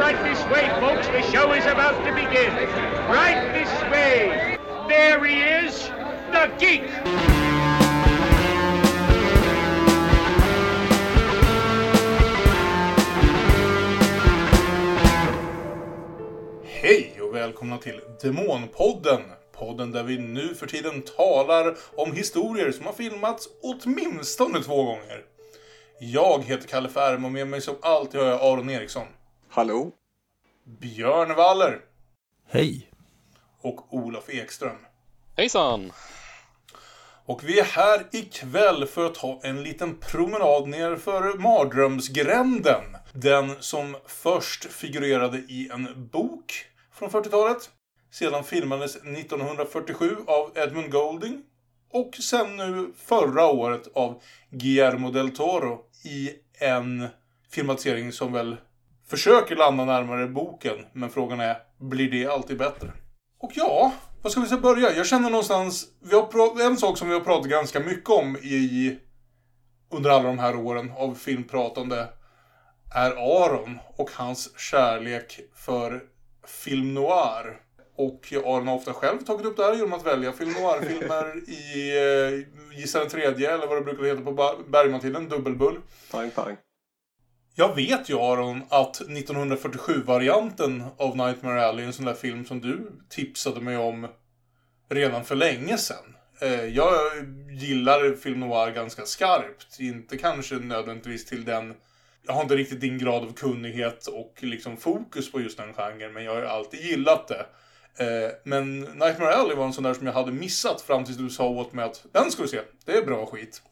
right this way, folks. The show is about to begin. Right this way. There he is, the geek. Hej och välkomna till Demonpodden. Podden där vi nu för tiden talar om historier som har filmats åtminstone två gånger. Jag heter Kalle Färm och med mig som alltid har jag Aron Eriksson. Hallå? Björn Waller. Hej. Och Olof Ekström. Hejsan! Och vi är här ikväll för att ta en liten promenad ner för mardrömsgränden. Den som först figurerade i en bok från 40-talet. Sedan filmades 1947 av Edmund Golding. Och sen nu förra året av Guillermo del Toro i en filmatisering som väl försöker landa närmare boken. Men frågan är, blir det alltid bättre? Och ja, vad ska vi säga börja? Jag känner någonstans, vi har en sak som vi har pratat ganska mycket om i under alla de här åren av filmpratande är Aron och hans kärlek för film noir. Och Aron har ofta själv tagit upp det här genom att välja film noir-filmer i eh, Gissa den tredje, eller vad det brukar heta på Bergmantillen, Dubbelbull. Pang, pang. Jag vet ju Aron att 1947-varianten av Nightmare Alley en sån där film som du tipsade mig om redan för länge sedan. Eh, jag gillar film noir ganska skarpt. Inte kanske nödvändigtvis till den... Jag har inte riktigt din grad av kunnighet och liksom fokus på just den genren, men jag har alltid gillat det. Eh, men Nightmare Alley var en sån där som jag hade missat fram tills du sa åt mig att den ska du se, det är bra skit.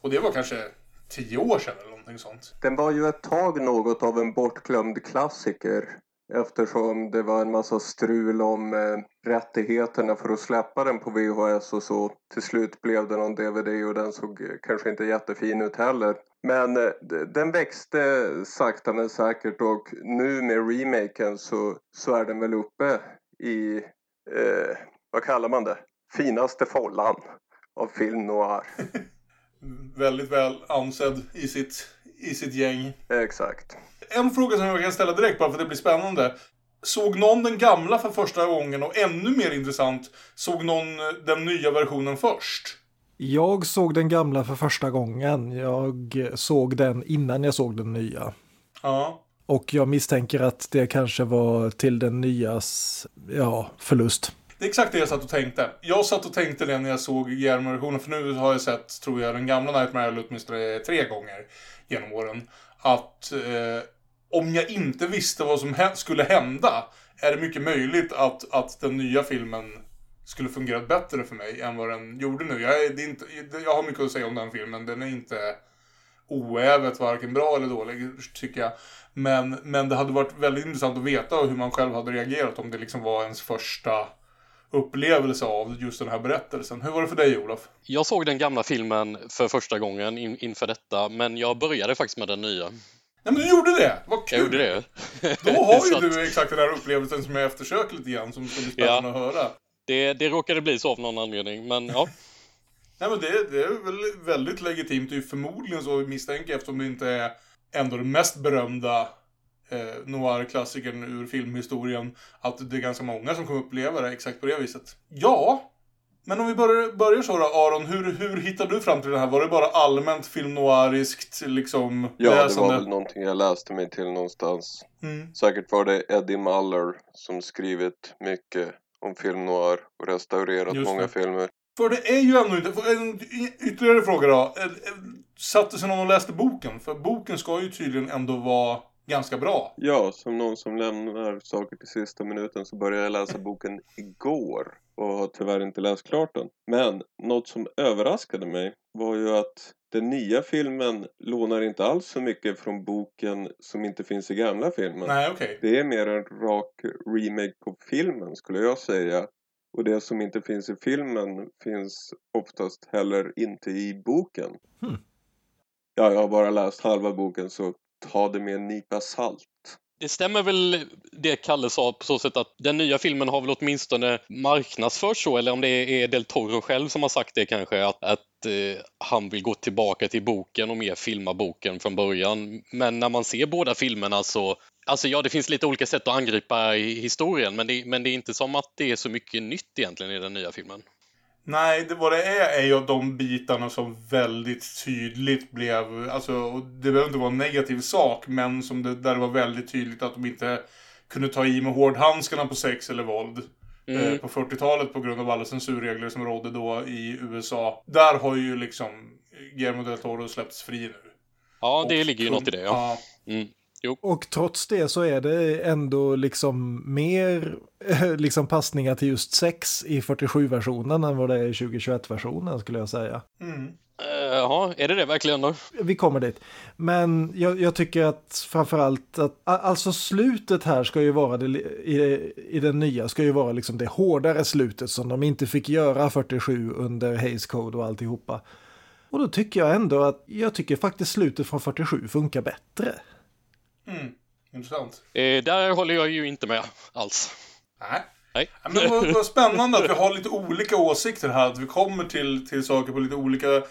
Och det var kanske tio år sedan eller någonting sånt. Den var ju ett tag något av en bortglömd klassiker. Eftersom det var en massa strul om eh, rättigheterna för att släppa den på VHS och så. Till slut blev det någon DVD och den såg eh, kanske inte jättefin ut heller. Men eh, den växte sakta men säkert och nu med remaken så, så är den väl uppe i, eh, vad kallar man det? Finaste follan av film noir. Väldigt väl ansedd i sitt, i sitt gäng. Exakt. En fråga som jag kan ställa direkt bara för att det blir spännande. Såg någon den gamla för första gången och ännu mer intressant, såg någon den nya versionen först? Jag såg den gamla för första gången. Jag såg den innan jag såg den nya. Ja. Och jag misstänker att det kanske var till den nyas, ja, förlust. Det är exakt det jag satt och tänkte. Jag satt och tänkte det när jag såg Guillermo-versionen, för nu har jag sett, tror jag, den gamla Nightmare Alley åtminstone tre gånger genom åren. Att eh, om jag inte visste vad som skulle hända är det mycket möjligt att, att den nya filmen skulle fungerat bättre för mig än vad den gjorde nu. Jag, är, det är inte, jag har mycket att säga om den filmen. Den är inte oävet varken bra eller dålig, tycker jag. Men, men det hade varit väldigt intressant att veta hur man själv hade reagerat om det liksom var ens första upplevelse av just den här berättelsen. Hur var det för dig Olof? Jag såg den gamla filmen för första gången in, inför detta, men jag började faktiskt med den nya. Nej men du gjorde det! Vad kul! Jag gjorde det. Då har ju du exakt den här upplevelsen som jag eftersöker lite grann, som ska bli spännande ja. att höra. Det, det råkade bli så av någon anledning, men ja. Nej men det, det är väl väldigt legitimt. Det är förmodligen så misstänker eftersom det inte är ändå den mest berömda eh, noir-klassikern ur filmhistorien. Att det är ganska många som kommer uppleva det exakt på det viset. Ja, men om vi börjar, börjar så då, Aron. Hur, hur hittade du fram till det här? Var det bara allmänt film noiriskt liksom Ja, läsande? det var väl någonting jag läste mig till någonstans. Mm. Säkert var det Eddie Muller som skrivit mycket om film noir och restaurerat Just många det. filmer. För det är ju ändå inte... En ytterligare fråga då. Satte sig någon och läste boken? För boken ska ju tydligen ändå vara ganska bra. Ja, som någon som lämnar saker till sista minuten så började jag läsa boken igår och har tyvärr inte läst klart den. Men något som överraskade mig var ju att den nya filmen lånar inte alls så mycket från boken som inte finns i gamla filmen. Nej, okay. Det är mer en rak remake på filmen skulle jag säga. Och det som inte finns i filmen finns oftast heller inte i boken. Hmm. Ja, jag har bara läst halva boken så ta det med en nypa salt. Det stämmer väl det Kalle sa på så sätt att den nya filmen har väl åtminstone marknadsförts så, eller om det är Del Toro själv som har sagt det kanske, att, att eh, han vill gå tillbaka till boken och mer filma boken från början. Men när man ser båda filmerna så, alltså ja, det finns lite olika sätt att angripa historien, men det, men det är inte som att det är så mycket nytt egentligen i den nya filmen. Nej, det, vad det är är ju de bitarna som väldigt tydligt blev, alltså det behöver inte vara en negativ sak, men som det, där det var väldigt tydligt att de inte kunde ta i med hårdhandskarna på sex eller våld. Mm. Eh, på 40-talet på grund av alla censurregler som rådde då i USA. Där har ju liksom Guillermo del Toro släppts fri nu. Ja, det Och ligger ju något i det. Ja. ja. Mm. Och trots det så är det ändå liksom mer liksom passningar till just sex i 47-versionen än vad det är i 2021-versionen skulle jag säga. Mm. Eh, Jaha, är det det verkligen då? Vi kommer dit. Men jag, jag tycker att framförallt att alltså slutet här ska ju vara det, i, i den nya ska ju vara liksom det hårdare slutet som de inte fick göra 47 under Hays Code och alltihopa. Och då tycker jag ändå att jag tycker faktiskt slutet från 47 funkar bättre. Mm. Intressant. Eh, där håller jag ju inte med alls. Nej. Nej. Men vad, vad spännande att vi har lite olika åsikter här. Att vi kommer till, till saker på lite olika,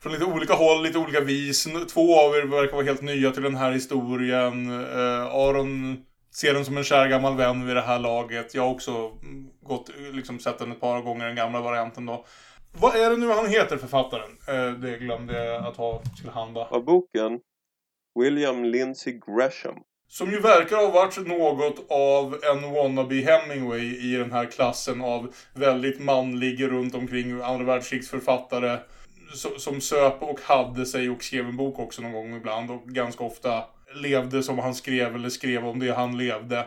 från lite olika håll, lite olika vis. Två av er verkar vara helt nya till den här historien. Eh, Aron ser den som en kär gammal vän vid det här laget. Jag har också mm, gått, liksom, sett den ett par gånger, den gamla varianten då. Vad är det nu han heter, författaren? Eh, det glömde jag att ha till handa. Av boken William Lindsay Gresham. Som ju verkar ha varit något av en wannabe Hemingway i den här klassen av väldigt manlig runt omkring andra världskrigsförfattare. Som, söp och hade sig och skrev en bok också någon gång ibland och ganska ofta levde som han skrev eller skrev om det han levde.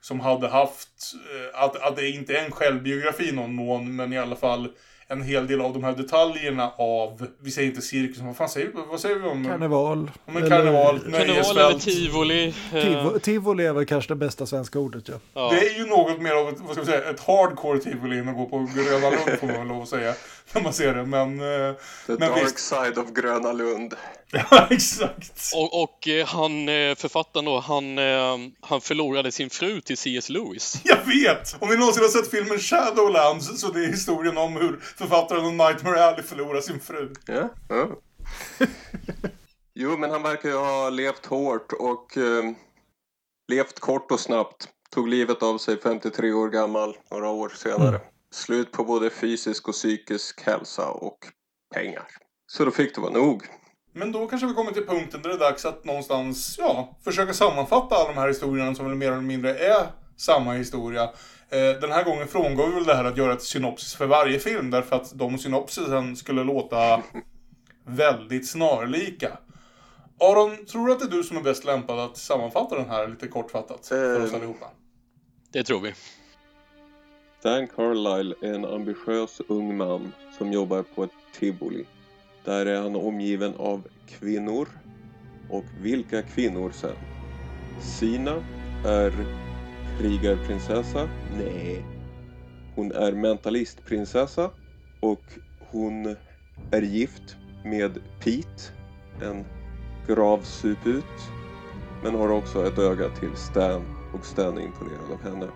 Som hade haft, eh, att, att det inte är en självbiografi i någon mån, men i alla fall en hel del av de här detaljerna av, vi säger inte cirkus, vad fan säger vi, vad säger vi om? Karneval. Om en karneval, Karneval eller tivoli. eh, Tiv- tivoli är väl kanske det bästa svenska ordet ja. ja. Det är ju något mer av ett, vad ska man säga, ett hardcore tivoli än att gå på Gröna Lund får man väl lov att säga. När man ser det, men... eh, The Men Dark visst. Side of Gröna Lund. Ja, exakt. Och, och eh, han, eh, författaren då, han, han förlorade sin fru till C.S. Lewis. Jag vet! Om ni någonsin har sett filmen Shadowlands så det är historien om hur författaren av Nightmare Alley förlorar sin fru. Ja. ja. jo, men han verkar ju ha levt hårt och eh, levt kort och snabbt. Tog livet av sig 53 år gammal några år senare. Slut på både fysisk och psykisk hälsa och pengar. Så då fick det vara nog. Men då kanske vi kommer till punkten där det är dags att någonstans, ja, försöka sammanfatta alla de här historierna som väl mer eller mindre är samma historia. Eh, Den här gången frångår vi väl det här att göra ett synopsis för varje film därför att de synopsisen skulle låta väldigt snarlika. Aron, tror du att det är du som är bäst lämpad att sammanfatta den här lite kortfattat för oss Eh. allihopa? Det tror vi. Dan Carlyle är en ambitiös ung man som jobbar på ett tivoli. Där är han omgiven av kvinnor. Och vilka kvinnor sen? Sina är krigarprinsessa. Nej. Hon är mentalistprinsessa. Och hon är gift med Pete. En gravsuput. Men har också ett öga till Stan. Och Stan är imponerad av henne.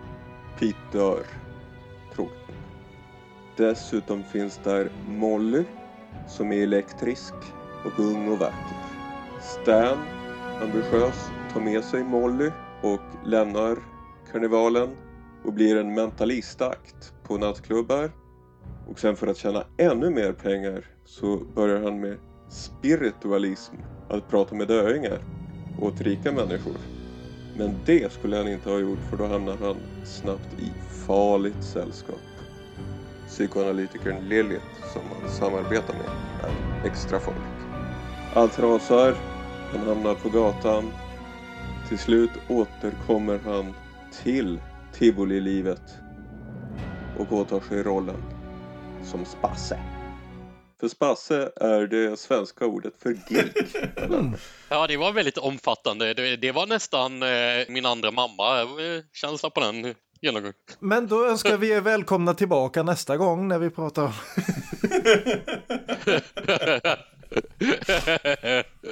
Pete dör. Tråkigt. Dessutom finns där Molly som är elektrisk och ung och vacker. Stan, ambitiös, tar med sig Molly och lämnar karnevalen och blir en mentalistakt på nattklubbar. Och sen för att tjäna ännu mer pengar så börjar han med spiritualism, att prata med döingar åt rika människor. Men det skulle han inte ha gjort för då hamnar han snabbt i farligt sällskap. Psykoanalytikern Lilith som han samarbetar med är extra folk. Allt rasar, han hamnar på gatan. Till slut återkommer han till tivolilivet och åtar sig rollen som Spasse. För Spasse är det svenska ordet för eller? Ja, det var väldigt omfattande. Det, det var nästan eh, min andra mamma. Eh, Känsla på den genomgången. Men då önskar vi er välkomna tillbaka nästa gång när vi pratar om...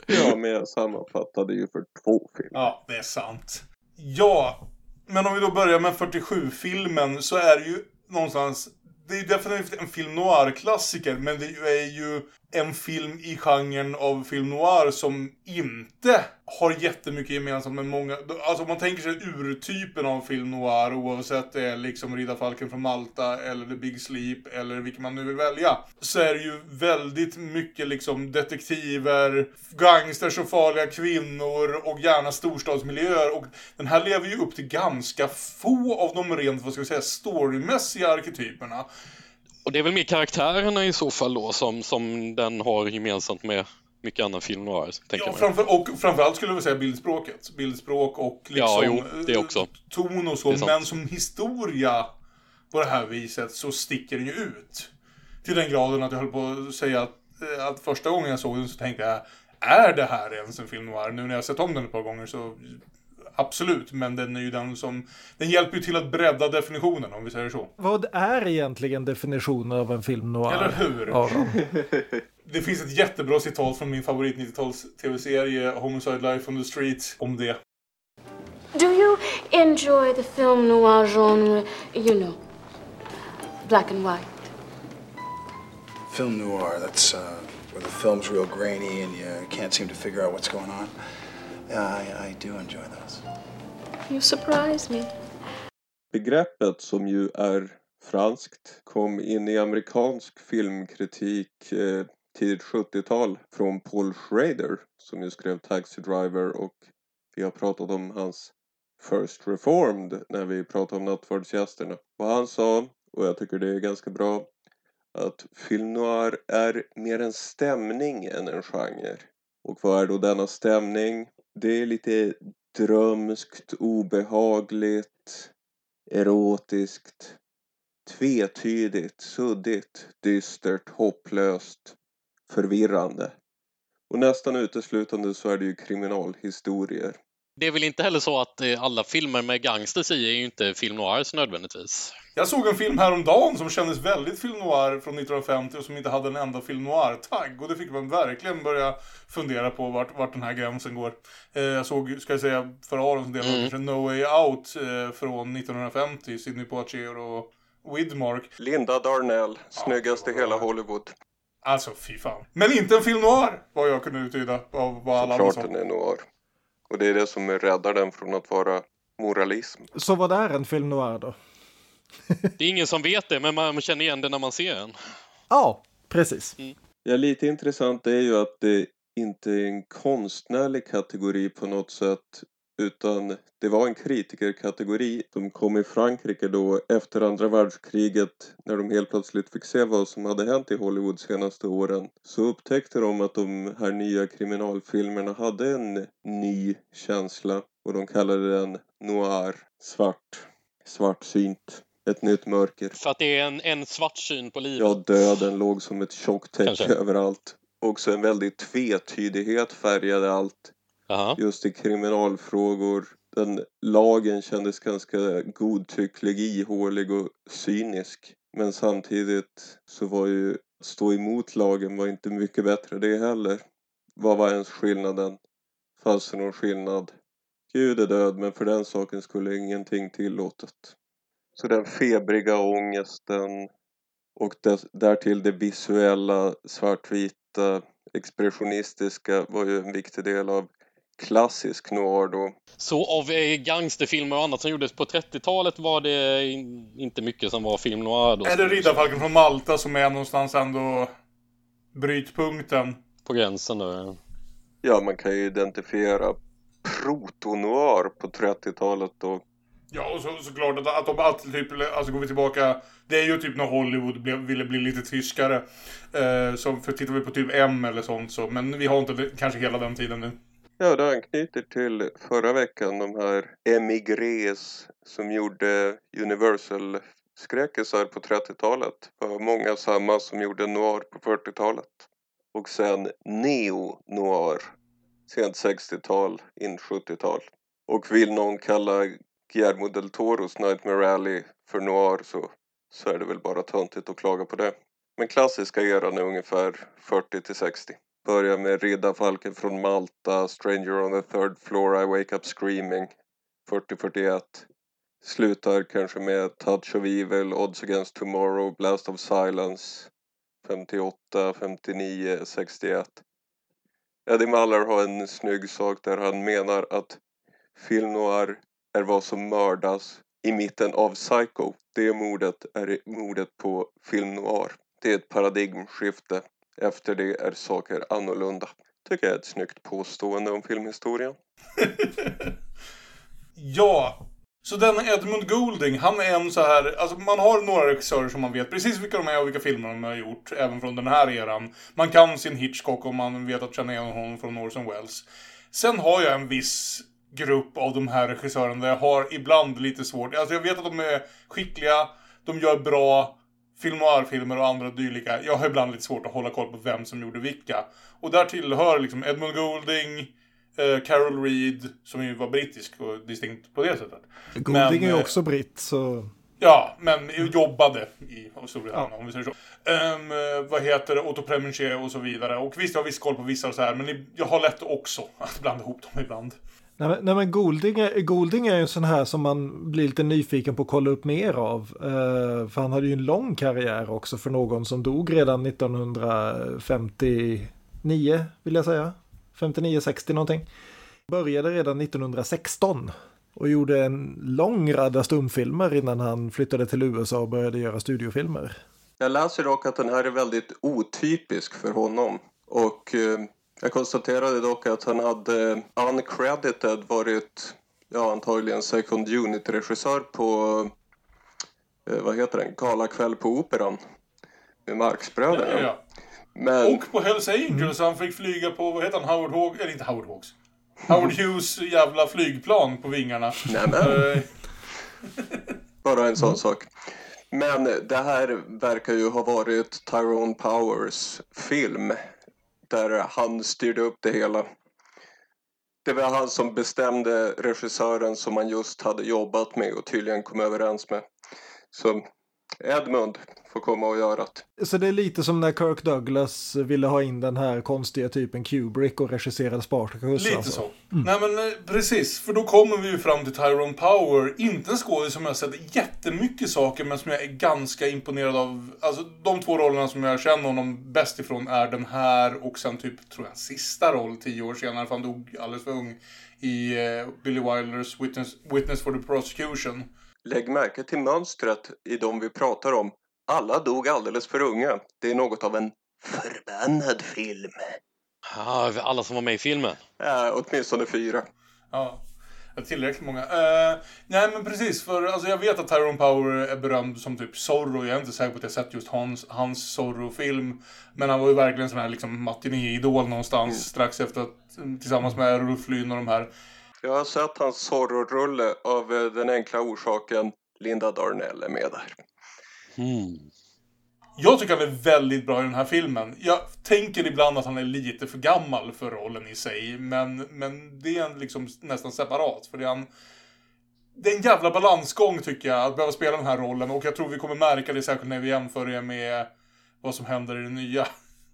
Ja, men jag sammanfattade ju för två filmer. Ja, det är sant. Ja, men om vi då börjar med 47-filmen så är det ju någonstans det är ju definitivt en film noir-klassiker, men det är ju en film i genren av film noir som inte har jättemycket gemensamt med många... Alltså om man tänker sig urtypen av film noir, oavsett det är liksom Riddarfalken från Malta eller The Big Sleep eller vilken man nu vill välja, så är det ju väldigt mycket liksom detektiver, gangsters och farliga kvinnor och gärna storstadsmiljöer. Och den här lever ju upp till ganska få av de rent, vad ska vi säga, storymässiga arketyperna. Och det är väl mer karaktärerna i så fall då som, som den har gemensamt med mycket annan film noir. Tänker ja, framför, och framförallt skulle jag säga bildspråket. Bildspråk och liksom ja, jo, det också. ton och så. Men som historia på det här viset så sticker den ju ut. Till den graden att jag höll på att säga att, eh, att första gången jag såg den så tänkte jag är det här ens en film noir? Nu när jag sett om den ett par gånger så Absolut, men den är ju den som... Den hjälper ju till att bredda definitionen om vi säger så. Vad är egentligen definitionen av en film noir? Eller hur? det finns ett jättebra citat från min favorit 90-tals tv-serie Homicide Life on the Street om det. Do you enjoy the film noir genre, you know, black and white? Film noir, that's uh, where the film's real grainy and you can't seem to figure out what's going on. Yeah, I, I do enjoy those. You surprise me. Begreppet som ju är franskt kom in i amerikansk filmkritik eh, tidigt 70-tal från Paul Schrader som ju skrev Taxi Driver och vi har pratat om hans First Reformed när vi pratade om Nattvardsgästerna. Och han sa, och jag tycker det är ganska bra, att film noir är mer en stämning än en genre. Och vad är då denna stämning? Det är lite drömskt, obehagligt, erotiskt, tvetydigt, suddigt, dystert, hopplöst, förvirrande. Och nästan uteslutande så är det ju kriminalhistorier. Det är väl inte heller så att eh, alla filmer med gangsters i är ju inte film noirs nödvändigtvis. Jag såg en film häromdagen som kändes väldigt film noir från 1950 och som inte hade en enda film noir-tagg. Och det fick man verkligen börja fundera på vart, vart den här gränsen går. Eh, jag såg, ska jag säga, för Arons del, mm. kanske No Way Out eh, från 1950, Sidney Poitier och Widmark. Linda Darnell, snyggast i hela Hollywood. Alltså, fy fan. Men inte en film noir, vad jag kunde uttyda av vad alla andra sa. den är noir. Och det är det som räddar den från att vara moralism. Så vad är en film noir då? det är ingen som vet det, men man känner igen det när man ser den. Ja, precis. Mm. Ja, lite intressant är ju att det inte är en konstnärlig kategori på något sätt utan det var en kritikerkategori. De kom i Frankrike då efter andra världskriget när de helt plötsligt fick se vad som hade hänt i Hollywood senaste åren. Så upptäckte de att de här nya kriminalfilmerna hade en ny känsla och de kallade den noir, svart, svartsynt. Ett nytt mörker. För att det är en, en svart syn på livet? Ja, döden låg som ett tjockt täcke överallt. Också en väldig tvetydighet färgade allt. Aha. just i kriminalfrågor. Den lagen kändes ganska godtycklig, ihålig och cynisk. Men samtidigt så var ju stå emot lagen var inte mycket bättre det heller. Vad var ens skillnaden? Fanns det någon skillnad? Gud är död men för den saken skulle ingenting tillåtet. Så den febriga ångesten och därtill det visuella svartvita expressionistiska var ju en viktig del av klassisk noir då. Så av eh, gangsterfilmer och annat som gjordes på 30-talet var det inte mycket som var film noir då? Är det Riddarfalken från Malta som är någonstans ändå brytpunkten? På gränsen då? Ja, man kan ju identifiera proto-noir på 30-talet då. Ja, och så, såklart att, att de alltid typ, alltså går vi tillbaka, det är ju typ när Hollywood blev, ville bli lite tyskare. Eh, som, för tittar vi på typ M eller sånt så, men vi har inte kanske hela den tiden nu. Ja, det anknyter till förra veckan, de här emigrés som gjorde Universal-skräckisar på 30-talet. var många samma som gjorde noir på 40-talet. Och sen neo-noir, sent 60-tal, in 70-tal. Och vill någon kalla Guillermo del Toros Nightmare Alley för noir så, så är det väl bara töntigt att klaga på det. Men klassiska eran är ungefär 40 till 60. Börjar med Riddarfalken från Malta, Stranger on the third floor, I wake up screaming. 40-41 slutar kanske med Touch of Evil, Odds Against Tomorrow, Blast of Silence 58, 59, 61. Eddie Mallar har en snygg sak där han menar att film noir är vad som mördas i mitten av Psycho. Det mordet är mordet på film noir. Det är ett paradigmskifte. Efter det är saker annorlunda. Tycker jag är ett snyggt påstående om filmhistorien. Ja, så den Edmund Goulding, han är en så här, alltså man har några regissörer som man vet precis vilka de är och vilka filmer de har gjort, även från den här eran. Man kan sin Hitchcock om man vet att känna igen honom från Orson Welles. Sen har jag en viss grupp av de här regissörerna där jag har ibland lite svårt, alltså jag vet att de är skickliga, de gör bra film noir-filmer och andra dylika. Jag har ibland lite svårt att hålla koll på vem som gjorde vilka. Och där tillhör liksom Edmund Goulding, eh, Carol Reed, som ju var brittisk och distinkt på det sättet. Golding är ju eh, också britt, så... Ja, men jobbade i Storbritannien ja. om vi säger så. Um, vad heter det, Otto Preminger och så vidare. Och visst, jag har viss koll på vissa och så här, men jag har lätt också att blanda ihop dem ibland. Nej men, nej, men Golding, är, Golding är ju en sån här som man blir lite nyfiken på att kolla upp mer av. Uh, för han hade ju en lång karriär också för någon som dog redan 1959 vill jag säga. 59-60 någonting. Började redan 1916 och gjorde en lång radda stumfilmer innan han flyttade till USA och började göra studiofilmer. Jag läser dock att den här är väldigt otypisk för honom. Och eh, jag konstaterade dock att han hade uncredited varit ja, antagligen second unit-regissör på eh, vad heter den? Galakväll på Operan med Marxbröderna. Ja, ja, ja. Men... Och på Hells Angels han fick flyga på, vad heter han, Howard Hawks, eller inte Howard Hawks. Howard Hughes jävla flygplan på vingarna. Nämen. Eh. Bara en sån mm. sak. Men det här verkar ju ha varit Tyrone Powers film. Där han styrde upp det hela. Det var han som bestämde regissören som han just hade jobbat med och tydligen kom överens med. Så Edmund får komma och göra det. Så det är lite som när Kirk Douglas ville ha in den här konstiga typen Kubrick och regisserade Spartacus. Lite alltså. så. Mm. Nej men eh, precis, för då kommer vi ju fram till Tyrone Power. Inte en skådis som jag sett jättemycket saker men som jag är ganska imponerad av. Alltså de två rollerna som jag känner honom bäst ifrån är den här och sen typ, tror jag, sista roll tio år senare för han dog alldeles för ung. I uh, Billy Wilders Witness, Witness for the Prosecution. Lägg märke till mönstret i de vi pratar om. Alla dog alldeles för unga. Det är något av en förbannad film. Ja, alla som var med i filmen? Ja, åtminstone fyra. Ja, tillräckligt många. Uh, nej men precis, för alltså, jag vet att Tyrone Power är berömd som typ Zorro. Jag är inte säker på att jag sett just hans, hans Zorro-film. Men han var ju verkligen sån här liksom matinéidol någonstans mm. strax efter att, tillsammans med Rolf Lyn och de här. Jag har sett hans Zorro-rulle av eh, den enkla orsaken Linda Darnell är med där. Mm. Jag tycker han är väldigt bra i den här filmen. Jag tänker ibland att han är lite för gammal för rollen i sig. Men, men det är liksom nästan separat. För det är, en, det är en jävla balansgång tycker jag, att behöva spela den här rollen. Och jag tror vi kommer märka det särskilt när vi jämför det med vad som händer i det nya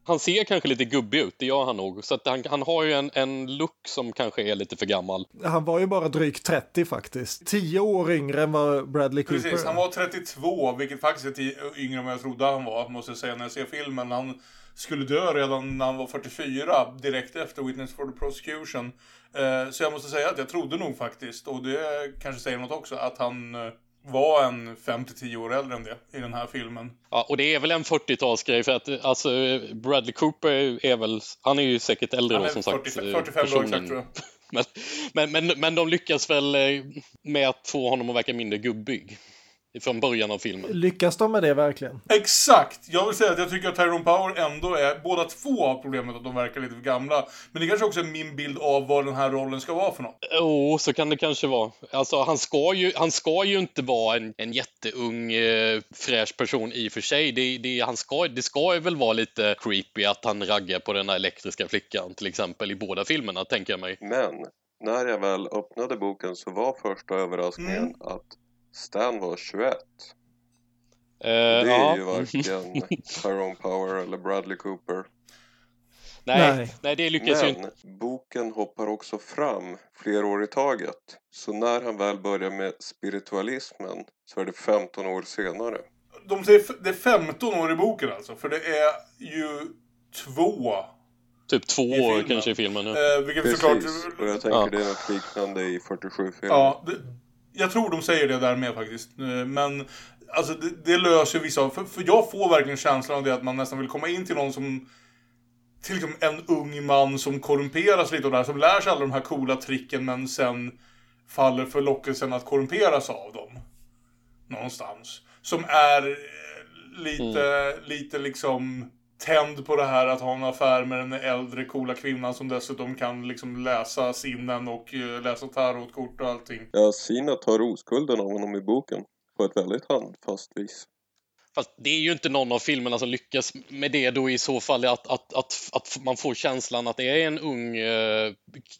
han ser kanske lite gubbig ut, det gör han nog. Så han, han har ju en, en look som kanske är lite för gammal. Han var ju bara drygt 30 faktiskt. Tio år yngre än vad Bradley Cooper Precis, han var 32, vilket faktiskt är yngre än vad jag trodde han var, måste jag säga när jag ser filmen. Han skulle dö redan när han var 44, direkt efter Witness for the Prosecution. Eh, så jag måste säga att jag trodde nog faktiskt, och det kanske säger något också, att han eh, var en 5-10 år äldre än det i den här filmen. Ja, och det är väl en 40-talsgrej för att alltså Bradley Cooper är väl, han är ju säkert äldre då som 40, sagt. 45 år exakt tror jag. Men, men, men, men de lyckas väl eh, med att få honom att verka mindre gubbig från början av filmen. Lyckas de med det verkligen? Exakt! Jag vill säga att jag tycker att Tyrone Power ändå är, båda två har problemet att de verkar lite för gamla. Men det kanske också är min bild av vad den här rollen ska vara för något. Jo, oh, så kan det kanske vara. Alltså han ska ju, han ska ju inte vara en, en jätteung eh, fräsch person i och för sig. Det, det, han ska, det ska väl vara lite creepy att han raggar på den här elektriska flickan till exempel i båda filmerna, tänker jag mig. Men när jag väl öppnade boken så var första överraskningen mm. att Stan var 21. Uh, det är ja. ju varken Tyrone Power eller Bradley Cooper. Nej, Nej. nej. det lyckas ju inte. Men boken hoppar också fram flera år i taget. Så när han väl börjar med spiritualismen så är det 15 år senare. De säger det är 15 år i boken alltså, för det är ju två. Typ två I år filmen. kanske i filmen. Ja. Eh, vilket såklart... Precis, och jag tänker Ja. det är något liknande i 47 filmer. Ja, det, jag tror de säger det där med faktiskt. Eh, Men alltså det, det löser vissa för, för jag får verkligen känslan av det att man nästan vill komma in till någon som till liksom en ung man som korrumperas lite och där, som lär sig alla de här coola tricken men sen faller för lockelsen att korrumperas av dem. Någonstans. Som är eh, lite, lite liksom tänd på det här att ha en affär med den äldre coola kvinnan som dessutom kan liksom läsa sinnen och eh, läsa tarotkort och allting. Ja, Sina tar oskulden av honom i boken på ett väldigt handfast vis. Fast det är ju inte någon av filmerna som lyckas med det då i så fall att, att, att, att man får känslan att det är en ung eh,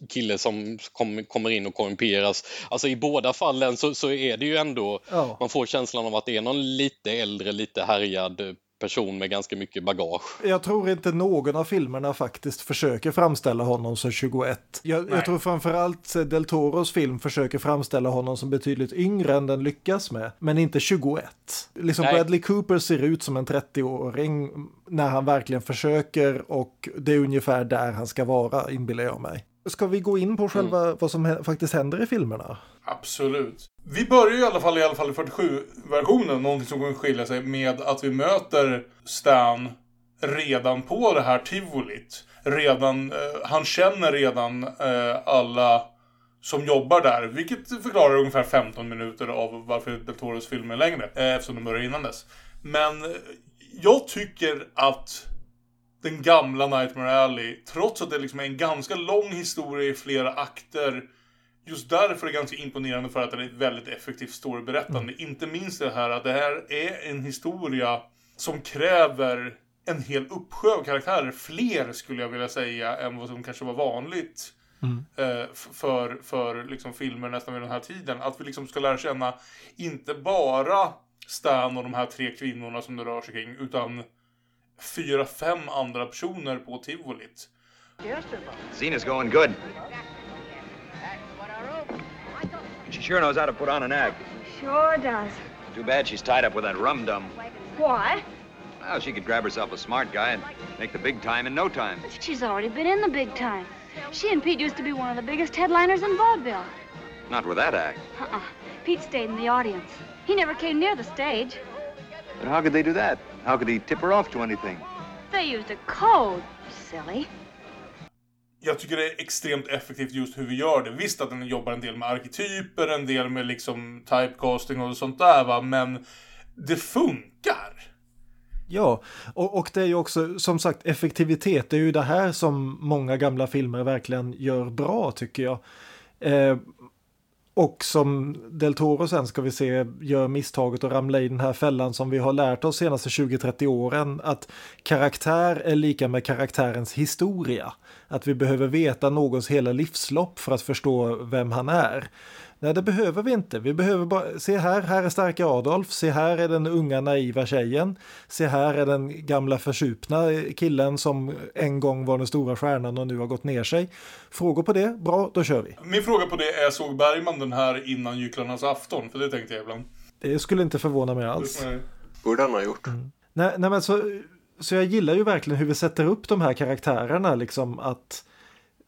kille som kom, kommer in och korrumperas. Alltså i båda fallen så, så är det ju ändå, Ja. man får känslan av att det är någon lite äldre, lite härjad eh, person med ganska mycket bagage. Jag tror inte någon av filmerna faktiskt försöker framställa honom som 21. Jag, jag tror framförallt Del Toros film försöker framställa honom som betydligt yngre än den lyckas med, men inte 21. Liksom Nej. Bradley Cooper ser ut som en 30-åring när han verkligen försöker och det är ungefär där han ska vara, inbillar jag mig. Ska vi gå in på själva vad som faktiskt händer i filmerna? Absolut. Vi börjar i alla fall i alla fall i 47-versionen, någonting som kommer skilja sig, med att vi möter Stan redan på det här tivolit. Redan, eh, han känner redan eh, alla som jobbar där, vilket förklarar ungefär 15 minuter av varför Del Toros film är längre, eh, eftersom de börjar innan dess. Men eh, jag tycker att den gamla Nightmare Alley, trots att det liksom är en ganska lång historia i flera akter, just därför är det ganska imponerande för att det är ett väldigt effektivt storyberättande. Inte minst det här att det här är en historia som kräver en hel uppsjö av karaktärer. Fler skulle jag vilja säga än vad som kanske var vanligt eh, f- för, för liksom filmer nästan vid den här tiden. Att vi liksom ska lära känna inte bara Stan och de här tre kvinnorna som det rör sig kring, utan fyra, fem andra personer på tivolit. Zena's going good. She sure knows how to put on an act. Sure does. Too bad she's tied up with that rum dum. Why? Well, she could grab herself a smart guy and make the big time in no time. She's already been in the big time. She and Pete used to be one of the biggest headliners in vaudeville. Not with that act. Uh-uh. Pete stayed in the audience. He never came near the stage. But how could they do that? How could he tip her off to anything? They used a code, silly. jag tycker det är extremt effektivt just hur vi gör det. Visst att den jobbar en del med arketyper, en del med liksom typecasting och sånt där va, men det funkar. Ja, och, och det är ju också som sagt effektivitet. Det är ju det här som många gamla filmer verkligen gör bra tycker jag. Eh, och som Del Toro sen ska vi se gör misstaget att ramla i den här fällan som vi har lärt oss senaste 20-30 åren. Att karaktär är lika med karaktärens historia. Att vi behöver veta någons hela livslopp för att förstå vem han är. Nej, det behöver vi inte. Vi behöver bara se här, här är starka Adolf, se här är den unga naiva tjejen, se här är den gamla försupna killen som en gång var den stora stjärnan och nu har gått ner sig. Frågor på det? Bra, då kör vi. Min fråga på det är, såg Bergman den här innan Gycklarnas afton? För det tänkte jag ibland. Det skulle inte förvåna mig alls. Nej. Borde han ha gjort. Nej, nej men så, så jag gillar ju verkligen hur vi sätter upp de här karaktärerna, liksom att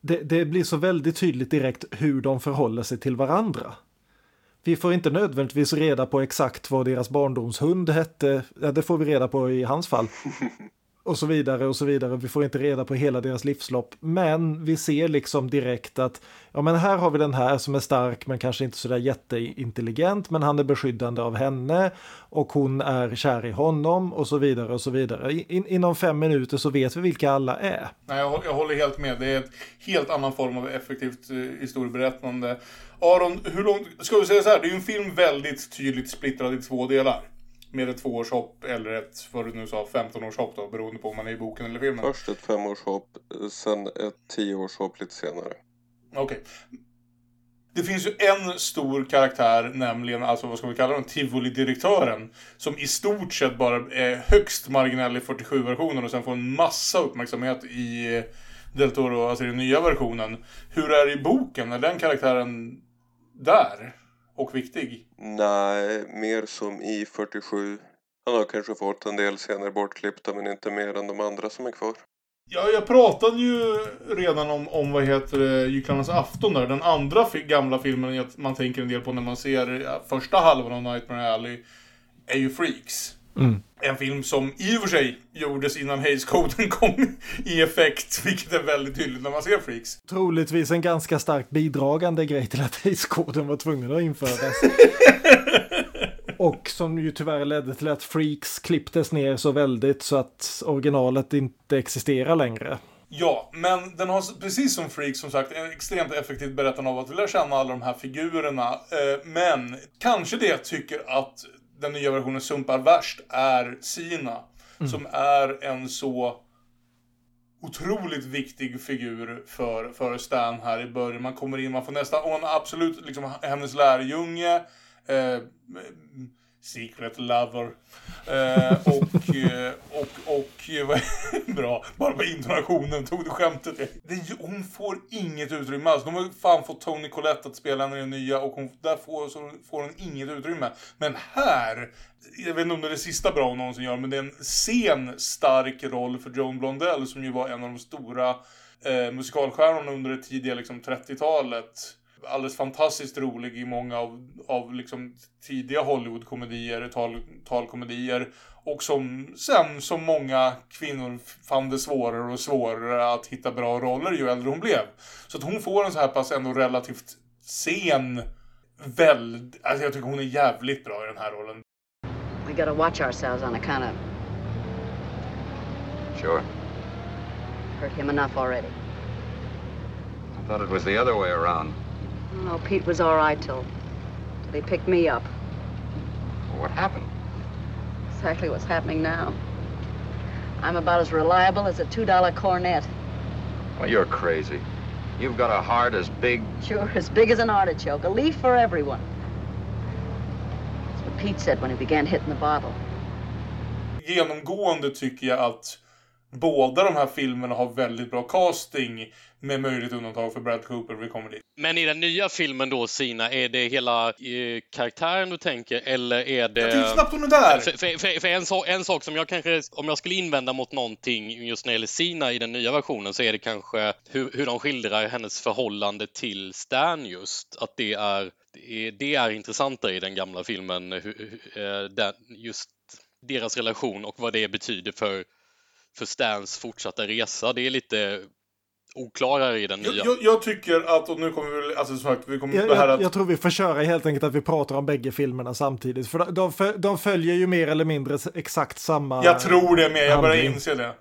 det, det blir så väldigt tydligt direkt hur de förhåller sig till varandra. Vi får inte nödvändigtvis reda på exakt vad deras barndomshund hette, ja, det får vi reda på i hans fall. Och så vidare och så vidare. Vi får inte reda på hela deras livslopp. Men vi ser liksom direkt att ja men här har vi den här som är stark men kanske inte så där jätteintelligent men han är beskyddande av henne och hon är kär i honom och så vidare och så vidare. In, inom fem minuter så vet vi vilka alla är. Nej, jag, jag håller helt med. Det är ett helt annan form av effektivt eh, historieberättande. Aron, hur långt... Ska vi säga så här, det är ju en film väldigt tydligt splittrad i två delar. Med ett tvåårshopp eller ett, vad du nu sa, 15-årshopp då, beroende på om man är i boken eller filmen. Först ett femårshopp, sen ett tioårshopp lite senare. Okej. Det finns ju en stor karaktär, nämligen, alltså vad ska vi kalla den, Tivoli-direktören. Som i stort sett bara är högst marginell i 47-versionen och sen får en massa uppmärksamhet i Del Toro, alltså i den nya versionen. Hur är det i boken? Är den karaktären där? Och viktig? Nej, mer som i 47. Han har kanske fått en del scener bortklippta men inte mer än de andra som är kvar. Ja, jag pratade ju redan om, om vad heter det, Gycklarnas afton där. Den andra fi gamla filmen man tänker en del på när man ser första halvan av Nightmare Alley är ju Freaks. Mm. En film som i och för sig gjordes innan Hays-koden kom i effekt, vilket är väldigt tydligt när man ser Freaks. Troligtvis en ganska starkt bidragande grej till att Hays-koden var tvungen att införas. Och som ju tyvärr ledde till att Freaks klipptes ner så väldigt så att originalet inte existerar längre. Ja, men den har precis som Freaks som sagt en extremt effektivt berättande av att vi lär känna alla de här figurerna. Eh, men kanske det jag tycker att den nya versionen sumpar värst är Sina. Mm. Som är en så otroligt viktig figur för, för Stan här i början. Man kommer in, man får nästan, och absolut liksom hennes lärjunge. Eh, Secret Lover. Eh, och, eh, och, och, eh, och bra, bara på intonationen tog du skämtet. Det, hon får inget utrymme alls. De har fan fått Tony Collette att spela henne i den nya och hon, där får, så får hon inget utrymme. Men här, jag vet inte om det är det sista bra hon någonsin gör, men det är en sen stark roll för Joan Blondell som ju var en av de stora eh, musikalstjärnorna under det tidiga liksom, 30-talet alldeles fantastiskt rolig i många av, av liksom tidiga Hollywood-komedier, tal, talkomedier. Och som sen, som många kvinnor fann det svårare och svårare att hitta bra roller ju äldre hon blev. Så att hon får en så här pass ändå relativt sen, väl, alltså jag tycker hon är jävligt bra i den här rollen. We gotta watch ourselves on account of... Sure. Hurt him enough already. I thought it was the other way around. No, Pete was all right till, till they picked me up. What happened? Exactly what's happening now. I'm about as reliable as a $2 cornet. Well, you're crazy. You've got a heart as big... Sure, as big as an artichoke. A leaf for everyone. That's what Pete said when he began hitting the bottle. Genomgående tycker jag att båda de här filmerna har väldigt bra casting med möjligt undantag för Brad Cooper, vi kommer dit. Men i den nya filmen då, Sina, är det hela eh, karaktären du tänker eller är det... Jag tänkte snabbt hon är där! För, för, för, för en, so en, sak som jag kanske, om jag skulle invända mot någonting just när det gäller Sina i den nya versionen så är det kanske hur, hur de skildrar hennes förhållande till Stan just. Att det är, det är, det är intressantare i den gamla filmen, hur, hur, den, just deras relation och vad det betyder för för Stans fortsatta resa. Det är lite oklarare i den nya. Jag, jag, tycker att, och nu kommer vi, alltså som sagt, vi kommer jag, det här att... Jag tror vi får köra helt enkelt att vi pratar om bägge filmerna samtidigt. För de, de följer ju mer eller mindre exakt samma Jag tror det med, jag börjar inse det.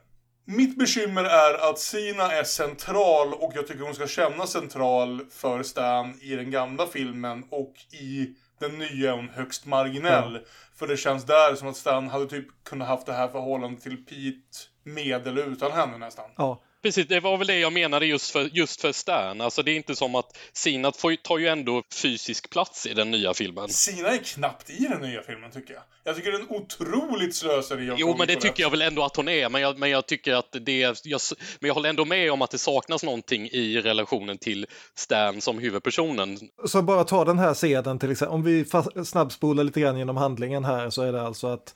Mitt bekymmer är att Sina är central och jag tycker hon ska kännas central för Stan i den gamla filmen och i den nya är hon högst marginell. Ja. För det känns där som att Stan hade typ kunnat haft det här förhållandet till Pete med eller utan henne nästan. Ja. Precis, det var väl det jag menade just för, just för Stan. Alltså det är inte som att Sina får, tar ju ändå fysisk plats i den nya filmen. Sina är knappt i den nya filmen tycker jag. Jag tycker det är en otroligt slöseri Jo, men det tycker jag väl ändå att hon är. Men jag, men jag tycker att det är... Jag, men jag håller ändå med om att det saknas någonting i relationen till Stan som huvudpersonen. Så bara ta den här scenen till exempel. Om vi snabbspolar lite grann genom handlingen här så är det alltså att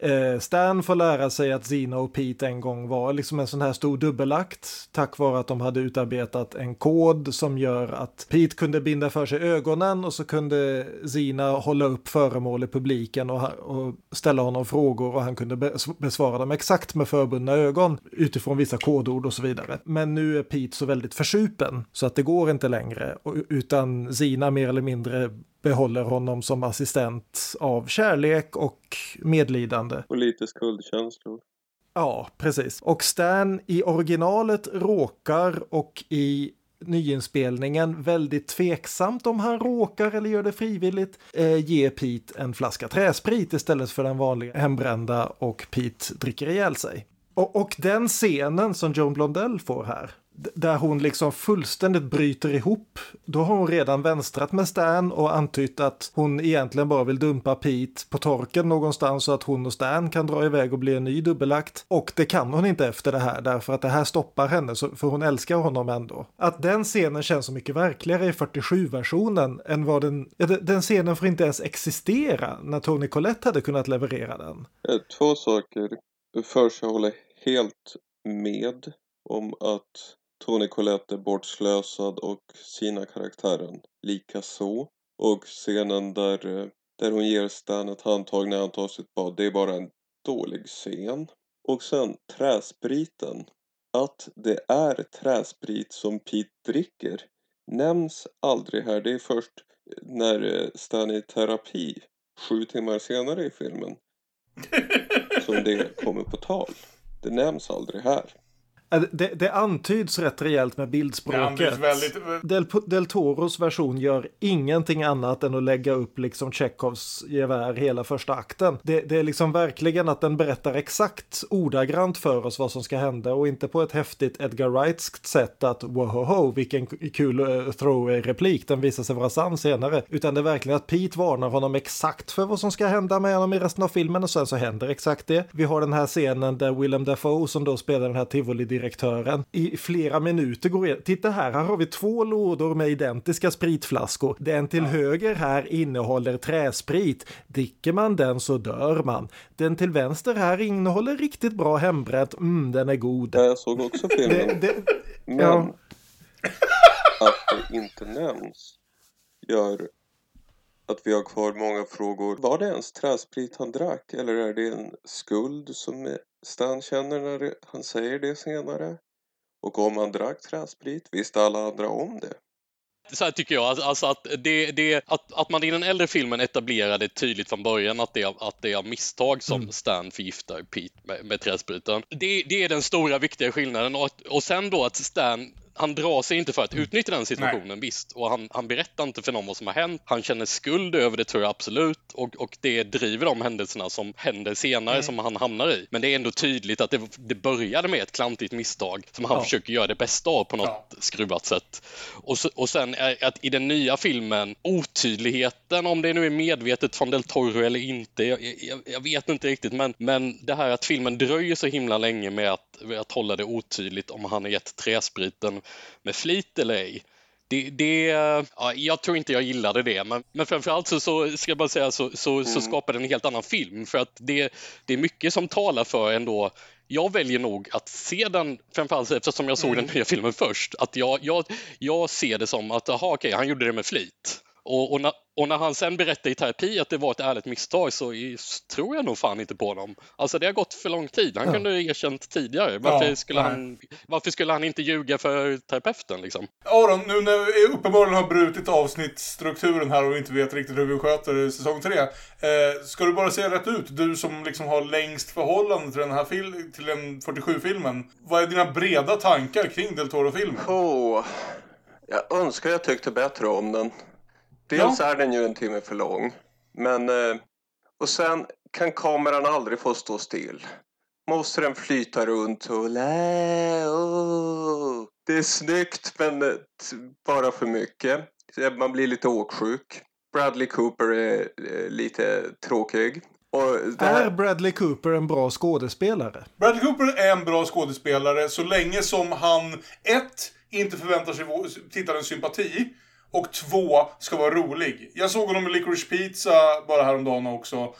Eh, Stan får lära sig att Zina och Pete en gång var liksom en sån här stor dubbelakt tack vare att de hade utarbetat en kod som gör att Pete kunde binda för sig ögonen och så kunde Zina hålla upp föremål i publiken och, och ställa honom frågor och han kunde besvara dem exakt med förbundna ögon utifrån vissa kodord och så vidare. Men nu är Pete så väldigt försupen så att det går inte längre utan Zina mer eller mindre behåller honom som assistent av kärlek och medlidande. Och lite skuldkänslor. Ja, precis. Och Stan i originalet råkar och i nyinspelningen väldigt tveksamt om han råkar eller gör det frivilligt eh, ge Pete en flaska träsprit istället för den vanliga hembrända och Pete dricker ihjäl sig. Och, och den scenen som Joan Blondell får här där hon liksom fullständigt bryter ihop. Då har hon redan vänstrat med Stan och antytt att hon egentligen bara vill dumpa Pete på torken någonstans så att hon och Stan kan dra iväg och bli en ny dubbelakt. Och det kan hon inte efter det här därför att det här stoppar henne för hon älskar honom ändå. Att den scenen känns så mycket verkligare i 47-versionen än vad den... Ja, den- scenen får inte ens existera när Tony Collette hade kunnat leverera den. Eh, två saker. Först, jag håller helt med om att Tony Collette är bortslösad och sina karaktären lika så. Och scenen där, eh, där hon ger Stan ett handtag när han tar sitt bad, det är bara en dålig scen. Och sen träspriten. Att det är träsprit som Pete dricker nämns aldrig här. Det är först när eh, Stan är i terapi sju timmar senare i filmen som det kommer på tal. Det nämns aldrig här. Ja, Det, det antyds rätt rejält med bildspråket. väldigt... Del, Del Toros version gör ingenting annat än att lägga upp liksom Tjechovs gevär hela första akten. Det, det är liksom verkligen att den berättar exakt ordagrant för oss vad som ska hända och inte på ett häftigt Edgar Wrightskt sätt att wohoho vilken kul uh, throwaway-replik, den visar sig vara sann senare. Utan det är verkligen att Pete varnar honom exakt för vad som ska hända med honom i resten av filmen och sen så händer exakt det. Vi har den här scenen där Willem Dafoe som då spelar den här tivoli-direktören i flera minuter går in. Titta här, här har vi två lådor med identiska spritflaskor. Den till höger här innehåller träsprit. Dricker man den så dör man. Den till vänster här innehåller riktigt bra hembränt. Mm, den är god. Ja, jag såg också filmen. Det, det, Men ja. att det inte nämns gör att vi har kvar många frågor. Var det ens träsprit han drack? Eller är det en skuld som Stan känner när han säger det senare? Och om han drack träsprit, visste alla andra om det? Så här tycker jag, alltså- alltså att, det, det, att, att man i den äldre filmen etablerade tydligt från början att det är, att det är av misstag som Stan förgiftar Pete med, med träspriten. Det, det är den stora viktiga skillnaden och, att- och sen då att Stan han drar sig inte för att utnyttja den situationen, visst. Och han, han berättar inte för någon vad som har hänt. Han känner skuld över det, tror jag absolut. Och, och det driver de händelserna som händer senare, som han hamnar i. Men det är ändå tydligt att det, det började med ett klantigt misstag som han Ja. försöker göra det bästa av på något skruvat sätt. Och, så, och sen är att i den nya filmen, otydligheten, om det nu är medvetet från Del Toro eller inte, jag, jag, jag vet inte riktigt. Men, men det här att filmen dröjer så himla länge med att, att hålla det otydligt om han har gett träspriten med flit eller ej. Det, det, ja, jag tror inte jag gillade det, men, men framförallt så, så ska jag bara säga så, så, så skapar det en helt annan film för att det, det är mycket som talar för ändå jag väljer nog att se den, framförallt eftersom jag såg den nya filmen först, att jag, jag, jag ser det som att, aha, okej, han gjorde det med flit. Och, och, när, och när han sen berättar i terapi att det var ett ärligt misstag så, tror jag nog fan inte på honom. Alltså det har gått för lång tid. Han Ja. kunde ha erkänt tidigare. Varför, Ja, skulle nej. han, varför skulle han inte ljuga för terapeuten liksom? Aron, nu när vi uppenbarligen har brutit avsnittsstrukturen här och inte vet riktigt hur vi sköter säsong 3. Eh, ska du bara säga rätt ut, du som liksom har längst förhållande till den här fil- till den 47-filmen. Vad är dina breda tankar kring Del Toro-filmen? Åh, jag önskar jag tyckte bättre om den. Dels är den ju en timme för lång. Men, eh, och sen kan kameran aldrig få stå still. Måste den flyta runt och lä, åh. Det är snyggt men eh, bara för mycket. Man blir lite åksjuk. Bradley Cooper är eh, lite tråkig. Och det här- Är Bradley Cooper en bra skådespelare? Bradley Cooper är en bra skådespelare så länge som han, ett, inte förväntar sig tittarens sympati. Och två, ska vara rolig. Jag såg honom i Licorice Pizza bara häromdagen också.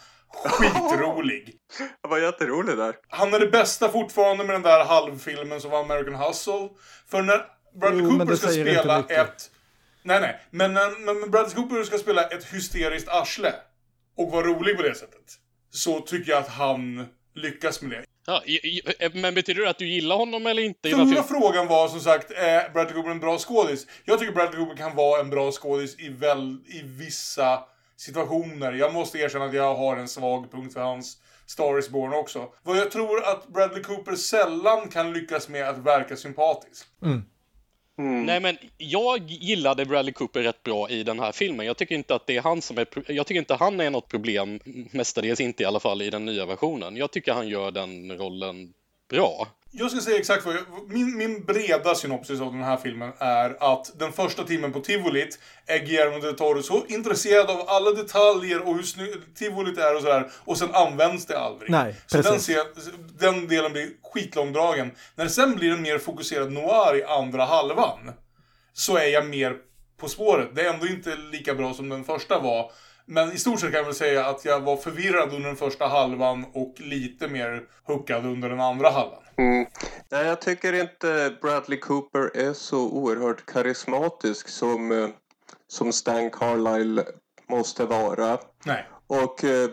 Skitrolig. Han var jätterolig där. Han är det bästa fortfarande med den där halvfilmen som var American Hustle. För när Bradley Jo, Cooper ska spela ett... Nej, nej. Men när Bradley Cooper ska spela ett hysteriskt arsle och vara rolig på det sättet. Så tycker jag att han lyckas med det. Ja, i- i- men betyder det att du gillar honom eller inte? Stora frågan var som sagt, är Bradley Cooper en bra skådis? Jag tycker Bradley Cooper kan vara en bra skådis i, väl, i vissa situationer. Jag måste erkänna att jag har en svag punkt för hans Star is Born också. Vad jag tror att Bradley Cooper sällan kan lyckas med att verka sympatisk. Mm. Nej, men jag gillade Bradley Cooper rätt bra i den här filmen. Jag tycker inte att det är han som är... Jag tycker inte han är något problem, mestadels inte i alla fall i den nya versionen. Jag tycker han gör den rollen bra. Jag ska säga exakt vad jag, min, min breda synopsis av den här filmen är att den första timmen på Tivolit är Guillermo del Toro så intresserad av alla detaljer och hur snyggt Tivolit är och sådär. Och sen används det aldrig. Nej, så den, ser, den delen blir skitlångdragen. När det sen blir en mer fokuserad noir i andra halvan. Så är jag mer på spåret. Det är ändå inte lika bra som den första var. Men i stort sett kan jag väl säga att jag var förvirrad under den första halvan och lite mer hookad under den andra halvan. Mm. Nej, jag tycker inte Bradley Cooper är så oerhört karismatisk som, eh, som Stan Carlyle måste vara. Nej. Och eh,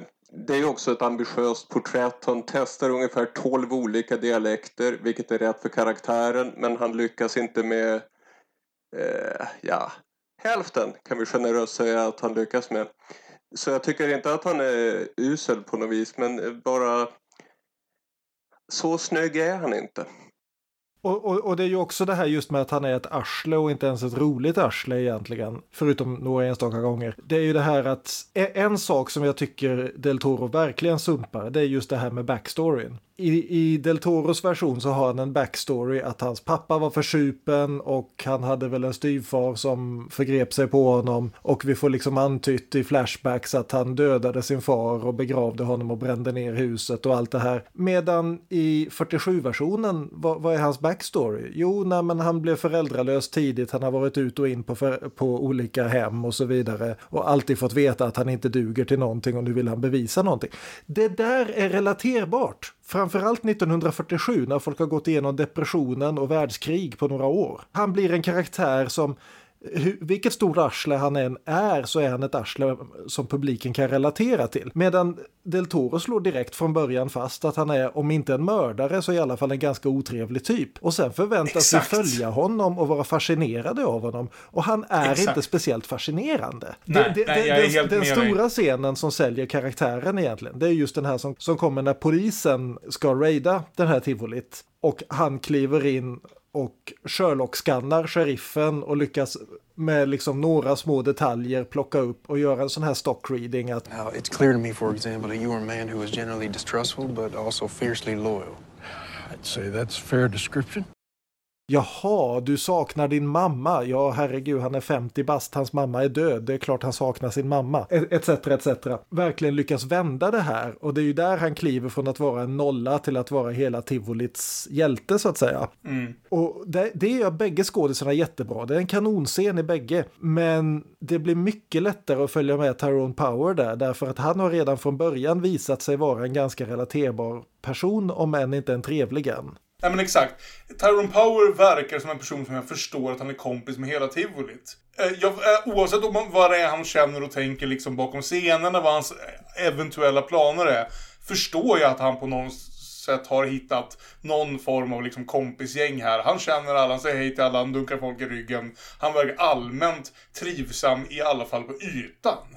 det är också ett ambitiöst porträtt. Han testar ungefär 12 olika dialekter, vilket är rätt för karaktären. Men han lyckas inte med, eh, ja, hälften kan vi generöst säga att han lyckas med. Så jag tycker inte att han är usel på något vis, men bara så snygg är han inte. Och, och, och det är ju också det här just med att han är ett arsle och inte ens ett roligt arsle egentligen. Förutom några enstaka gånger. Det är ju det här att e- en sak som jag tycker Del Toro verkligen sumpar, det är just det här med backstoryn. I, I Del Toros version så har han en backstory att hans pappa var försupen och han hade väl en styvfar som förgrep sig på honom och vi får liksom antytt i flashbacks att han dödade sin far och begravde honom och brände ner huset och allt det här. Medan i 47-versionen, vad, vad är hans backstory? Jo, nej, men han blev föräldralös tidigt, han har varit ut och in på, för, på olika hem och så vidare och alltid fått veta att han inte duger till någonting och nu vill han bevisa någonting. Det där är relaterbart. Framförallt 1947 när folk har gått igenom depressionen och världskrig på några år. Han blir en karaktär som vilket stort arsle han än är så är han ett arsle som publiken kan relatera till. Medan Del Toro slår direkt från början fast att han är, om inte en mördare, så i alla fall en ganska otrevlig typ. Och sen förväntas vi följa honom och vara fascinerade av honom. Och han är Exakt. inte speciellt fascinerande. Nej, det, nej, jag är den helt den med stora scenen som säljer karaktären egentligen, det är just den här som, som kommer när polisen ska raida den här tivolit. Och han kliver in och Sherlock-skannar sheriffen och lyckas med liksom några små detaljer plocka upp och göra en sån här stock reading att Now, it's clear to me, for example, that you are a man who is generally distrustful but also fiercely loyal. I'd say that's fair description. Jaha, du saknar din mamma. Ja, herregud, han är 50 bast, hans mamma är död. Det är klart han saknar sin mamma. E- Etc, etc. Verkligen lyckas vända det här. Och det är ju där han kliver från att vara en nolla till att vara hela Tivolits hjälte, så att säga. Mm. Och det, det gör bägge skådisarna jättebra. Det är en kanonscen i bägge. Men det blir mycket lättare att följa med Tyrone Power där. Därför att han har redan från början visat sig vara en ganska relaterbar person, om än inte en trevlig en. Nej men exakt. Tyrone Power verkar som en person som jag förstår att han är kompis med hela tivolit. Eh, jag, eh, oavsett om man- vad det är han känner och tänker liksom bakom scenerna, vad hans eh, eventuella planer är, förstår jag att han på något sätt har hittat någon form av liksom kompisgäng här. Han känner alla, han säger hej till alla, han dunkar folk i ryggen. Han verkar allmänt trivsam, i alla fall på ytan.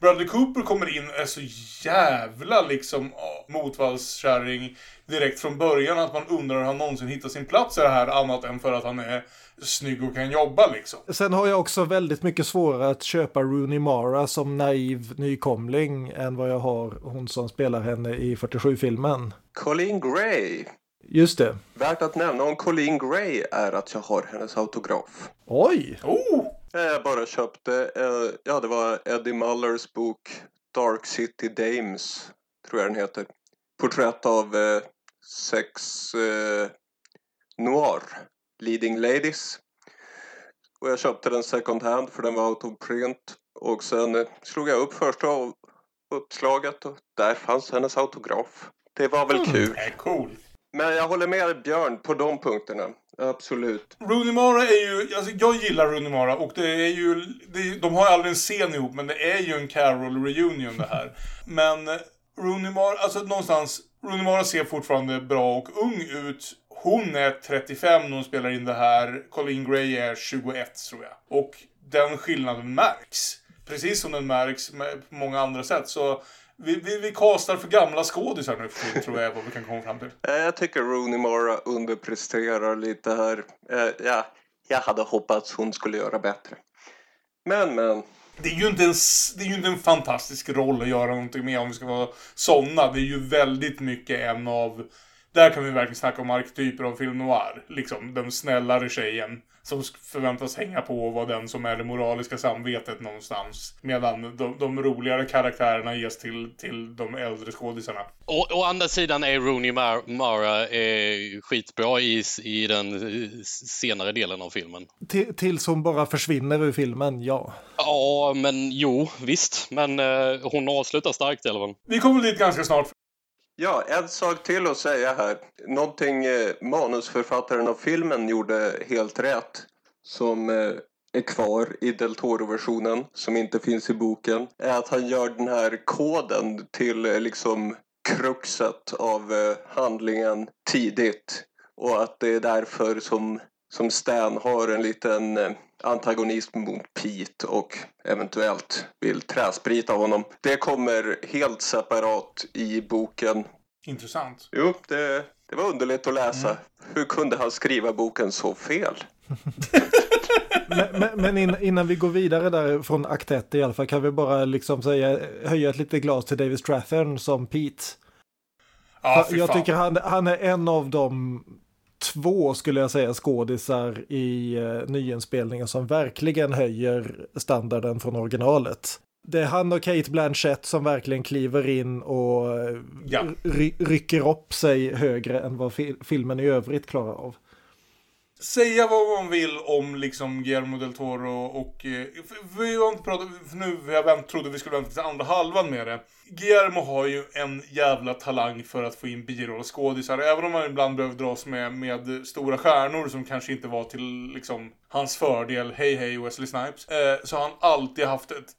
Bradley Cooper kommer in är så jävla liksom motvallskärring direkt från början att man undrar hur han någonsin hittar sin plats i det här annat än för att han är snygg och kan jobba liksom. Sen har jag också väldigt mycket svårare att köpa Rooney Mara som naiv nykomling än vad jag har hon som spelar henne i 47-filmen. Colleen Gray. Just det. Värt att nämna om Colleen Gray är att jag har hennes autograf. Oj! Oh! Jag bara köpte, eh, ja det var Eddie Mullers bok Dark City Dames, tror jag den heter. Porträtt av eh, sex eh, noir leading ladies. Och jag köpte den second hand för den var out of print. Och sen eh, slog jag upp första av- uppslaget och där fanns hennes autograf. Det var väl kul. Det är cool. Men jag håller med Björn på de punkterna. Absolut. Rooney Mara är ju, alltså jag gillar Rooney Mara och det är ju, det är, de har ju aldrig en scen ihop men det är ju en Carol reunion det här. Men eh, Rooney Mara, alltså någonstans, Rooney Mara ser fortfarande bra och ung ut. Hon är 35 när hon spelar in det här. Colleen Gray är 21 tror jag. Och den skillnaden märks. Precis som den märks på många andra sätt. Så vi, vi, vi kastar för gamla skådisar nu för tror jag är vad vi kan komma fram till. Eh, Jag tycker Rooney Mara underpresterar lite här. Eh, Ja, jag hade hoppats hon skulle göra bättre. Men, men. Det är, ju inte en, det är ju inte en fantastisk roll att göra någonting med om vi ska vara såna. Det är ju väldigt mycket en av Där kan vi verkligen snacka om arketyper av film noir. Liksom den snällare tjejen som förväntas hänga på och vara den som är det moraliska samvetet någonstans. Medan de, de roligare karaktärerna ges till, till de äldre skådisarna. Å, å andra sidan är Rooney Mara eh, skitbra i, i den senare delen av filmen. Till, tills hon bara försvinner ur filmen, ja. Ja, men jo, visst. Men eh, hon avslutar starkt i alla fall. Vi kommer dit ganska snart. Ja, en sak till att säga här. Någonting eh, manusförfattaren av filmen gjorde helt rätt. Som eh, är kvar i Del Toro-versionen, som inte finns i boken. Är att han gör den här koden till eh, liksom kruxet av eh, handlingen tidigt. Och att det är därför som, som Stan har en liten eh, antagonist mot Pete och eventuellt vill träsprita honom. Det kommer helt separat i boken. Intressant. Jo, det, det var underligt att läsa. Mm. Hur kunde han skriva boken så fel? men, men, men innan vi går vidare där från akt 1 i alla fall kan vi bara liksom säga höja ett litet glas till David Strathern som Pete. Ja, jag tycker han, han är en av de två skulle jag säga skådisar i uh, nyinspelningen som verkligen höjer standarden från originalet. Det är han och Kate Blanchett som verkligen kliver in och uh, ja. ry rycker upp sig högre än vad fi filmen i övrigt klarar av. Säga vad man vill om liksom Guillermo del Toro och... Eh, vi har inte pratat... Nu, vi har vänt, trodde vi skulle vänta till andra halvan med det. Guillermo har ju en jävla talang för att få in birollskådisar. Även om man ibland behöver dras med, med stora stjärnor som kanske inte var till liksom, hans fördel. Hej hej Wesley Snipes. Eh, så har han alltid haft ett,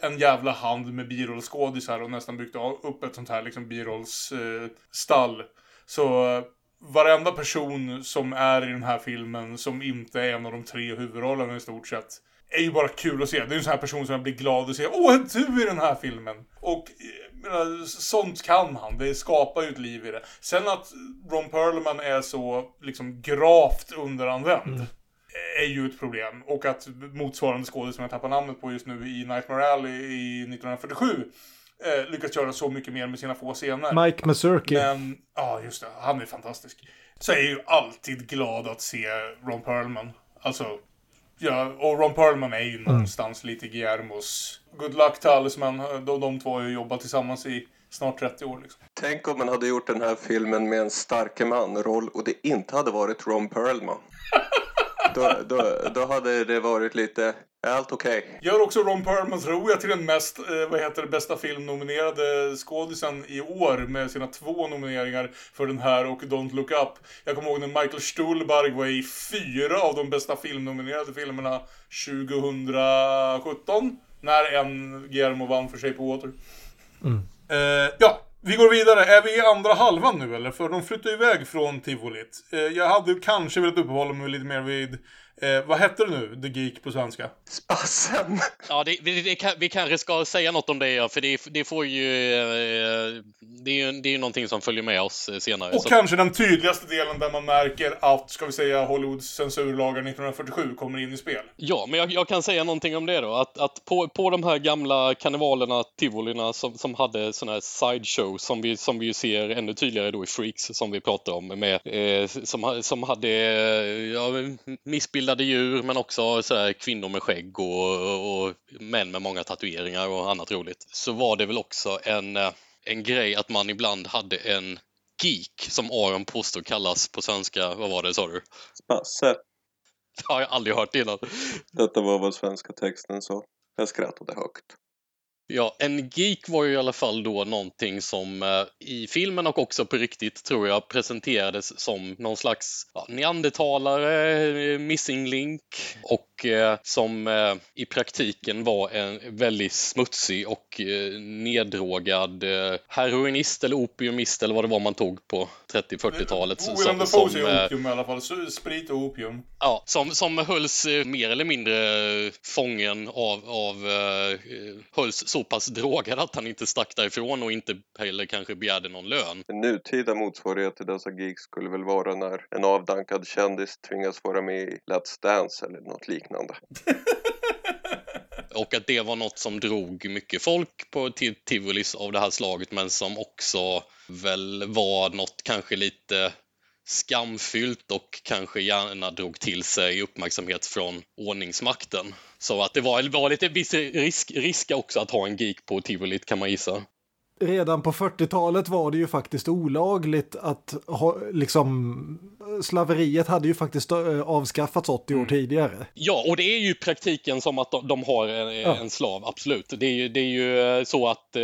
en jävla hand med birollskådisar och nästan byggt upp ett sånt här liksom birollsstall. Eh, så eh, varenda person som är i den här filmen som inte är en av de tre huvudrollerna i stort sett är ju bara kul att se. Det är en sån här person som jag blir glad att se. Åh, är du i den här filmen? Och menar, sånt kan han. Det skapar ju ett liv i det. Sen att Ron Perlman är så liksom gravt underanvänd. Mm. Är ju ett problem. Och att motsvarande skådespelare som jag tappar namnet på just nu i Nightmare Alley i 1947 eh, lyckats göra så mycket mer med sina få scener. Mike Mazurki. Men, ja just det, han är fantastisk. Så jag är ju alltid glad att se Ron Perlman. Alltså, ja, och Ron Perlman är ju mm. någonstans lite Guillermos Good Luck Talisman. De, de två har ju jobbat tillsammans i snart 30 år. Liksom. Tänk om man hade gjort den här filmen med en starke man-roll och det inte hade varit Ron Perlman. då, då, då hade det varit lite allt okej. Okay. Gör också Ron Perlman, tror jag, till den mest, eh, vad heter det, bästa filmnominerade skådisen i år med sina två nomineringar för den här och Don't Look Up. Jag kommer ihåg när Michael Stuhlbarg var i fyra av de bästa filmnominerade filmerna 2017. När en Guillermo vann för sig på Water. Mm. Eh, ja, vi går vidare. Är vi i andra halvan nu eller? För de flyttar iväg från tivolit. Eh, jag hade kanske velat uppehålla mig lite mer vid Eh, vad hette det nu, The Geek på svenska? Spassen! Ja, det, det, det kan, vi kanske ska säga något om det, ja, för det, det får ju... Eh, det är ju det är någonting som följer med oss eh, senare. Och så. kanske den tydligaste delen där man märker att, ska vi säga, Hollywoods censurlagar 1947 kommer in i spel. Ja, men jag, jag kan säga någonting om det då. Att, att på, på de här gamla karnevalerna, tivolierna, som, som hade sådana här sideshows som vi, som vi ser ännu tydligare då i Freaks, som vi pratar om, med, eh, som, som hade ja, missbildade bildade djur men också så här, kvinnor med skägg och, och, män med många tatueringar och annat roligt. Så var det väl också en, eh, en grej att man ibland hade en geek som Aron påstår kallas på svenska. Vad var det sa du? Spasse. Det har jag aldrig hört innan. Detta var vad svenska texten sa. Jag skrattade högt. Ja, en geek var ju i alla fall då någonting som eh, i filmen och också på riktigt tror jag presenterades som någon slags ja, neandertalare, eh, missing link och eh, som eh, i praktiken var en väldigt smutsig och eh, neddrogad eh, heroinist eller opiumist eller vad det var man tog på 30-40-talet. William Dafoe säger opium i alla fall, sprit och opium. Ja, som, som hölls mer eller mindre fången av, av hölls så pass drogad att han inte stack därifrån och inte heller kanske begärde någon lön. En nutida motsvarighet till dessa gigs skulle väl vara när en avdankad kändis tvingas vara med i Let's Dance eller något liknande. och att det var något som drog mycket folk på tivolis av det här slaget men som också väl var något kanske lite skamfyllt och kanske gärna drog till sig uppmärksamhet från ordningsmakten. Så att det var, var lite viss risk, risk också att ha en geek på tivolit kan man gissa redan på 40-talet var det ju faktiskt olagligt att ha, liksom, slaveriet hade ju faktiskt eh, avskaffats 80 år mm. tidigare. Ja, och det är ju praktiken som att de har en, ja. en slav, absolut. Det är ju, det är ju eh, så att eh,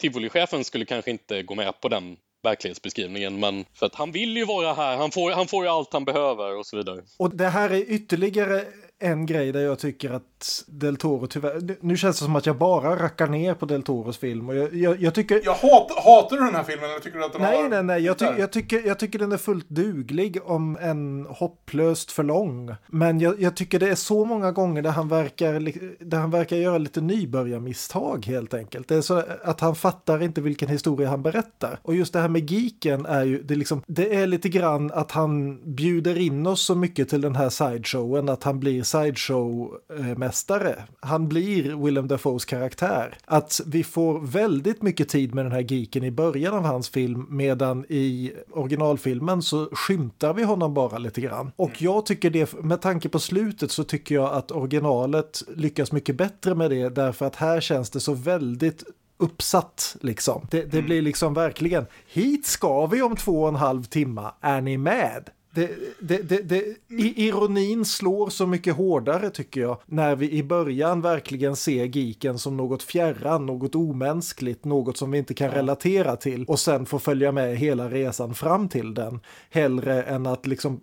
tivolichefen skulle kanske inte gå med på den verklighetsbeskrivningen. Men för att han vill ju vara här, han får, han får ju allt han behöver och så vidare. Och det här är ytterligare en grej där jag tycker att Del Toro tyvärr... Nu känns det som att jag bara rackar ner på Del Toros film. Och jag, jag, jag tycker... Jag hat, hatar du den här filmen eller tycker du att den nej, har... Nej, nej, jag, ty, jag, tycker, jag tycker den är fullt duglig om en hopplöst för lång. Men jag, tycker det är så många gånger där han verkar, där han verkar göra lite nybörjarmisstag helt enkelt. Det är så att han fattar inte vilken historia han berättar. Och just det här med geeken är ju, det, liksom, det är lite grann att han bjuder in oss så mycket till den här sideshowen att han blir sideshow-mästare. Han blir Willem Dafoes karaktär. Att vi får väldigt mycket tid med den här geeken i början av hans film medan i originalfilmen så skymtar vi honom bara lite grann. Och jag tycker det, med tanke på slutet så tycker jag att originalet lyckas mycket bättre med det därför att här känns det så väldigt uppsatt liksom. Det, det mm. blir liksom verkligen hit ska vi om två och en halv timma. Är ni med? Det, det, det, ironin slår så mycket hårdare tycker jag när vi i början verkligen ser geeken som något fjärran, något omänskligt, något som vi inte kan relatera till och sen får följa med hela resan fram till den. Hellre än att liksom,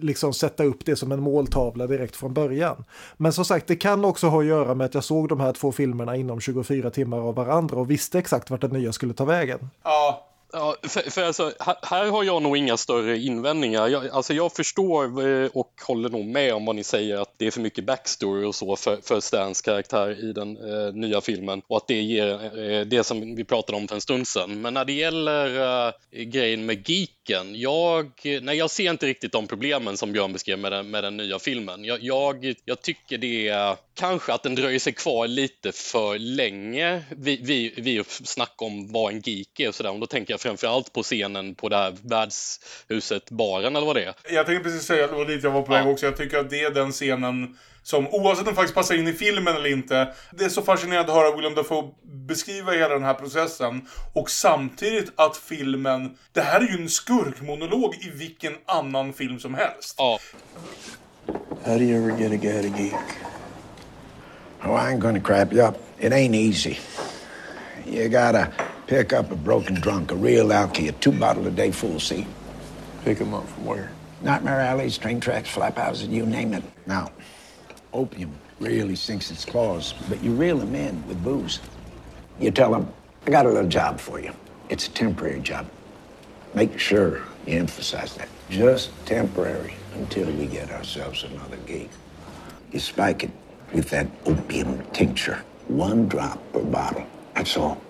liksom sätta upp det som en måltavla direkt från början. Men som sagt, det kan också ha att göra med att jag såg de här två filmerna inom 24 timmar av varandra och visste exakt vart den nya skulle ta vägen. Ja, Ja, för, för alltså, här, har jag nog inga större invändningar. Jag, alltså jag förstår eh, och håller nog med om vad ni säger att det är för mycket backstory och så för, för Stans karaktär i den eh, nya filmen och att det ger eh, det som vi pratade om för en stund sedan. Men när det gäller eh, grejen med geeken, jag, nej, jag ser inte riktigt de problemen som Björn beskrev med den, med den nya filmen. Jag, jag, jag tycker det är kanske att den dröjer sig kvar lite för länge vid, vid, vid snack om vad en geek är och sådär. Och då tänker jag framförallt på scenen på det här värdshuset, baren eller vad det är. Jag tänkte precis säga, det var dit jag var på väg ja. också. Jag tycker att det är den scenen som oavsett om faktiskt passar in i filmen eller inte. Det är så fascinerande att höra William Dafoe beskriva hela den här processen. Och samtidigt att filmen, det här är ju en skurkmonolog i vilken annan film som helst. Ja. How do you ever get a guy to geek? Oh, I ain't gonna crap you up. It ain't easy. You gotta pick up a broken drunk, a real alky, a two bottle a day full seat. Pick him up from where? Nightmare alleys, train tracks, flap houses, you name it. Now, opium really sinks its claws, but you reel them in with booze. You tell them, I got a little job for you. It's a temporary job. Make sure you emphasize that. Just temporary until we get ourselves another gig. You spike it with that opium tincture. One drop per bottle. That's all.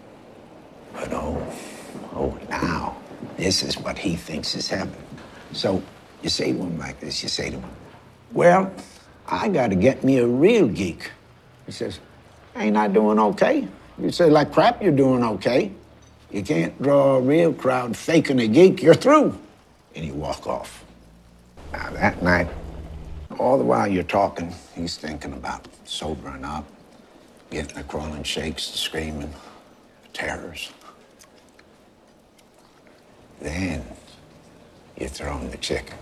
But oh, oh, now, this is what he thinks is heaven. So you say to him like this you say to him, Well, I got to get me a real geek. He says, Ain't I doing okay? You say, Like crap, you're doing okay. You can't draw a real crowd faking a geek, you're through. And you walk off. Now, that night, all the while you're talking, he's thinking about sobering up, getting the crawling shakes, the screaming, the terrors. Then you throw him the chicken.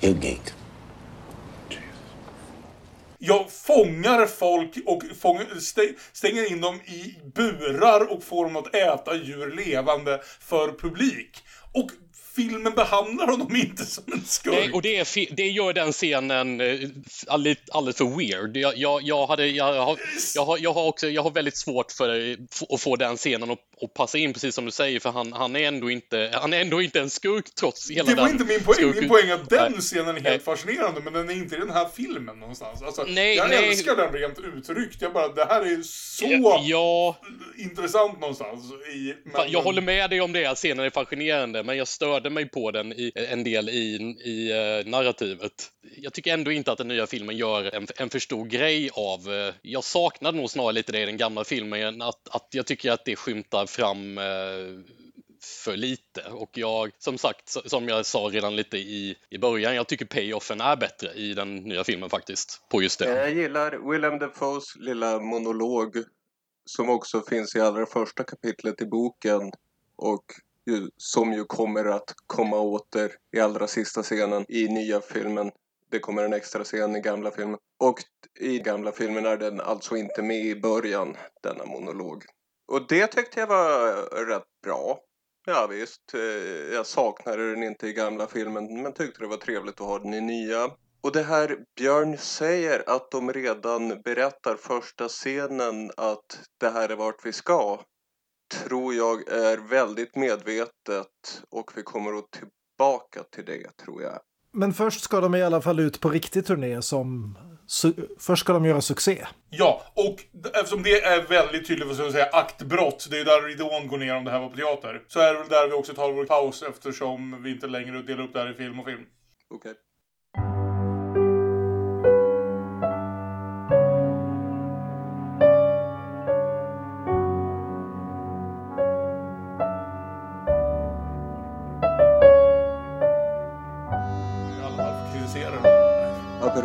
He'll geek. Jag fångar folk och fångar, stänger in dem i burar och får dem att äta djur levande för publik. Och filmen behandlar honom inte som en skurk. Nej, och det, är, det gör den scenen eh, alldeles, alldeles för weird. Jag, jag, jag, hade, jag, har, jag, har, jag, har också, jag har väldigt svårt för att få den scenen att, att passa in, precis som du säger, för han, han, är ändå inte, han är ändå inte en skurk trots hela den... Det var inte min poäng. Skurk... Min poäng är att den scenen är helt nej. fascinerande, men den är inte i den här filmen någonstans. Alltså, nej, jag nej. älskar den rent uttryckt. Jag bara, det här är så ja, intressant någonstans. I, men, jag håller med dig om det, att scenen är fascinerande, men jag störde mig på den i, en del i, i uh, narrativet. jag tycker ändå inte att den nya filmen gör en, en för stor grej av... Eh, jag saknar nog snarare lite det i den gamla filmen, att, att jag tycker att det skymtar fram eh, för lite. Och jag, som sagt, som jag sa redan lite i, i början, jag tycker payoffen är bättre i den nya filmen faktiskt, på just det. Jag gillar Willem Dafoes lilla monolog som också finns i allra första kapitlet i boken och ju, som ju kommer att komma åter i allra sista scenen i nya filmen. Det kommer en extra scen i gamla filmen. Och i gamla filmen är den alltså inte med i början, denna monolog. Och det tyckte jag var rätt bra. Ja visst, eh, jag saknade den inte i gamla filmen men tyckte det var trevligt att ha den i nya. Och det här Björn säger att de redan berättar första scenen att det här är vart vi ska tror jag är väldigt medvetet och vi kommer att tillbaka till det tror jag. Men först ska de i alla fall ut på riktig turné som... Först ska de göra succé. Ja, och eftersom det är väldigt tydligt vad ska jag säga, aktbrott, det är där ridån går ner om det här var på teater, så är det väl där vi också tar vår paus eftersom vi inte längre delar upp det här i film och film. Okej. Okay.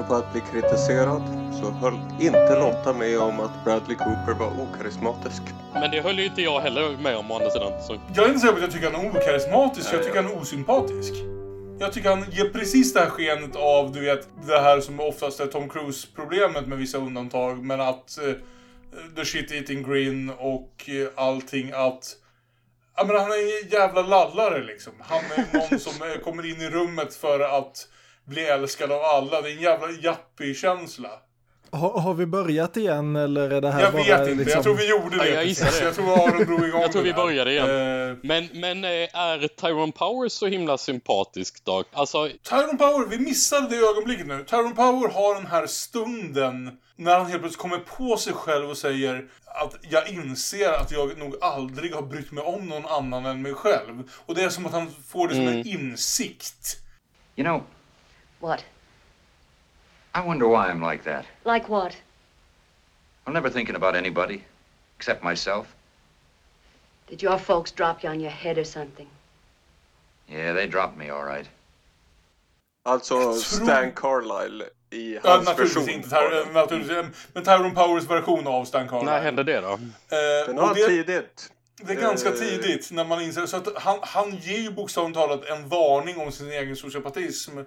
Apropå att bli kritiserad så höll inte Lotta med om att Bradley Cooper var okarismatisk. Men det höll ju inte jag heller med om å andra sidan. Så. Jag är inte säker på att jag tycker han är okarismatisk, jag tycker han är osympatisk. Jag tycker han ger precis det här skenet av, du vet, det här som oftast är Tom Cruise-problemet med vissa undantag, men att uh, the shit eating grin och uh, allting att Ja men han är en jävla lallare liksom. Han är någon som kommer in i rummet för att bli älskad av alla. Det är en jävla yuppie-känsla. Har, har, vi börjat igen eller är det här Jag bara, vet inte, liksom... jag tror vi gjorde det. Ja, jag gissar det. Jag tror Aron drog igång Jag tror vi började igen. Uh, men, men eh, är Tyrone Power så himla sympatisk då? Alltså... Tyrone Power, vi missade det ögonblicket nu. Tyrone Power har den här stunden när han helt plötsligt kommer på sig själv och säger att jag inser att jag nog aldrig har brytt mig om någon annan än mig själv. Och det är som att han får det som Mm. en insikt. You know, What? I wonder why I'm like that. Like what? I'm never thinking about anybody except myself. Did your folks drop you on your head or something? Yeah, they dropped me all right. Alltså Stan Carlisle i Ja, hans naturligtvis version. inte. Ty- naturligtvis, men Tyrone Powers version av Stan Carlisle. När hände det då? Eh, Den har det- tidigt. Det är ganska tidigt när man inser, så att han, han ger ju bokstavligt talat en varning om sin egen sociopatism. Eh,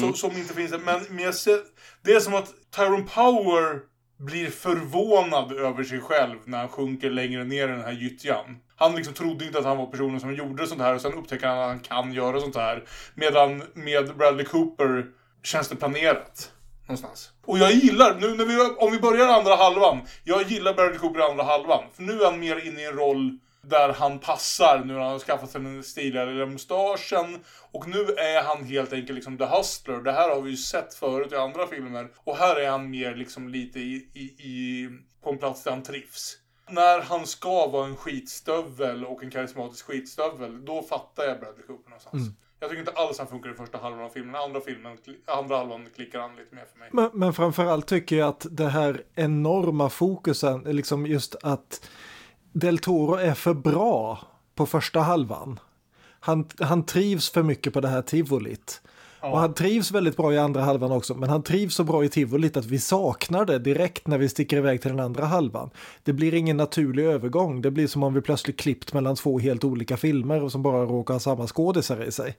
så, som inte finns där. Men, men jag ser, det är som att Tyrone Power blir förvånad över sig själv när han sjunker längre ner i den här gyttjan. Han liksom trodde inte att han var personen som gjorde sånt här och sen upptäcker han att han kan göra sånt här. Medan med Bradley Cooper känns det planerat. Någonstans. Och jag gillar, nu när vi, om vi börjar andra halvan. Jag gillar Bradley Cooper i andra halvan. För nu är han mer inne i en roll där han passar nu när han har skaffat sig den stiliga mustaschen. Och nu är han helt enkelt liksom the hustler. Det här har vi ju sett förut i andra filmer. Och här är han mer liksom lite i, i, i, på en plats där han trivs. När han ska vara en skitstövel och en karismatisk skitstövel, då fattar jag Bradley Cooper någonstans. Mm. Jag tycker inte alls han funkar i första halvan av filmen. Andra, filmen, andra halvan klickar han lite mer för mig. Men, men framförallt tycker jag att det här enorma fokusen, liksom just att Del Toro är för bra på första halvan. Han, han trivs för mycket på det här tivolit. Och han trivs väldigt bra i andra halvan också, men han trivs så bra i tivolit att vi saknar det direkt när vi sticker iväg till den andra halvan. Det blir ingen naturlig övergång, det blir som om vi plötsligt klippt mellan två helt olika filmer och som bara råkar ha samma skådisar i sig.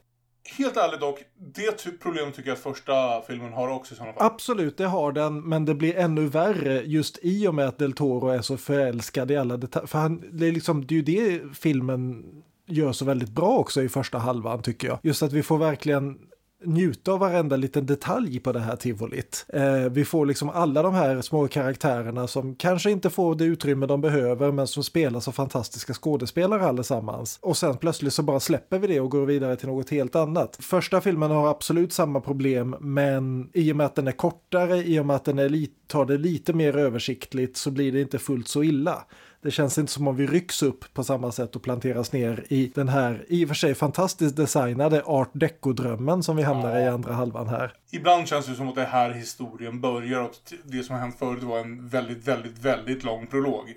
Helt ärligt dock, det ty- problemet tycker jag att första filmen har också i sådana fall. Absolut, det har den, men det blir ännu värre just i och med att Del Toro är så förälskad i alla detaljer. För han, det, är liksom, det är ju det filmen gör så väldigt bra också i första halvan tycker jag. Just att vi får verkligen njuta av varenda liten detalj på det här tivolit. Eh, vi får liksom alla de här små karaktärerna som kanske inte får det utrymme de behöver men som spelas av fantastiska skådespelare allesammans. Och sen plötsligt så bara släpper vi det och går vidare till något helt annat. Första filmen har absolut samma problem men i och med att den är kortare, i och med att den är tar det lite mer översiktligt så blir det inte fullt så illa. Det känns inte som om vi rycks upp på samma sätt och planteras ner i den här i och för sig fantastiskt designade art deco-drömmen som vi hamnar i andra halvan här. Ibland känns det som att det är här historien börjar och att det som har hänt förut var en väldigt, väldigt, väldigt lång prolog.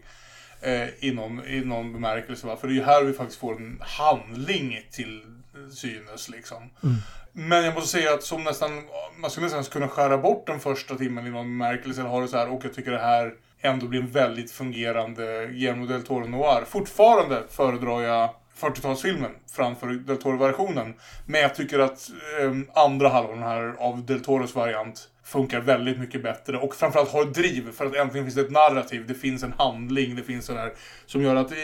Eh, inom, i någon bemärkelse. Va? För det är ju här vi faktiskt får en handling till synes liksom. Mm. Men jag måste säga att som nästan, man skulle nästan kunna skära bort den första timmen i någon bemärkelse eller ha det så här och jag tycker det här ändå blir en väldigt fungerande Guillermo del Toro Noir. Fortfarande föredrar jag 40-talsfilmen framför del Toro-versionen. Men jag tycker att eh, andra halvan här av del Toros variant funkar väldigt mycket bättre och framförallt har ett driv för att äntligen finns det ett narrativ, det finns en handling, det finns sådär som gör att eh,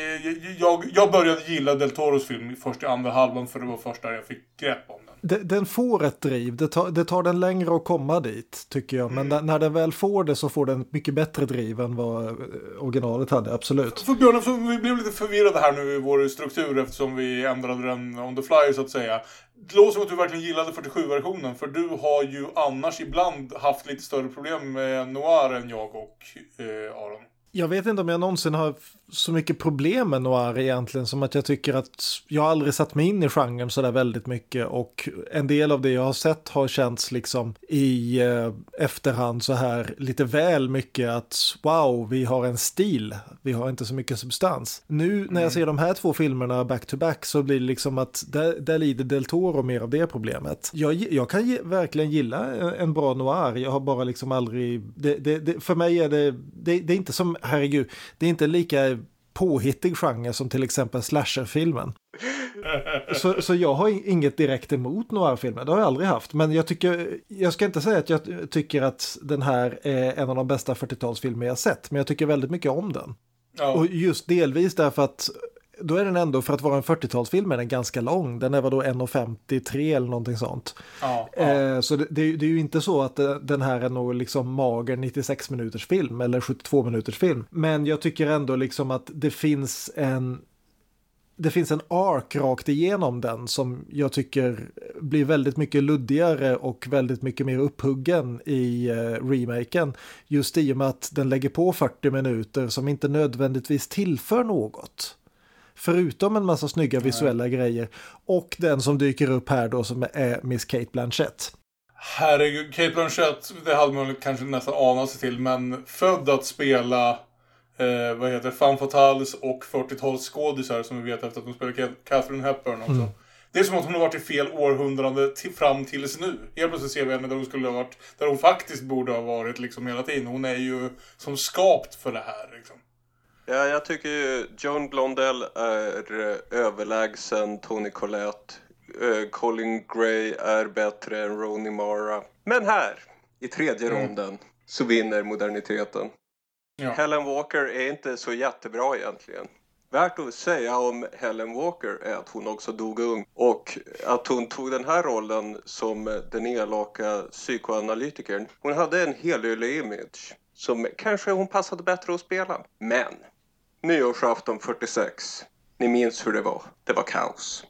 jag, jag började gilla Del Toros film först i andra halvan för det var först där jag fick grepp om den. Får ett driv, det tar, det tar den längre att komma dit tycker jag, men mm. när den väl får det så får den mycket bättre driv än vad eh, originalet hade, absolut. För, för Björn, för vi blev lite förvirrade här nu i vår struktur eftersom vi ändrade den on the fly så att säga. Det låter som att du verkligen gillade 47-versionen, för du har ju annars ibland haft lite större problem med Noir än jag och eh, Aron. Jag vet inte om jag någonsin har så mycket problem med noir egentligen som att jag tycker att jag aldrig satt mig in i genren så där väldigt mycket och en del av det jag har sett har känts liksom i eh, efterhand så här lite väl mycket att wow, vi har en stil, vi har inte så mycket substans. Nu när jag mm. ser de här två filmerna back to back så blir det liksom att där, där lider Del Toro mer av det problemet. Jag, jag kan ge, verkligen gilla en bra noir, jag har bara liksom aldrig, det, det, det, för mig är det, det, det är inte som, herregud, det är inte lika påhittig genre som till exempel slasherfilmen. så, så jag har inget direkt emot noir-filmer, det har jag aldrig haft. Men jag tycker, jag ska inte säga att jag tycker att den här är en av de bästa 40-talsfilmer jag sett, men jag tycker väldigt mycket om den. Ja. Och just delvis därför att då är den ändå, för att vara en 40-talsfilm, är den ganska lång. Den är väl då 1.53 eller någonting sånt. Ja, ja. Eh, så det, det, är ju inte så att eh, den här är någon liksom mager 96 minuters film eller 72 minuters film. Men jag tycker ändå liksom att det finns en det finns en ark rakt igenom den som jag tycker blir väldigt mycket luddigare och väldigt mycket mer upphuggen i uh, remaken. Just i och med att den lägger på 40 minuter som inte nödvändigtvis tillför något. Förutom en massa snygga visuella grejer. Och den som dyker upp här då som är Miss Kate Blanchett. Herregud, Kate Blanchett, det hade man kanske nästan anat sig till, men född att spela eh, vad heter Fan Fatales och 40-talsskådisar som vi vet efter att hon spelade Catherine Hepburn också. Mm. Det är som att hon har varit i fel århundrade till, fram tills nu. Helt plötsligt ser vi henne där hon skulle ha varit, där hon faktiskt borde ha varit liksom hela tiden. Hon är ju som skapt för det här liksom. Ja, jag tycker ju Joan Blondell är eh, överlägsen Tony Collette. Uh, Colin Gray är bättre än Rooney Mara. Men här, i tredje mm. ronden, så vinner moderniteten. Ja. Helen Walker är inte så jättebra egentligen. Värt att säga om Helen Walker är att hon också dog ung och att hon tog den här rollen som den elaka psykoanalytikern. Hon hade en helylle image som kanske hon passade bättre att spela. Men Nyårsafton 46. Ni minns hur det var. Det var kaos.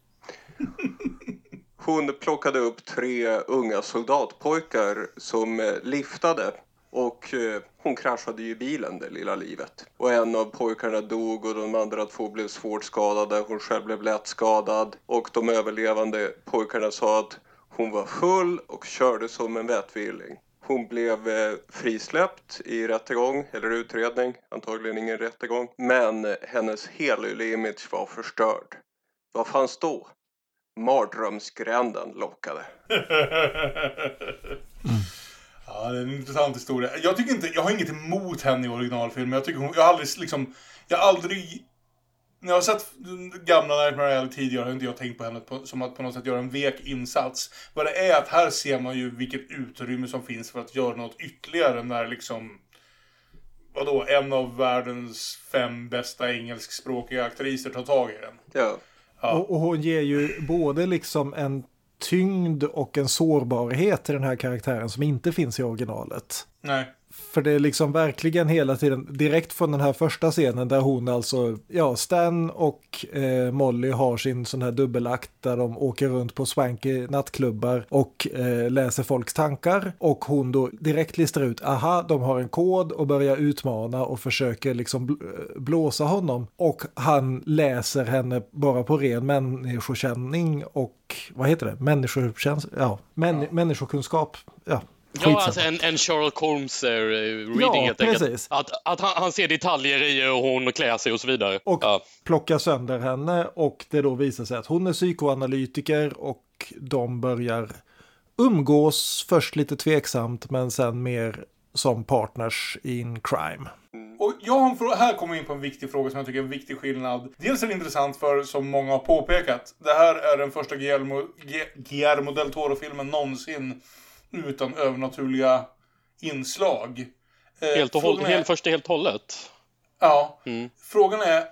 Hon plockade upp tre unga soldatpojkar som eh, liftade och eh, hon kraschade ju bilen det lilla livet. Och en av pojkarna dog och de andra två blev svårt skadade. Hon själv blev lätt skadad. Och de överlevande pojkarna sa att hon var full och körde som en vettvilling. Hon blev eh, frisläppt i rättegång, eller utredning, antagligen ingen rättegång. Men eh, hennes helylle-image var förstörd. Vad fanns då? Mardrömsgränden lockade. Ja, det är en intressant historia. Jag tycker inte, jag har inget emot henne i originalfilmen. Jag tycker hon, jag har aldrig liksom, jag har aldrig när jag har sett gamla Nightmare Alley tidigare har inte jag tänkt på henne på, som att på något sätt göra en vek insats. Vad det är att här ser man ju vilket utrymme som finns för att göra något ytterligare när liksom vadå, en av världens fem bästa engelskspråkiga aktriser tar tag i den. Ja. ja. Och, och hon ger ju både liksom en tyngd och en sårbarhet till den här karaktären som inte finns i originalet. Nej. För det är liksom verkligen hela tiden, direkt från den här första scenen där hon alltså, ja, Stan och eh, Molly har sin sån här dubbelakt där de åker runt på swanky nattklubbar och eh, läser folks tankar. Och hon då direkt listar ut, aha, de har en kod och börjar utmana och försöker liksom bl- blåsa honom. Och han läser henne bara på ren människokänning och, vad heter det, människokäns ja, män, människokunskap. Ja, Ja, alltså en, en Sherlock Holmes eh, reading Ja, helt enkelt. precis. Att, att han, han ser detaljer i hur hon klär sig och så vidare. Och ja. plockar sönder henne och det då visar sig att hon är psykoanalytiker och de börjar umgås först lite tveksamt men sen mer som partners in crime. Och jag har en fråga, här kommer vi in på en viktig fråga som jag tycker är en viktig skillnad. Dels är det intressant för, som många har påpekat, det här är den första Guillermo, Gu- Guillermo del Toro-filmen någonsin utan övernaturliga inslag. Eh, Helt och håll, frågan är- helt, först helt hållet. Ja. Mm. Frågan är,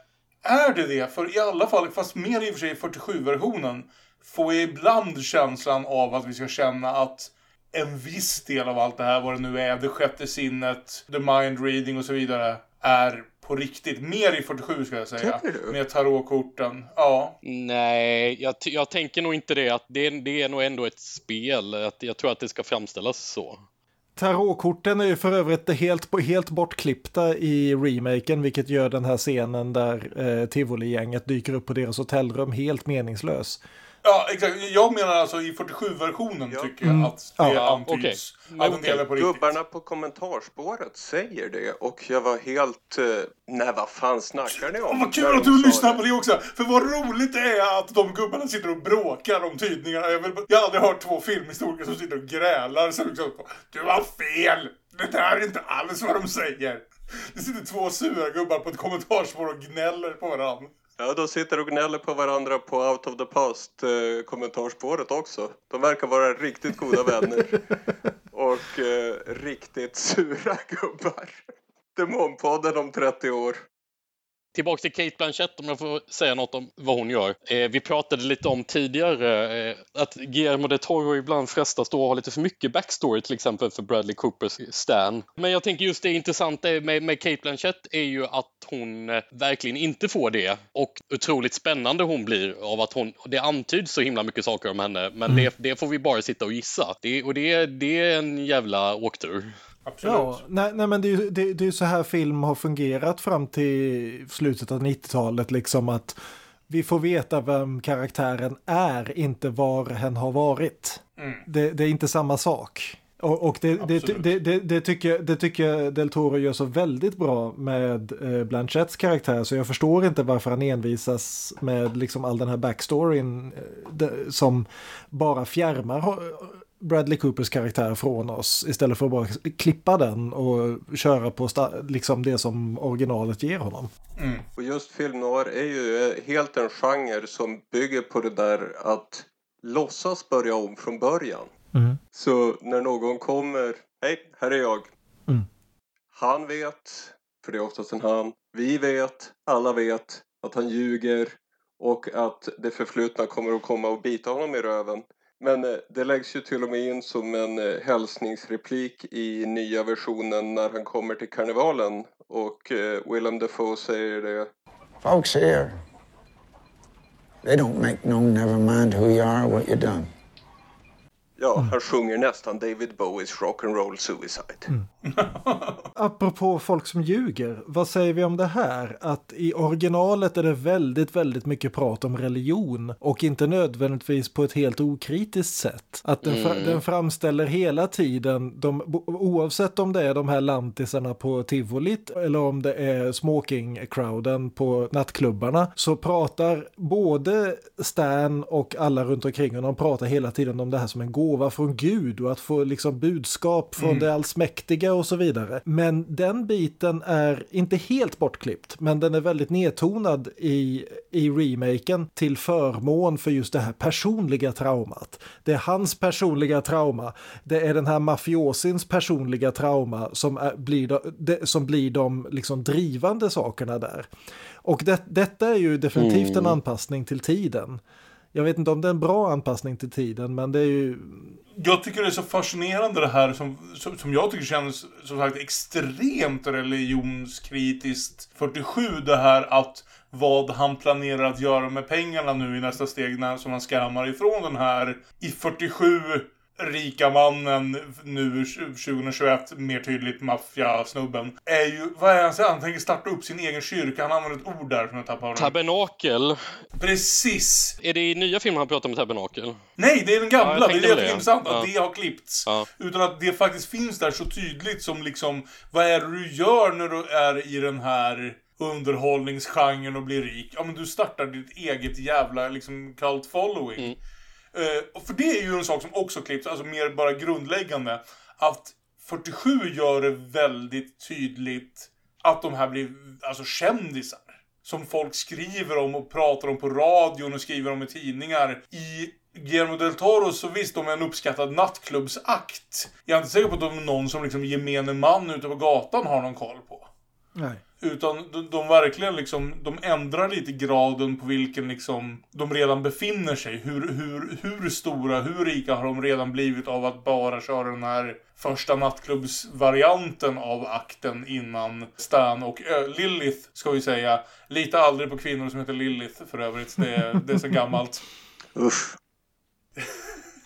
är det det? För i alla fall, fast mer i och för sig i 47-versionen, får jag ibland känslan av att vi ska känna att en viss del av allt det här, vad det nu är, det sjätte sinnet, the mind reading och så vidare, är på riktigt. Mer i 47 ska jag säga. Med tarotkorten. Ja. Nej, jag, jag tänker nog inte det. Att det, är- det är nog ändå ett spel. Att jag tror att det ska framställas så. Tarotkorten är ju för övrigt helt, helt bortklippta i remaken vilket gör den här scenen där eh, Tivoli-gänget dyker upp på deras hotellrum helt meningslös. Ja, exakt. Jag menar alltså i 47-versionen tycker jag Mm. att det Ja, antyds. Men Att är på riktigt. Gubbarna på kommentarspåret säger det och jag var helt... eh, Nej, vad fan snackar ni om? Åh, vad kul att du lyssnar det. på det också! För vad roligt det är att de gubbarna sitter och bråkar om tydningarna. Jag, vill, jag har aldrig hört två filmhistoriker som sitter och grälar så liksom, Du har fel! Det där är inte alls vad de säger. Det sitter två sura gubbar på ett kommentarspår och gnäller på varandra. Ja, de sitter och gnäller på varandra på Out of the Past eh, kommentarspåret också. De verkar vara riktigt goda vänner. och eh, riktigt sura gubbar. Demonpodden om 30 år. Tillbaka till Kate Blanchett om jag får säga något om vad hon gör. Eh, vi pratade lite om tidigare eh, att Guillermo del Toro ibland frestas då att ha lite för mycket backstory till exempel för Bradley Coopers Stan. Men jag tänker just det intressanta med, med Kate Blanchett är ju att hon eh, verkligen inte får det och otroligt spännande hon blir av att hon, det antyds så himla mycket saker om henne men Mm. det, det får vi bara sitta och gissa. Det, och det, det är en jävla åktur. Absolut. Ja, nej, nej men det är ju det, det är så här film har fungerat fram till slutet av 90-talet. Liksom att vi får veta vem karaktären är, inte var hen har varit. Mm. Det, det är inte samma sak. Och, och det, det, tycker, det tycker jag Del Toro gör så väldigt bra med eh, Blanchetts karaktär. Så jag förstår inte varför han envisas med liksom all den här backstoryn eh, som bara fjärmar Bradley Coopers karaktär från oss istället för att bara klippa den och köra på liksom det som originalet ger honom. Och just film noir är ju eh, helt en genre som bygger på det där att låtsas börja om från början. Mm. Så när någon kommer, hej, här är jag. Mm. Han vet, för det är oftast en han. Vi vet, alla vet att han ljuger och att det förflutna kommer att komma och bita honom i röven. Men eh, det läggs ju till och med in som en eh, hälsningsreplik i nya versionen när han kommer till karnevalen och eh, Willem Dafoe säger det. Folks here, they don't make no never mind who you are or what you done. Ja, han sjunger nästan David Bowies Rock'n'Roll Suicide. Apropå folk som ljuger, vad säger vi om det här? Att i originalet är det väldigt, väldigt mycket prat om religion och inte nödvändigtvis på ett helt okritiskt sätt. Att den, fra- Mm. den framställer hela tiden, de, oavsett om det är de här lantisarna på tivolit eller om det är smoking-crowden på nattklubbarna, så pratar både Stan och alla runt omkring honom pratar hela tiden om det här som en gåva från Gud och att få liksom budskap från Mm. det allsmäktiga och så vidare. Men den biten är inte helt bortklippt, men den är väldigt nedtonad i, i remaken till förmån för just det här personliga traumat. Det är hans personliga trauma, det är den här mafiosins personliga trauma som, är, blir, de, som blir de liksom drivande sakerna där. Och det, detta är ju definitivt en Mm. anpassning till tiden. Jag vet inte om det är en bra anpassning till tiden, men det är ju... Jag tycker det är så fascinerande det här som, som, som jag tycker känns som sagt extremt religionskritiskt 47. Det här att vad han planerar att göra med pengarna nu i nästa steg när som han skammar ifrån den här i 47 rika mannen nu 2021, mer tydligt maffiasnubben, är ju, vad är han säger? Han tänker starta upp sin egen kyrka. Han använder ett ord där som jag tappar. Tabernakel. Precis. Är det i nya filmer han pratar om tabernakel? Nej, det är den gamla. Ja, det är det intressant, att Ja. det har klippts. Ja. Utan att det faktiskt finns där så tydligt som liksom, vad är det du gör när du är i den här underhållningsgenren och blir rik? Ja, men du startar ditt eget jävla liksom cult following. Eh, och för det är ju en sak som också klipps, alltså mer bara grundläggande. Att 47 gör det väldigt tydligt att de här blir alltså kändisar. Som folk skriver om och pratar om på radion och skriver om i tidningar. I Guillermo del Toro så visst, de är en uppskattad nattklubbsakt. Jag är inte säker på att de är någon som liksom gemene man ute på gatan har någon koll på. Nej. Utan de, de verkligen liksom, de ändrar lite graden på vilken liksom de redan befinner sig. Hur, hur, hur stora, hur rika har de redan blivit av att bara köra den här första nattklubbsvarianten av akten innan Stan och Ö, Lilith, ska vi säga. Lita aldrig på kvinnor som heter Lilith för övrigt. Det, är- det är så gammalt. Usch.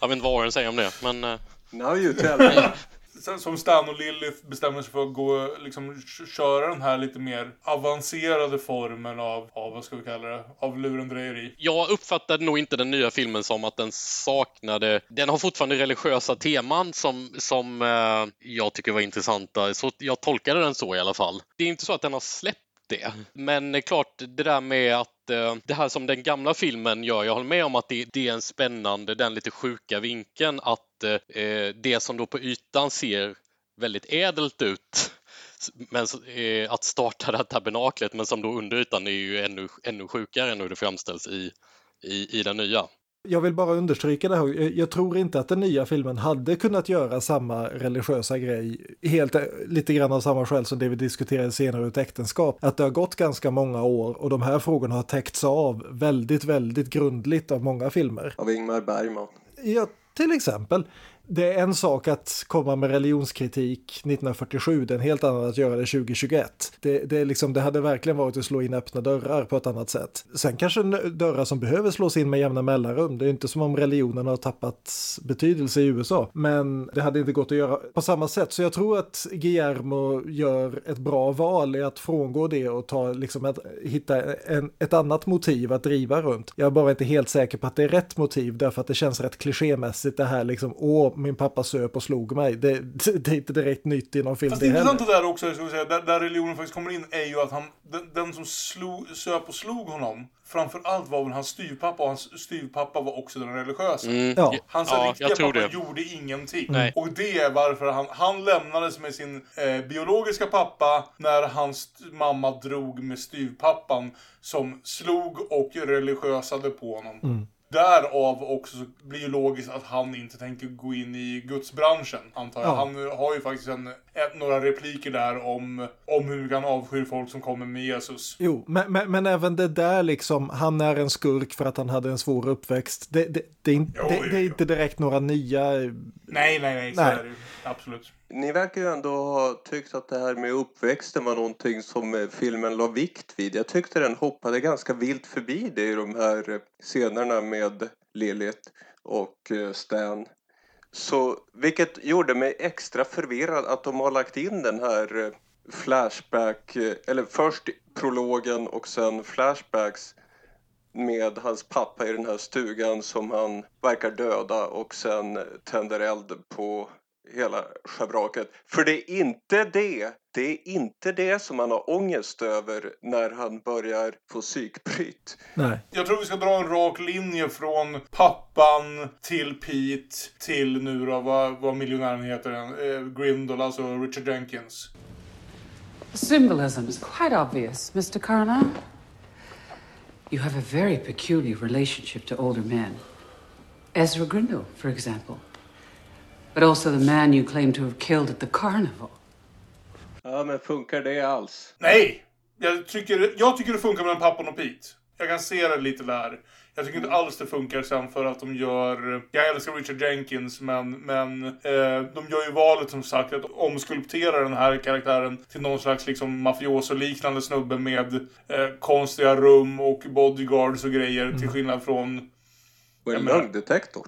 Jag vet inte vad den säger om det, men... eh, Now you tell me. Sen som Stan och Lilith bestämmer sig för att gå, liksom, köra den här lite mer avancerade formen av, av vad ska vi kalla det, av lurendrejeri. Jag uppfattade nog inte den nya filmen som att den saknade... Den har fortfarande religiösa teman som, som eh, jag tycker var intressanta. Så jag tolkade den så i alla fall. Det är inte så att den har släppt det. Men det är klart, det där med att eh, det här som den gamla filmen gör, jag håller med om att det, det är en spännande, den lite sjuka vinkeln att eh, det som då på ytan ser väldigt ädelt ut men eh, att starta det här tabernaklet men som då under ytan är ju ännu, ännu sjukare än hur det framställs i, i, i den nya. Jag vill bara understryka det här. Jag- Jag tror inte att den nya filmen hade kunnat göra samma religiösa grej. Helt eh, lite grann av samma skäl som det vi diskuterade senare ett äktenskap. Att det har gått ganska många år och de här frågorna har täckts av väldigt, väldigt grundligt av många filmer. Av Ingmar Bergman. Ja, till exempel. Det är en sak att komma med religionskritik 1947, det är en helt annan att göra det 2021. Det, det, är liksom, det hade verkligen varit att slå in öppna dörrar på ett annat sätt. Sen kanske dörrar som behöver slås in med jämna mellanrum. Det är inte som om religionen har tappat betydelse i USA. Men det hade inte gått att göra på samma sätt. Så jag tror att Guillermo gör ett bra val i att frångå det och ta, liksom att hitta en, ett annat motiv att driva runt. Jag är bara inte helt säker på att det är rätt motiv därför att det känns rätt klichémässigt det här liksom åh min pappa söp och slog mig. Det, det, det är inte direkt nytt i någon film Fast det det heller. intressanta där också, vi säga, där, där religionen faktiskt kommer in, är ju att han, den, den som slog, söp och slog honom, framför allt var väl hans styvpappa, och hans styvpappa var också den religiösa. Mm. Ja. Hans Ja, riktiga jag pappa det. gjorde ingenting. Nej. Och det är varför han, han lämnades med sin eh, biologiska pappa när hans mamma drog med styvpappan som slog och religiösade på honom. Mm. Därav också så blir ju logiskt att han inte tänker gå in i gudsbranschen, antar jag. Ja. Han har ju faktiskt en, ett, några repliker där om, om hur han avskyr folk som kommer med Jesus. Jo, men, men, men även det där liksom, han är en skurk för att han hade en svår uppväxt. Det, det, det, är, inte, Jo, det, jo, det är inte direkt några nya... Nej, nej, nej, så Nej. är det ju. Absolut. Ni verkar ju ändå ha tyckt att det här med uppväxten var någonting som eh, filmen la vikt vid. Jag tyckte den hoppade ganska vilt förbi det i de här eh, scenerna med Lilith och eh, Stan. Så, vilket gjorde mig extra förvirrad att de har lagt in den här flashback, eller först prologen och sen flashbacks med hans pappa i den här stugan som han verkar döda och sen tänder eld på hela schabraket. För det är inte det, det är inte det som han har ångest över när han börjar få psykbryt. Nej. Jag tror vi ska dra en rak linje från pappan till Pete till nu då, vad, vad miljonären heter, eh, Grindle, alltså Richard Jenkins. The symbolism is quite obvious, Mr. Carna. You have a very peculiar relationship to older men. Ezra Grindle, for example. But also the man you claim to have killed at the carnival. Ja, men funkar det alls? Nej! Jag tycker, jag tycker det funkar mellan pappan och Pete. Jag kan se det lite där. Jag tycker inte alls det funkar sen för att de gör... Jag älskar Richard Jenkins men, men eh, de gör ju valet som sagt att omskulptera den här karaktären till någon slags liksom mafioso-liknande snubbe med eh, konstiga rum och bodyguards och grejer till skillnad från... Och en lögndetektor.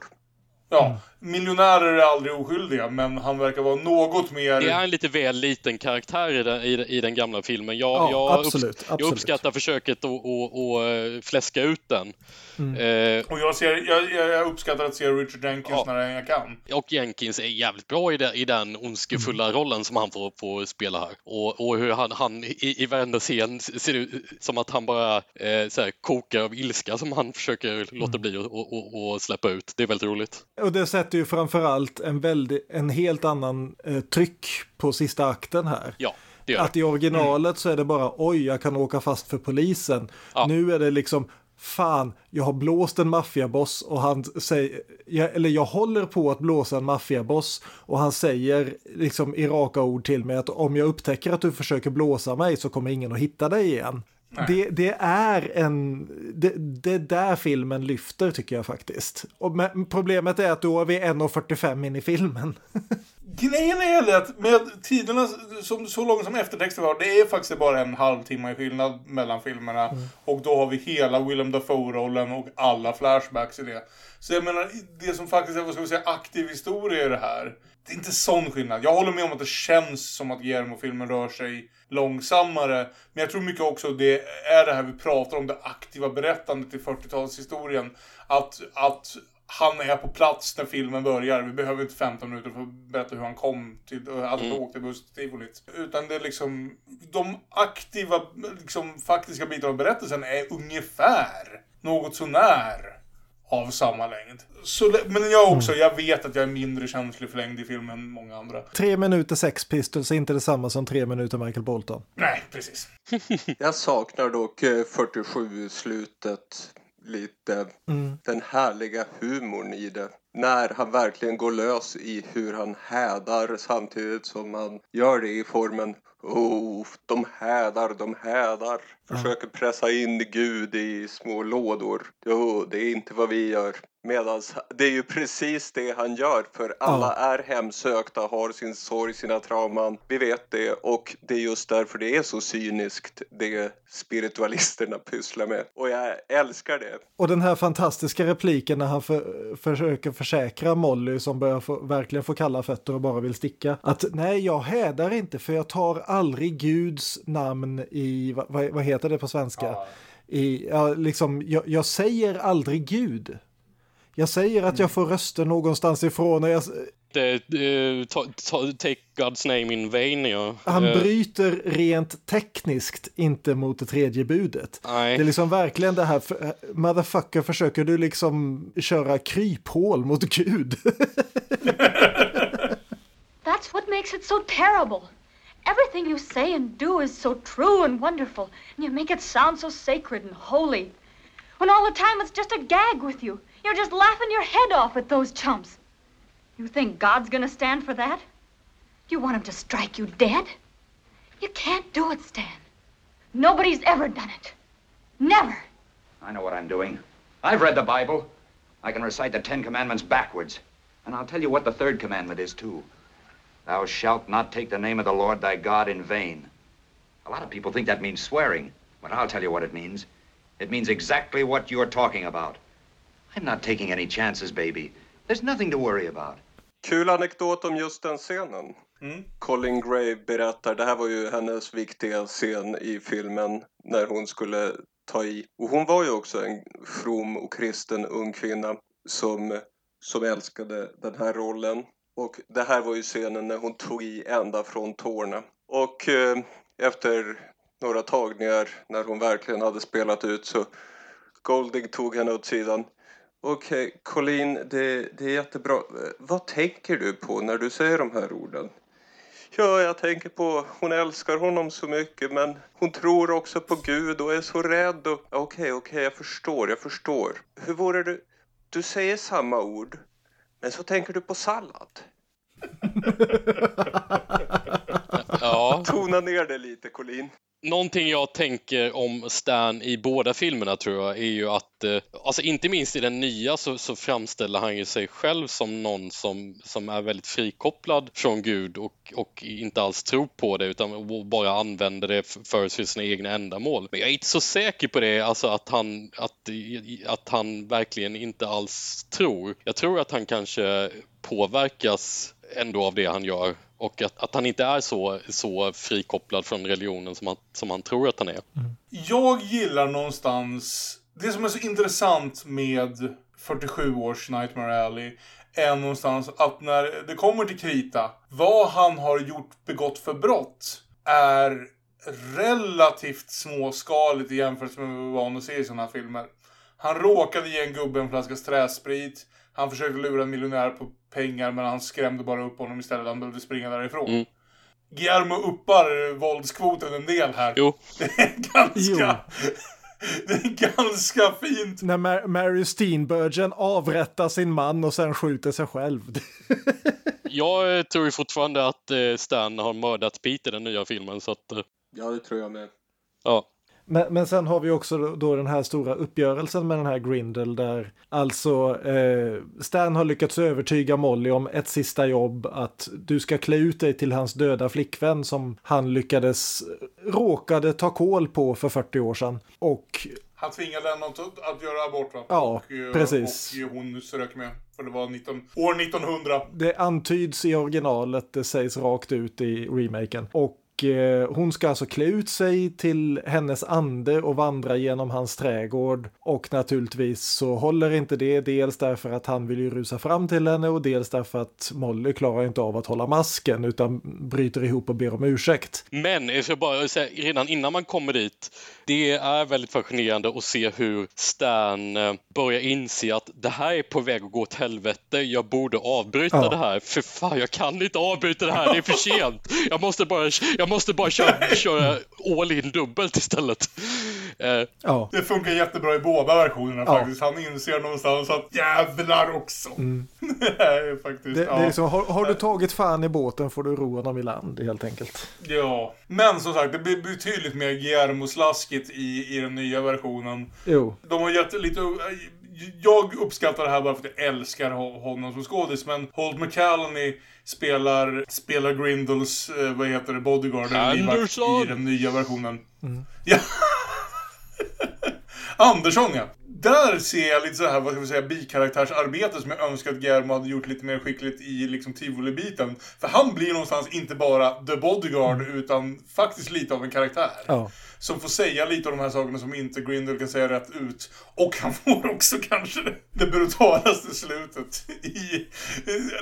Ja, miljonärer är aldrig oskyldiga men han verkar vara något mer... Det är en lite väl liten karaktär i den, i, i den gamla filmen. Jag, Ja, jag, absolut, jag absolut. uppskattar försöket att, fläska ut den. Mm. Eh, Och jag, ser, jag, jag jag uppskattar att se Richard Jenkins när jag kan. och Jenkins är jävligt bra i, den- i den ondskefulla Mm. rollen som han får, får spela här. Och, och hur han, han i, i varenda scen ser det ut som att han bara eh, så här, kokar av ilska som han försöker Mm. låta bli att och, och, och släppa ut. Det är väldigt roligt. Och det sätter ju framförallt en, en helt annan eh, tryck på sista akten här. Ja, det gör Att i originalet så är det bara oj, jag kan åka fast för polisen. Nu är det liksom fan, jag har blåst en maffiaboss och han säger, jag, eller jag håller på att blåsa en maffiaboss och han säger liksom i raka ord till mig att om jag upptäcker att du försöker blåsa mig så kommer ingen att hitta dig igen. Det, det är en, det, det är där filmen lyfter tycker jag faktiskt. Och men problemet är att då är vi 1.45 in i filmen. Grejen är att med tiderna som, så långt som eftertexten var, det är faktiskt bara en halvtimme i skillnad mellan filmerna. Och då har vi hela Willem Dafoe-rollen och alla flashbacks i det. Så jag menar, det som faktiskt är, vad ska vi säga, aktiv historia i det här. Det är inte sån skillnad. Jag håller med om att det känns som att Guillermo-filmen rör sig långsammare. Men jag tror mycket också det är det här vi pratar om, det aktiva berättandet i 40-talshistorien. Att, att han är på plats när filmen börjar. Vi behöver inte 15 minuter för att berätta hur han kom till, att han åkte buss till tivolit. Utan det är liksom, de aktiva, liksom faktiska bitarna av berättelsen är ungefär, något sånär av samma längd. Så, men jag också, jag vet att jag är mindre känslig för längd i filmen än många andra. Tre minuter Sex Pistols är inte detsamma som tre minuter Michael Bolton. Nej, precis. Jag saknar dock eh, 47-slutet lite. Mm. Den härliga humorn i det. När han verkligen går lös i hur han hädar samtidigt som han gör det i formen Oh, de hädar, de hädar. Försöker pressa in Gud i små lådor. Jo, det är inte vad vi gör. Medan det är ju precis det han gör. För alla är hemsökta, har sin sorg, sina trauman. Vi vet det och det är just därför det är så cyniskt det spiritualisterna pysslar med. Och jag älskar det. Och den här fantastiska repliken när han för, försöker försäkra Molly som börjar få, verkligen få kalla fötter och bara vill sticka. Att nej, jag hädar inte för jag tar aldrig Guds namn i, vad, vad vad heter det på svenska? I, ja, liksom, jag, jag säger aldrig Gud. Jag säger att jag får röster någonstans ifrån och jag, Det, eh, ta, ta, take God's name in vain, ja. han Eh, bryter rent tekniskt inte mot det tredje budet. Nej. Det är liksom verkligen det här, för, motherfucker, försöker du liksom köra kryphål mot Gud? That's what makes it so terrible. Everything you say and do is so true and wonderful, and you make it sound so sacred and holy. When all the time it's just a gag with you. You're just laughing your head off at those chumps. You think God's gonna stand for that? Do you want him to strike you dead? You can't do it, Stan. Nobody's ever done it. Never. I know what I'm doing. I've read the Bible. I can recite the Ten Commandments backwards. And I'll tell you what the third commandment is, too. Thou shalt not take the name of the Lord thy God in vain. A lot of people think that means swearing, but I'll tell you what it means. It means exactly what you're talking about. I'm not taking any chances, baby. There's nothing to worry about. Kul anekdot om just den scenen. Colin Gray berättar, det här var ju hennes viktiga scen i filmen när hon skulle ta i. Och hon var ju också en from och kristen ung kvinna som, som älskade den här rollen. Och det här var ju scenen när hon tog i ända från tårna. Och eh, efter några tagningar när hon verkligen hade spelat ut så Golding tog henne åt sidan. Okej, eh, Colleen, det, det är jättebra. Vad tänker du på när du säger de här orden? Ja, jag tänker på hon älskar honom så mycket men hon tror också på Gud och är så rädd och... Okej, okej, jag förstår, jag förstår. Hur vore det... Du säger samma ord, men så tänker du på sallad. Ja. Tona ner det lite, Colleen. Någonting jag tänker om Stan i båda filmerna tror jag är ju att, eh, alltså inte minst i den nya så, så framställer han ju sig själv som någon som, som är väldigt frikopplad från Gud och, och inte alls tror på det utan bara använder det för, för sina egna ändamål. Men jag är inte så säker på det, alltså att han, att, att han verkligen inte alls tror. Jag tror att han kanske påverkas ändå av det han gör och att, att han inte är så, så frikopplad från religionen som han, som han tror att han är. Jag gillar någonstans... Det som är så intressant med 47 års Nightmare Alley är någonstans att när det kommer till krita, vad han har gjort begått för brott är relativt småskaligt i jämförelse med vad vi är vana att se i sådana här filmer. Han råkade ge en gubbe en flaska träsprit. Han försökte lura en miljonär på pengar men han skrämde bara upp honom istället. Han behövde springa därifrån. Mm. Guillermo uppar våldskvoten en del här. Jo. Det är ganska... Det är ganska fint. När Mar Mary Steenburgen avrättar sin man och sen skjuter sig själv. jag eh, tror ju fortfarande att eh, Stan har mördat Pete i den nya filmen så att... Eh, ja, det tror jag med. Ja. Men, men sen har vi också då den här stora uppgörelsen med den här Grindel där alltså eh, Stan har lyckats övertyga Molly om ett sista jobb att du ska klä ut dig till hans döda flickvän som han lyckades råkade ta koll på för 40 år sedan. Och han tvingade henne att, att göra abort va? Ja, och, eh, precis. Och hon strök med. För det var 19, år 1900. Det antyds i originalet, det sägs rakt ut i remaken. Och eh, hon ska alltså klä ut sig till hennes ande och vandra genom hans trädgård. Och naturligtvis så håller inte det, dels därför att han vill ju rusa fram till henne och dels därför att Molly klarar inte av att hålla masken utan bryter ihop och ber om ursäkt. Men jag ska bara säga, redan innan man kommer dit, det är väldigt fascinerande att se hur Stan eh, börjar inse att det här är på väg att gå åt helvete, jag borde avbryta Ja. det här. För fan, jag kan inte avbryta det här, det är för sent. Jag måste bara, jag måste bara köra, köra all in dubbelt istället. Eh, Ja. Det funkar jättebra i båda versionerna Ja. faktiskt. Han inser någonstans att jävlar också. Mm. faktiskt, Det, ja. det är så, har, har du tagit fan i båten får du ro honom i land helt enkelt. Ja, men som sagt, det blir betydligt mer Guillermo-slaskigt i, i den nya versionen. Jo. De har gett lite... Jag uppskattar det här bara för att jag älskar ho- honom som skådis, men Holt McCallany spelar, spelar Grindles, eh, vad heter det, bodyguard Anderson! i den nya versionen. Mm. Ja. Andersson ja. Där ser jag lite så här, vad ska vi säga, bikaraktärsarbete som jag önskar att Guillermo hade gjort lite mer skickligt i liksom tivoli-biten. För han blir någonstans inte bara the bodyguard, utan faktiskt lite av en karaktär. Ja. Som får säga lite av de här sakerna som inte Grindel kan säga rätt ut. Och han får också kanske det, brutalaste slutet i...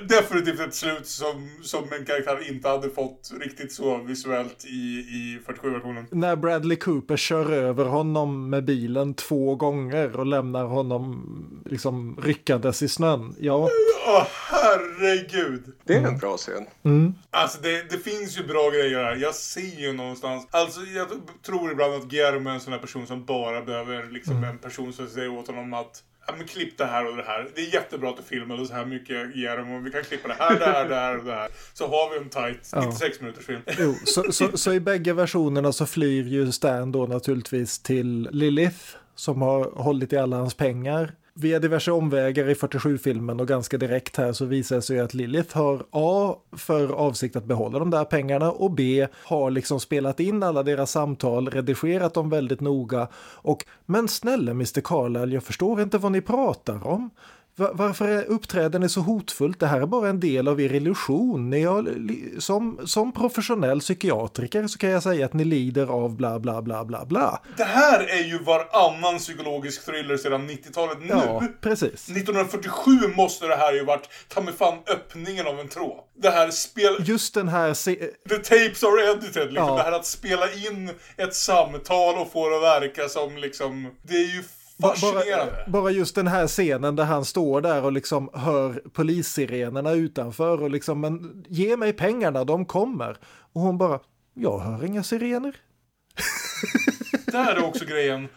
Definitivt ett slut som, som en karaktär inte hade fått riktigt så visuellt i, i 47-versionen. När Bradley Cooper kör över honom med bilen två gånger och lämnar honom liksom ryckandes i snön. Ja. Åh, herregud! Det är en bra scen. Mm. Alltså det, det finns ju bra grejer här. Jag ser ju någonstans. Alltså jag tror ibland att Guillermo är en sån här person som bara behöver liksom en person som säger åt honom att Ja men klipp det här och det här. Det är jättebra att du filmade så här mycket Guillermo. Vi kan klippa det här, det här, det här och det här. Så har vi en tight Ja. 96 minuters film. Jo, så, så, så i bägge versionerna så flyr ju Stan då naturligtvis till Lilith som har hållit i alla hans pengar. Via diverse omvägar i 47-filmen och ganska direkt här så visar det sig att Lilith har A. för avsikt att behålla de där pengarna och B. har liksom spelat in alla deras samtal, redigerat dem väldigt noga och men snälla Mr Carlyle, jag förstår inte vad ni pratar om. Va- Varför är uppträden är så hotfullt? Det här är bara en del av er illusion. Ni har, som, som professionell psykiatriker så kan jag säga att ni lider av bla bla bla bla bla. Det här är ju varannan psykologisk thriller sedan 90-talet nu. Ja, precis. 1947 måste det här ju varit, ta mig fan, öppningen av en tråd. Det här spel... Just den här... Se- The tapes are edited, liksom. Ja. Det här att spela in ett samtal och få det att verka som liksom... Det är ju. Bara, bara just den här scenen där han står där och liksom hör polissirenerna utanför och liksom men ge mig pengarna, de kommer. Och hon bara, jag hör inga sirener. Där är också grejen.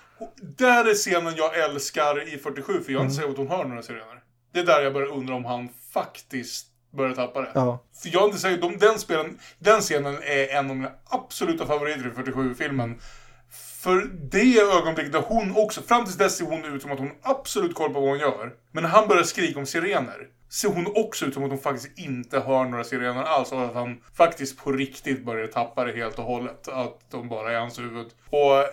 Där är scenen jag älskar i 47, för jag är inte Mm. säker på att hon hör några sirener. Det är där jag börjar undra om han faktiskt börjar tappa det. Ja. För jag är inte säker, de, den, spelen, den scenen är en av mina absoluta favoriter i 47-filmen. För det ögonblicket där hon också, fram tills dess ser hon ut som att hon absolut koll på vad hon gör. Men när han börjar skrika om sirener, ser hon också ut som att hon faktiskt inte hör några sirener alls. Och att han faktiskt på riktigt börjar tappa det helt och hållet. Att de bara är hans huvud. Och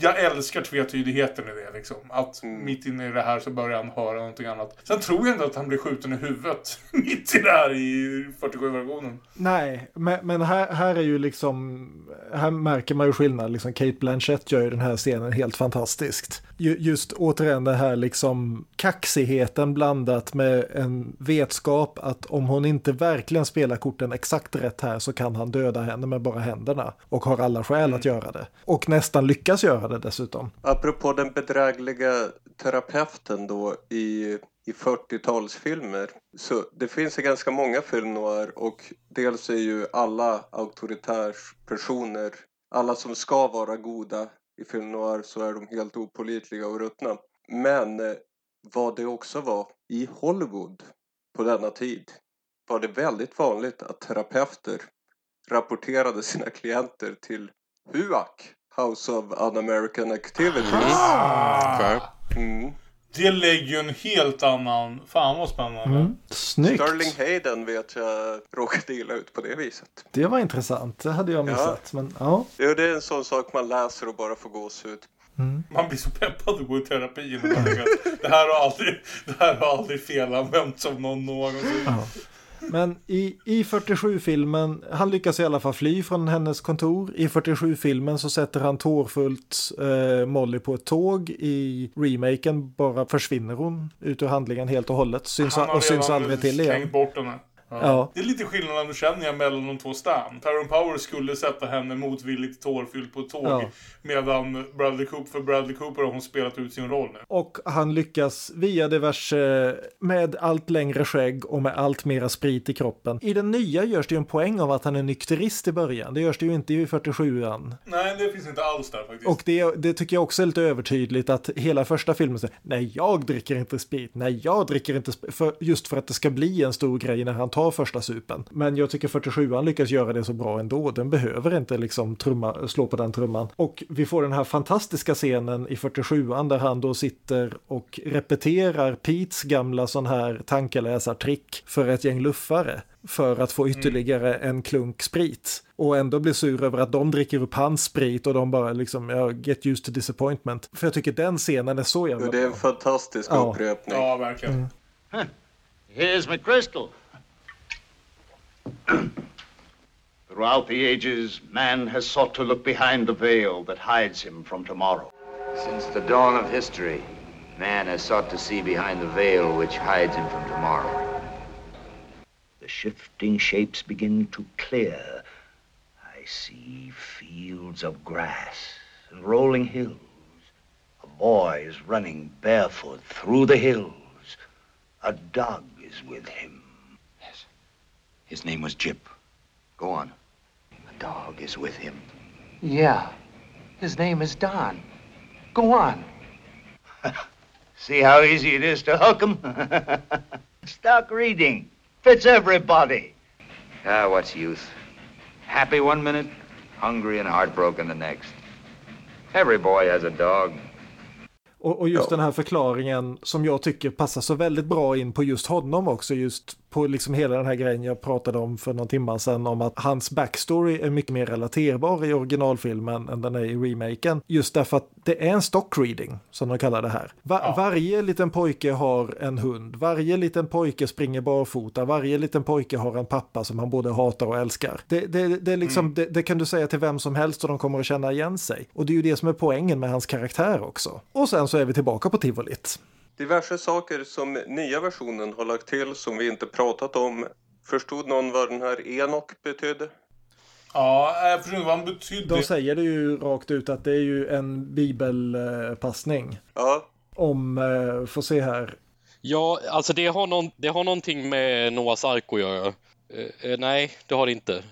jag älskar tvetydigheten i det liksom. Att mitt inne i det här så börjar han höra någonting annat. Sen tror jag inte att han blir skjuten i huvudet mitt i det här i 47-versionen. Nej, men, men här, här är ju liksom, här märker man ju skillnad. Liksom Kate Blanchett gör ju den här scenen helt fantastiskt. Ju, just återigen det här liksom kaxigheten blandat med en vetskap att om hon inte verkligen spelar korten exakt rätt här så kan han döda henne med bara händerna. Och har alla skäl att göra det. Och nästan lyckas göra det dessutom. Apropå den bedrägliga terapeuten då i, i 40-talsfilmer. Så det finns ju ganska många film noir och dels är ju alla auktoritärspersoner, alla som ska vara goda i film noir så är de helt opolitliga och ruttna. Men eh, vad det också var i Hollywood på denna tid var det väldigt vanligt att terapeuter rapporterade sina klienter till HUAC, House of Un-American Activities. Mm. Det lägger ju en helt annan... Fan vad spännande. Mm. Snyggt. Sterling Hayden vet jag råkade illa ut på det viset. Det var intressant, det hade jag missat. Men, ja. Jo, det är en sån sak man läser och bara får gåshud. Man blir så peppad att gå i terapi. Det här har aldrig, det här har aldrig felanvänts av någon någonsin. Ja. Men i, i 47-filmen, han lyckas i alla fall fly från hennes kontor. I 47-filmen så sätter han tårfullt eh, Molly på ett tåg. I remaken bara försvinner hon ut ur handlingen helt och hållet. Syns, Han har och syns aldrig till igen. bort henne. Ja. Det är lite skillnad känner jag mellan de två Stan. Tyrone Power skulle sätta henne motvilligt tårfylld på ett tåg. Ja. Medan Bradley Cooper, för Bradley Cooper har hon spelat ut sin roll nu. Och han lyckas via diverse, med allt längre skägg och med allt mera sprit i kroppen. I den nya görs det ju en poäng av att han är nykterist i början. Det görs det ju inte i 47an. Nej, det finns inte alls där faktiskt. Och det, det tycker jag också är lite övertydligt att hela första filmen säger nej jag dricker inte sprit, nej jag dricker inte sprit, för, just för att det ska bli en stor grej när han tar första supen. Men jag tycker 47an lyckas göra det så bra ändå, den behöver inte liksom trumma, slå på den trumman. Och vi får den här fantastiska scenen i 47an där han då sitter och repeterar Petes gamla sån här tankeläsartrick för ett gäng luffare för att få ytterligare en klunk sprit. Och ändå blir sur över att de dricker upp hans sprit och de bara liksom, ja, get used to disappointment. För jag tycker den scenen är så jävla Jo, det är en bra. fantastisk Ja. upprepning. Ja, verkligen. Here's McChrystal. Throughout the ages, man has sought to look behind the veil that hides him from tomorrow. Since the dawn of history, man has sought to see behind the veil which hides him from tomorrow. The shifting shapes begin to clear. I see fields of grass and rolling hills. A boy is running barefoot through the hills. A dog is with him. Yes. His name was Jip. Go on. A dog is with him. Yeah. His name is Don. Go on. See how easy it is to hook 'em? Stock reading. Fits everybody. Ah, what's youth? Happy one minute, hungry and heartbroken the next. Every boy has a dog. Och, och just den här förklaringen som jag tycker passar så väldigt bra in på just honom också, just på liksom hela den här grejen jag pratade om för någon timme sedan om att hans backstory är mycket mer relaterbar i originalfilmen än den är i remaken. Just därför att det är en stock reading, som de kallar det här. Va- Varje liten pojke har en hund, varje liten pojke springer barfota, varje liten pojke har en pappa som han både hatar och älskar. Det, det, det, liksom, det, det kan du säga till vem som helst och de kommer att känna igen sig. Och det är ju det som är poängen med hans karaktär också. Och sen så är vi tillbaka på tivolit. Diverse saker som nya versionen har lagt till som vi inte pratat om. Förstod någon vad den här Enok betydde? Ja, jag förstår inte vad han betydde. De säger det ju rakt ut att det är ju en bibelpassning. Ja. Om, eh, får se här. Ja, alltså det har, någon, det har någonting med Noahs ark att göra. Eh, eh, nej, det har det inte.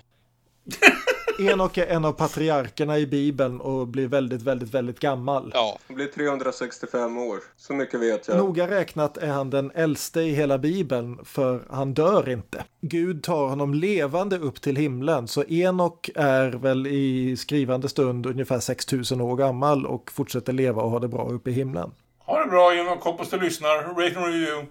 Enok är en av patriarkerna i Bibeln och blir väldigt, väldigt, väldigt gammal. Ja. Han blir 365 år. Så mycket vet jag. Noga räknat är han den äldste i hela Bibeln, för han dör inte. Gud tar honom levande upp till himlen, så Enok är väl i skrivande stund ungefär 6000 år gammal och fortsätter leva och ha det bra uppe i himlen. Ha det bra Enok, hoppas du lyssnar. Rate and review.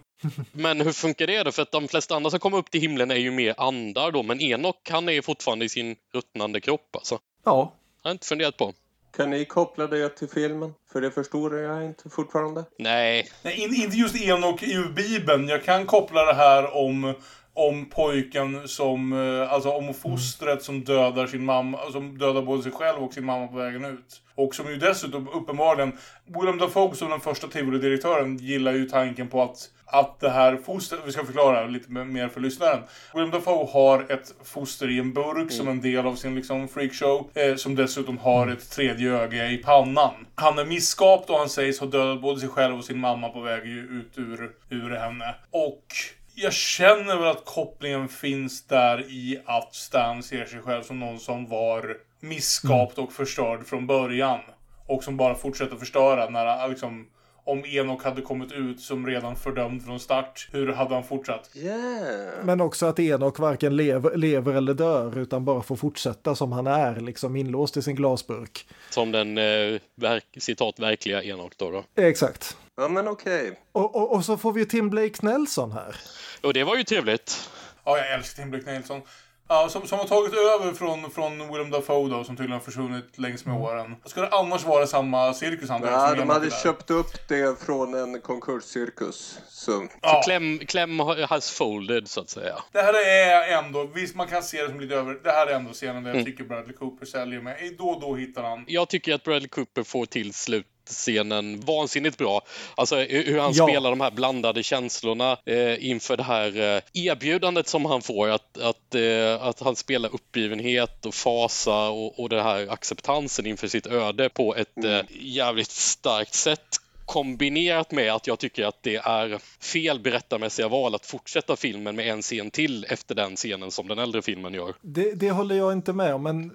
Men hur funkar det då? För att de flesta andra som kommer upp till himlen är ju mer andar då, men Enok han är ju fortfarande i sin ruttnande kropp alltså. Ja. Jag har inte funderat på. Kan ni koppla det till filmen? För det förstår jag inte fortfarande. Nej. Nej, in, inte just Enok i Bibeln. Jag kan koppla det här om, om pojken som, eh, alltså om fostret som dödar sin mamma, som dödar både sig själv och sin mamma på vägen ut. Och som ju dessutom uppenbarligen, Willem Dafoe som den första tivoli-direktören gillar ju tanken på att att det här fostret, vi ska förklara lite mer för lyssnaren. Willem Dafoe har ett foster i en burk som en del av sin liksom freakshow. Eh, som dessutom har ett tredje öga i pannan. Han är misskapt och han sägs ha dödat både sig själv och sin mamma på väg ut ur, ur henne. Och jag känner väl att kopplingen finns där i att Stan ser sig själv som någon som var misskapt och förstörd från början. Och som bara fortsätter förstöra när liksom om Enok hade kommit ut som redan fördömd från start, hur hade han fortsatt? Yeah. Men också att Enok varken lever, lever eller dör utan bara får fortsätta som han är, liksom inlåst i sin glasburk. Som den eh, verk, citat verkliga Enok då. då. Exakt. Ja men okej. Okay. Och, och, och, så får vi ju Tim Blake Nelson här. Och det var ju trevligt. Ja, jag älskar Tim Blake Nelson. Ja, som, som har tagit över från, från Willem Dafoe då, som tydligen har försvunnit längs med åren. Ska det annars vara samma cirkus han Ja, de hade köpt upp det från en konkurscirkus. Så. Ja. Kläm, kläm has folded så att säga. Det här är ändå, visst man kan se det som lite över, det här är ändå scenen där jag Mm. tycker Bradley Cooper säljer med. Då och då hittar han. Jag tycker att Bradley Cooper får till slut scenen vansinnigt bra. Alltså hur han Ja. spelar de här blandade känslorna eh, inför det här eh, erbjudandet som han får. Att, att, eh, att han spelar uppgivenhet och fasa och, och den här acceptansen inför sitt öde på ett eh, jävligt starkt sätt kombinerat med att jag tycker att det är fel berättarmässiga val att fortsätta filmen med en scen till efter den scenen som den äldre filmen gör. Det, det håller jag inte med om, men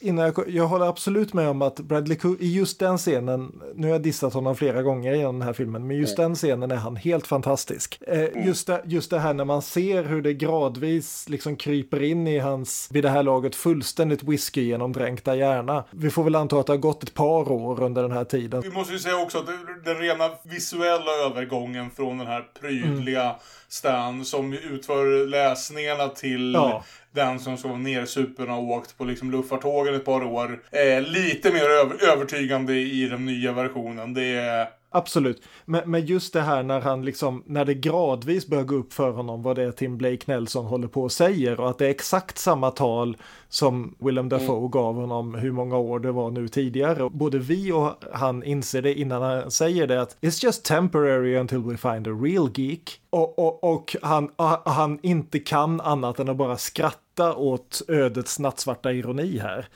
innan jag, jag håller absolut med om att Bradley Cooper, i just den scenen, nu har jag dissat honom flera gånger i den här filmen, men just den scenen är han helt fantastisk. Eh, just, det, just det här när man ser hur det gradvis liksom kryper in i hans, vid det här laget, fullständigt whisky genomdränkta hjärna. Vi får väl anta att det har gått ett par år under den här tiden. Vi måste ju säga också att den rena visuella övergången från den här prydliga Stan som utför läsningarna till Ja. den som så nersupen och åkt på liksom luffartågen ett par år. Eh, lite mer över, övertygande i den nya versionen. Det är... Absolut, men, men just det här när han liksom, när det gradvis börjar gå upp för honom vad det är Tim Blake Nelson håller på och säger och att det är exakt samma tal som Willem Dafoe gav honom hur många år det var nu tidigare. Och Både vi och han inser det innan han säger det att it's just temporary until we find a real geek. Och, och, och han, ah, han inte kan annat än att bara skratta åt ödets nattsvarta ironi här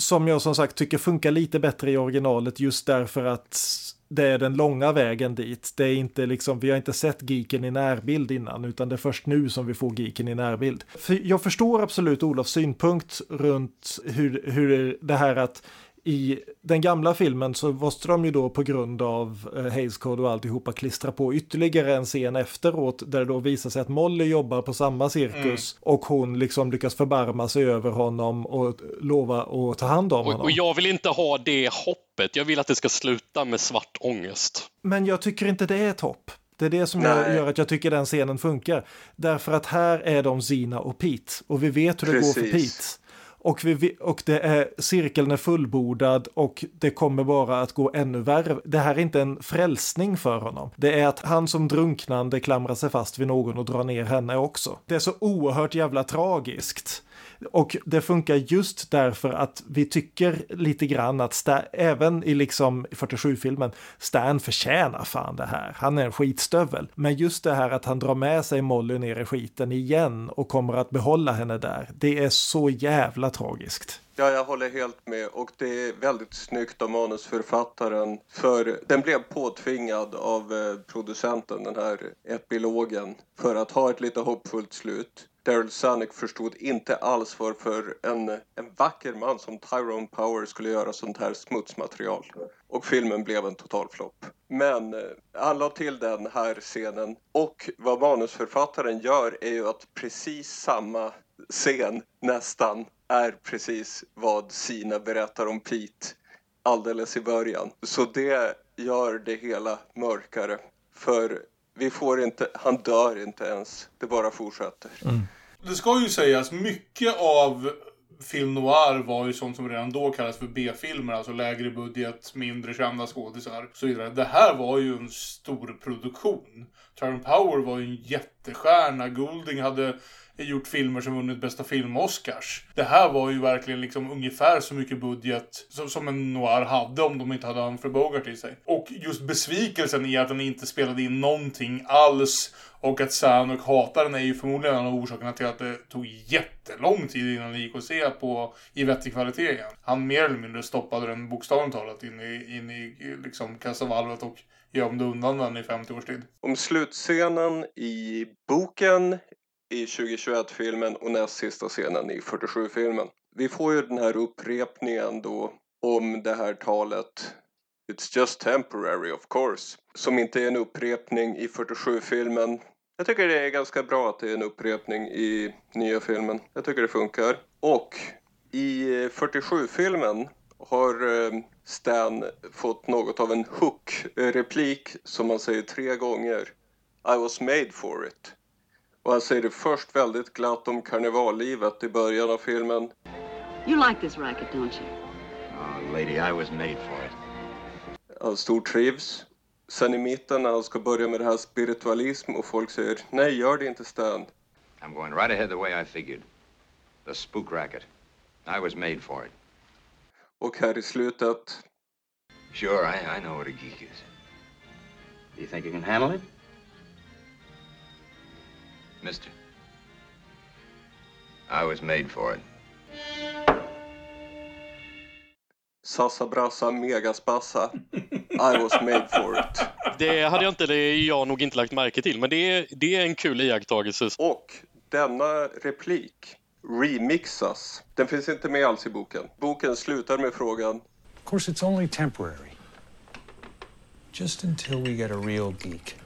som jag som sagt tycker funkar lite bättre i originalet just därför att det är den långa vägen dit. Det är inte liksom, vi har inte sett geeken i närbild innan, utan det är först nu som vi får geeken i närbild. För jag förstår absolut Olofs synpunkt runt hur, hur det här att i den gamla filmen så måste de ju då på grund av eh, Hays Code och alltihopa klistra på ytterligare en scen efteråt där det då visar sig att Molly jobbar på samma cirkus och hon liksom lyckas förbarma sig över honom och lova att ta hand om Och, honom. och jag vill inte ha det hoppet. Jag vill att det ska sluta med svart ångest. Men jag tycker inte det är ett hopp. Det är det som jag, Nej. gör att jag tycker den scenen funkar. Därför att här är de Zina och Pete och vi vet hur det går för Precis. Pete. Och, vi, och det är, cirkeln är fullbordad och det kommer bara att gå ännu värre. Det här är inte en frälsning för honom. Det är att han som drunknande klamrar sig fast vid någon och drar ner henne också. Det är så oerhört jävla tragiskt. Och det funkar just därför att vi tycker lite grann att Stan, även i liksom 47-filmen, Stan förtjänar fan det här. Han är en skitstövel. Men just det här att han drar med sig Molly ner i skiten igen och kommer att behålla henne där, det är så jävla tragiskt. Ja, jag håller helt med och det är väldigt snyggt av manusförfattaren för den blev påtvingad av eh, producenten, den här epilogen, för att ha ett lite hoppfullt slut. Daryl Zanuck förstod inte alls varför en, en vacker man som Tyrone Power skulle göra sånt här smutsmaterial. Och filmen blev en total flopp. Men eh, han la till den här scenen och vad manusförfattaren gör är ju att precis samma scen nästan är precis vad Sina berättar om Pete alldeles i början. Så det gör det hela mörkare. För vi får inte, han dör inte ens. Det bara fortsätter. Mm. Det ska ju sägas, mycket av film noir var ju sånt som redan då kallades för B-filmer, alltså lägre budget, mindre kända skådisar och så vidare. Det här var ju en stor produktion. Tyrone Power var ju en jättestjärna. Goulding hade gjort filmer som vunnit bästa film-Oscars. Det här var ju verkligen liksom ungefär så mycket budget som, som en noir hade om de inte hade Humphrey Bogart i sig. Och just besvikelsen i att den inte spelade in någonting alls och att Sanok hatar den är ju förmodligen en av orsakerna till att det tog jättelång tid innan det gick att se på i vettig kvalitet igen. Han mer eller mindre stoppade den bokstavligt talat in i, in i liksom kassavalvet och gömde undan den i 50 års tid. Om slutscenen i boken i 2021-filmen och näst sista scenen i 47-filmen. Vi får ju den här upprepningen då om det här talet It's just temporary of course. Som inte är en upprepning i 47-filmen. Jag tycker det är ganska bra att det är en upprepning i nya filmen. Jag tycker det funkar. Och i eh, 47-filmen har eh, Stan fått något av en hook-replik som han säger tre gånger. I was made for it. Och han säger det först väldigt glatt om karnevallivet i början av filmen. You like this racket, don't you? Oh, lady, I was made for it. Han stortrivs. Sen i mitten när han ska börja med det här spiritualism och folk säger nej, gör det inte Stan. I'm going right ahead the way I figured. The spook racket. I was made for it. Och här i slutet. Sure, I, I know what a geek is. Do you think you can handle it? Mister. I was made for it. Sassa brassa megaspassa. I was made for it. Det hade jag, inte, det jag nog inte lagt märke till, men det är, det är en kul iakttagelse. Och denna replik remixas. Den finns inte med alls i boken. Boken slutar med frågan. Of course, it's only temporary. Just until we get a real geek.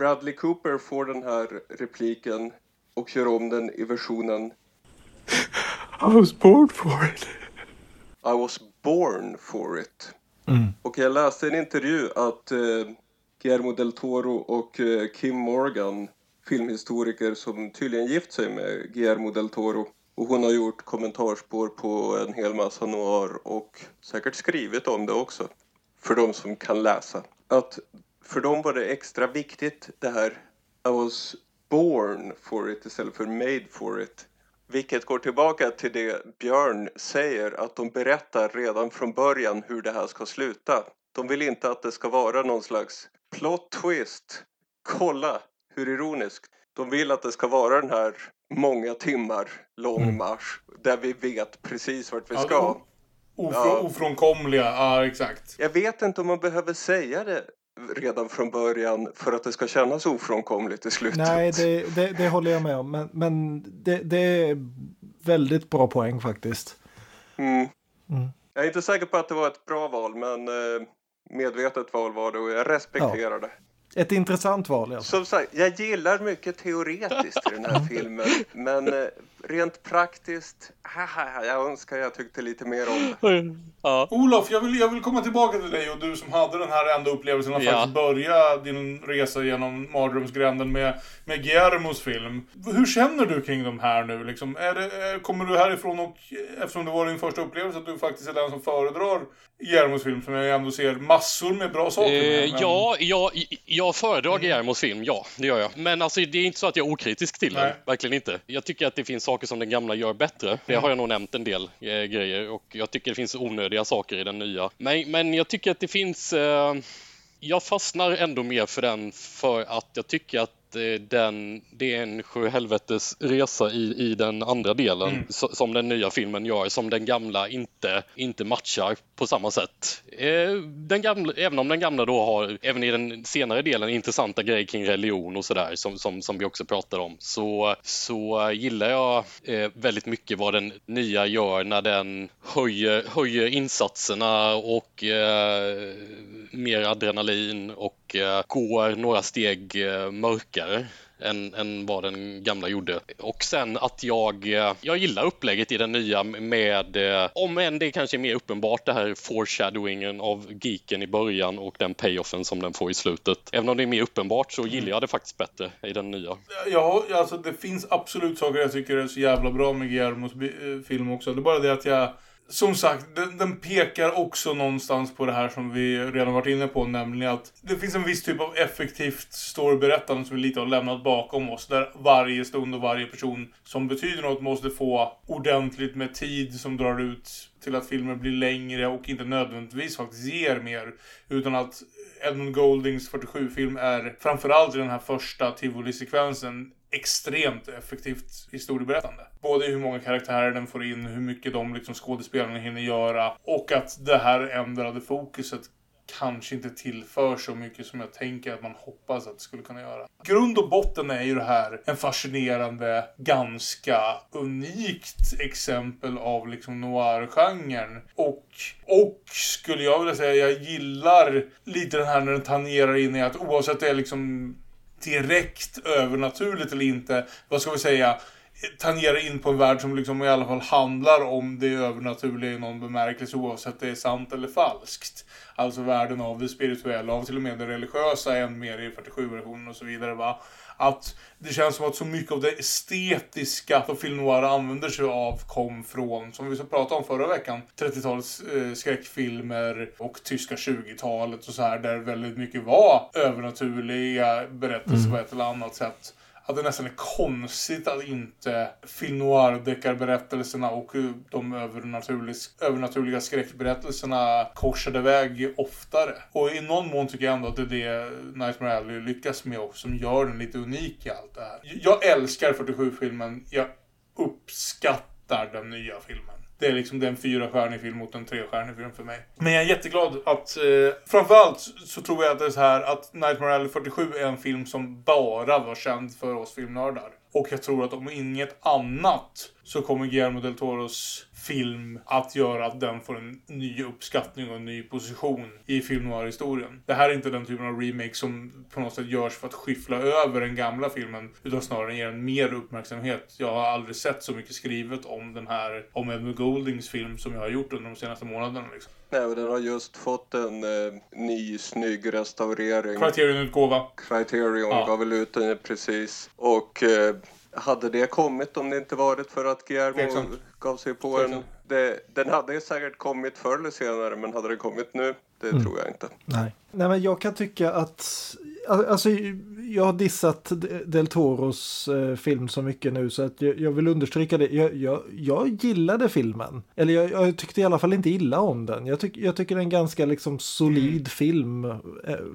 Bradley Cooper får den här repliken och gör om den i versionen I was born for it. I was born for it. Mm. Och jag läste i en intervju att eh, Guillermo del Toro och eh, Kim Morgan, filmhistoriker som tydligen gift sig med Guillermo del Toro. Och hon har gjort kommentarspår på en hel massa noir och säkert skrivit om det också. För de som kan läsa. Att för dem var det extra viktigt det här I was born for it istället för made for it. Vilket går tillbaka till det Björn säger att de berättar redan från början hur det här ska sluta. De vill inte att det ska vara någon slags plot twist. Kolla hur ironiskt. De vill att det ska vara den här många timmar lång marsch där vi vet precis vart vi ska. Ja. Ofrånkomliga, ja exakt. Jag vet inte om man behöver säga det redan från början för att det ska kännas ofrånkomligt i slutet. Nej, det, det, det håller jag med om. Men, men det, det är väldigt bra poäng faktiskt. Mm. Mm. Jag är inte säker på att det var ett bra val, men eh, medvetet val var det och jag respekterar det. Ett intressant val. Alltså. Som sagt, jag gillar mycket teoretiskt i den här filmen, men eh, rent praktiskt, haha, jag önskar jag tyckte lite mer om det. Ja. Olof, jag vill, jag vill komma tillbaka till dig och du som hade den här enda upplevelsen att Ja. faktiskt börja din resa genom mardrömsgränden med, med Guillermos film. Hur känner du kring de här nu? Liksom, är det, är, kommer du härifrån och, eftersom det var din första upplevelse, att du faktiskt är den som föredrar Guillermos film, som jag ändå ser massor med bra saker med? Eh, men- ja, jag, jag föredrar Guillermos film, ja, det gör jag. Men alltså, det är inte så att jag är okritisk till den, Nej. verkligen inte. Jag tycker att det finns saker som den gamla gör bättre. Det Mm. har jag nog nämnt en del eh, grejer och jag tycker det finns onödiga saker i den nya. Men, men jag tycker att det finns... Eh, jag fastnar ändå mer för den för att jag tycker att att eh, den, det är en sjuhelvetes resa i, i den andra delen Mm. so, som den nya filmen gör, som den gamla inte, inte matchar på samma sätt. Eh, den gamla, även om den gamla då har, även i den senare delen, intressanta grejer kring religion och sådär som, som, som vi också pratar om, så, så gillar jag eh, väldigt mycket vad den nya gör när den höjer, höjer insatserna och eh, mer adrenalin och Eh, går några steg eh, mörkare än, än vad den gamla gjorde. Och sen att jag, eh, jag gillar upplägget i den nya med, om än det kanske är mer uppenbart, det här foreshadowingen av geeken i början och den payoffen som den får i slutet. Även om det är mer uppenbart så gillar jag det faktiskt bättre i den nya. Ja, alltså det finns absolut saker jag tycker är så jävla bra med Guillermos film också. Det är bara det att jag... Som sagt, den, den pekar också någonstans på det här som vi redan varit inne på, nämligen att det finns en viss typ av effektivt storyberättande som vi lite har lämnat bakom oss. Där varje stund och varje person som betyder något måste få ordentligt med tid som drar ut till att filmen blir längre och inte nödvändigtvis faktiskt ger mer. Utan att Edmund Goldings 47-film är framförallt i den här första tivoli-sekvensen extremt effektivt historieberättande. Både hur många karaktärer den får in, hur mycket de liksom skådespelarna hinner göra och att det här ändrade fokuset kanske inte tillför så mycket som jag tänker att man hoppas att det skulle kunna göra. Grund och botten är ju det här en fascinerande, ganska unikt exempel av liksom noir-genren. Och, och skulle jag vilja säga, jag gillar lite den här när den tangerar in i att oavsett det är liksom direkt övernaturligt eller inte, vad ska vi säga, tangerar in på en värld som liksom i alla fall handlar om det övernaturliga i någon bemärkelse oavsett det är sant eller falskt. Alltså världen av det spirituella, av till och med det religiösa än mer i 47-versionen och så vidare va. Att det känns som att så mycket av det estetiska som film noir använder sig av kom från, som vi så pratade om förra veckan, 30-talets eh, skräckfilmer och tyska 20-talet och så här, där väldigt mycket var övernaturliga berättelser Mm. på ett eller annat sätt. Att det nästan är konstigt att inte film noir-deckarberättelserna och de övernaturliga, övernaturliga skräckberättelserna korsade väg oftare. Och i någon mån tycker jag ändå att det är det Nightmare Alley lyckas med och som gör den lite unik i allt det här. Jag älskar 47-filmen. Jag uppskattar den nya filmen. Det är liksom den fyrastjärnig film mot en trestjärnig film för mig. Men jag är jätteglad att... Eh, framförallt så tror jag att det är så här att Nightmare Alley 47 är en film som bara var känd för oss filmnördar. Och jag tror att om inget annat så kommer Guillermo del Toros film att göra att den får en ny uppskattning och en ny position i film noir-historien. Det här är inte den typen av remake som på något sätt görs för att skyffla över den gamla filmen, utan snarare ger den mer uppmärksamhet. Jag har aldrig sett så mycket skrivet om den här, om Edmund Goldings film som jag har gjort under de senaste månaderna. Liksom. Nej, och den har just fått en eh, ny snygg restaurering. Criterion-utgåva. Criterion Ja. gav väl ut den precis. Och eh, hade det kommit om det inte varit för att Guillermo Tveksamt. gav sig på en... Tveksamt. Det, den hade ju säkert kommit förr eller senare, men hade det kommit nu? Det Mm. tror jag inte. Nej. Nej, men jag kan tycka att... Alltså, jag har dissat Del Toros eh, film så mycket nu så att jag, vill understryka det. Jag, jag, jag gillade filmen. Eller jag, jag tyckte i alla fall inte illa om den. Jag, tyck, jag tycker det är en ganska liksom solid film eh,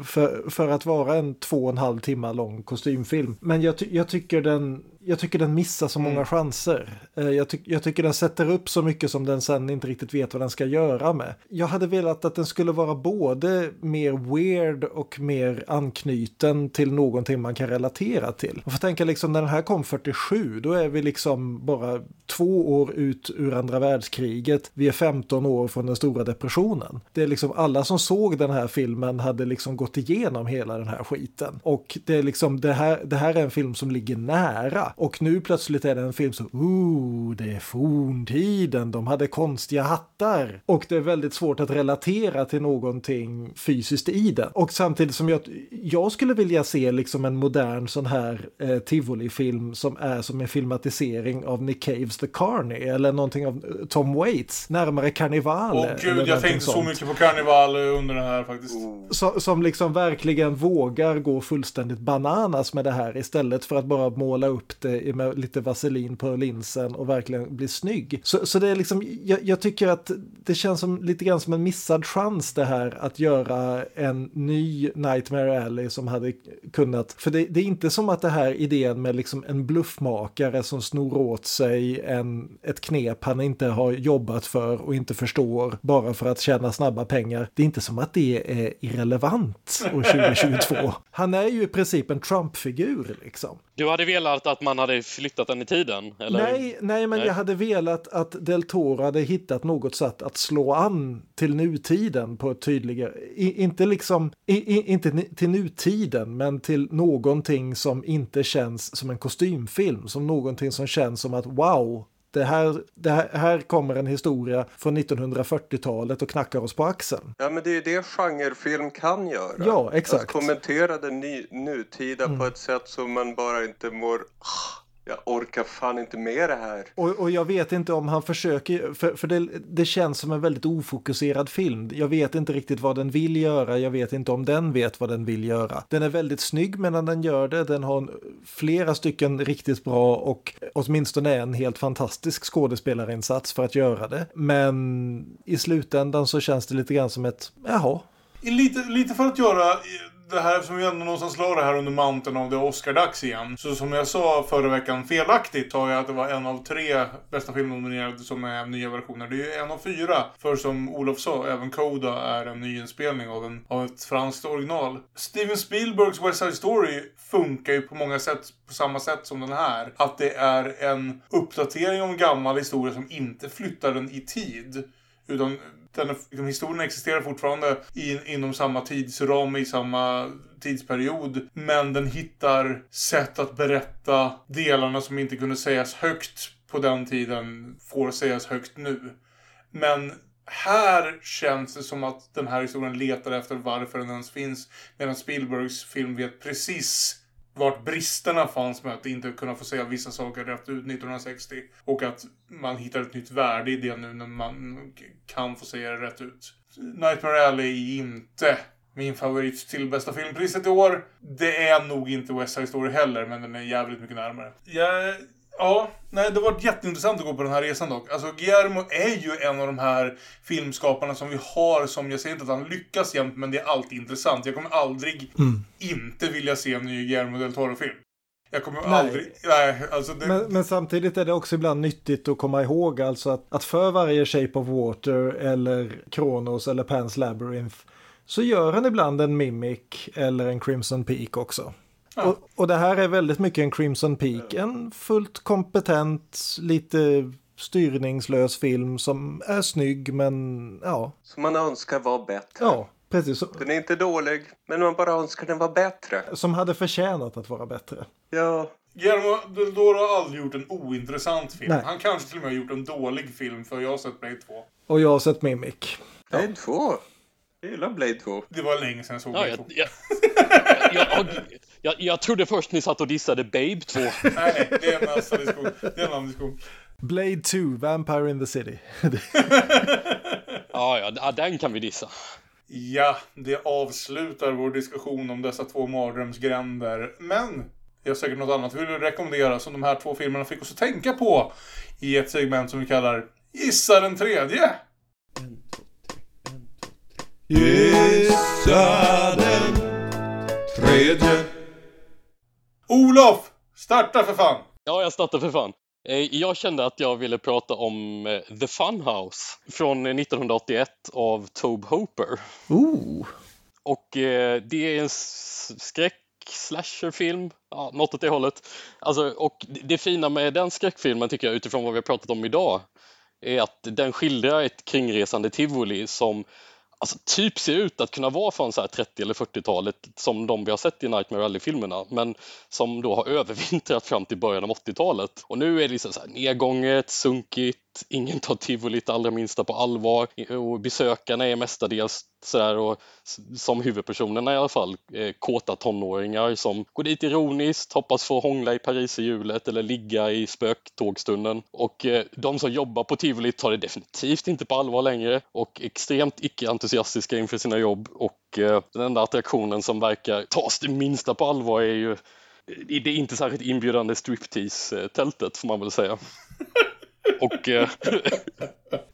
för, för att vara en två och en halv timme lång kostymfilm. Men jag, jag tycker den jag tycker den missar så många chanser. Eh, Jag, ty jag tycker den sätter upp så mycket som den sen inte riktigt vet vad den ska göra med. Jag hade velat att den skulle vara både mer weird och mer anknuten till någonting man kan relatera till. Man får tänka liksom när den här kom 47, då är vi liksom bara två år ut ur andra världskriget. Vi är 15 år från den stora depressionen. Det är liksom alla som såg den här filmen hade liksom gått igenom hela den här skiten. Och det är liksom det här, det här är en film som ligger nära. Och nu plötsligt är det en film som, ooh, det är forntiden, de hade konstiga hattar. Och det är väldigt svårt att relatera till någonting fysiskt i den. Och samtidigt som jag, jag skulle vilja se liksom en modern sån här eh, tivoli-film som är som en filmatisering av Nick Caves The Carney eller någonting av eh, Tom Waits, närmare Carnival. Åh gud, jag tänkte så sånt. mycket på karneval under den här faktiskt. Så, som liksom verkligen vågar gå fullständigt bananas med det här istället för att bara måla upp ansikte med lite vaselin på linsen och verkligen bli snygg. Så, så det är liksom, jag, jag, tycker att det känns som lite grann som en missad chans det här att göra en ny Nightmare Alley som hade kunnat, för det, det är inte som att det här idén med liksom en bluffmakare som snor åt sig en, ett knep han inte har jobbat för och inte förstår bara för att tjäna snabba pengar. Det är inte som att det är irrelevant år 2022. Han är ju i princip en Trump-figur liksom. Du hade velat att man hade flyttat den i tiden? Eller? Nej, nej, men nej. jag hade velat att Del Toro hade hittat något sätt att slå an till nutiden på ett tydligare, I, inte liksom, i, inte till nutiden, men till någonting som inte känns som en kostymfilm, som någonting som känns som att wow, det här, det här, här kommer en historia från 1940-talet och knackar oss på axeln. Ja, men det är ju det genrefilm kan göra. Ja, exakt. Att kommentera det ny, nutida mm. på ett sätt som man bara inte mår jag orkar fan inte med det här. Och, och jag vet inte om han försöker, för, för det, det, känns som en väldigt ofokuserad film. Jag vet inte riktigt vad den vill göra, jag vet inte om den vet vad den vill göra. Den är väldigt snygg medan den gör det, den har flera stycken riktigt bra och åtminstone en helt fantastisk skådespelarinsats för att göra det. Men i slutändan så känns det lite grann som ett, jaha. Lite, lite för att göra det här, eftersom vi ändå någonstans la det här under manteln av det Oscar-dags igen. Så som jag sa förra veckan felaktigt sa jag att det var en av tre bästa filmnominerade som är nya versioner. Det är ju en av fyra. För som Olof sa, även Coda är en nyinspelning av, en, av ett franskt original. Steven Spielbergs West Side Story funkar ju på många sätt på samma sätt som den här. Att det är en uppdatering av en gammal historia som inte flyttar den i tid. Utan den, liksom, historien existerar fortfarande in, inom samma tidsram, i samma tidsperiod. Men den hittar sätt att berätta delarna som inte kunde sägas högt på den tiden, får sägas högt nu. Men här känns det som att den här historien letar efter varför den ens finns. Medan Spielbergs film vet precis vart bristerna fanns med att inte kunna få säga vissa saker rätt ut 1960. Och att man hittar ett nytt värde i det nu när man kan få säga det rätt ut. Nightmare Alley är inte min favorit till bästa filmpriset i år. Det är nog inte West Side Story heller, men den är jävligt mycket närmare. Jag Ja, nej, det var jätteintressant att gå på den här resan dock. Alltså, Guillermo är ju en av de här filmskaparna som vi har som, jag säger inte att han lyckas jämt, men det är alltid intressant. Jag kommer aldrig mm. inte vilja se en ny Guillermo del Toro-film. Jag kommer nej. aldrig... Nej, alltså det... men, men, samtidigt är det också ibland nyttigt att komma ihåg alltså att, att för varje Shape of Water eller Kronos eller Pans Labyrinth så gör han ibland en Mimic eller en Crimson Peak också. Och, och det här är väldigt mycket en Crimson Peak. En fullt kompetent, lite styrningslös film som är snygg men ja. Som man önskar var bättre. Ja, precis. Den är inte dålig, men man bara önskar den var bättre. Som hade förtjänat att vara bättre. Ja. Guillermo del Toro har aldrig gjort en ointressant film. Nej. Han kanske till och med har gjort en dålig film för jag har sett Blade 2. Och jag har sett Mimic. Blade 2? Jag gillar Blade 2. Det var länge sedan jag såg Blade 2. Ja, jag, jag, jag, jag trodde först ni satt och dissade Babe 2. Nej, det är en nästa diskussion. Det är en annan diskussion. Blade 2, Vampire in the City. ja, ja, den kan vi dissa. Ja, det avslutar vår diskussion om dessa två mardrömsgränder. Men jag har säkert något annat vi vill rekommendera som de här två filmerna fick oss att tänka på i ett segment som vi kallar Gissa den tredje. Gissa den tredje. Olof! Starta för fan! Ja, jag startar för fan. Eh, jag kände att jag ville prata om eh, The Funhouse från 1981 av Tobe Hooper. Ooh. Och eh, det är en skräck slasherfilm, ja, något åt det hållet. Alltså, och det fina med den skräckfilmen tycker jag utifrån vad vi har pratat om idag är att den skildrar ett kringresande tivoli som alltså, typ ser ut att kunna vara från så här 30 eller 40-talet som de vi har sett i Nightmare Alley-filmerna men som då har övervintrat fram till början av 80-talet. Och nu är det liksom så här nedgånget, sunkigt, ingen tar tivolit allra minsta på allvar och besökarna är mestadels sådär och som huvudpersonerna i alla fall eh, kåta tonåringar som går dit ironiskt, hoppas få hångla i Paris i hjulet eller ligga i spöktågstunden och eh, de som jobbar på tivolit tar det definitivt inte på allvar längre och extremt icke icke-entusiastiska inför sina jobb och eh, den enda attraktionen som verkar tas det minsta på allvar är ju i det inte särskilt inbjudande striptease-tältet får man väl säga. Och, eh,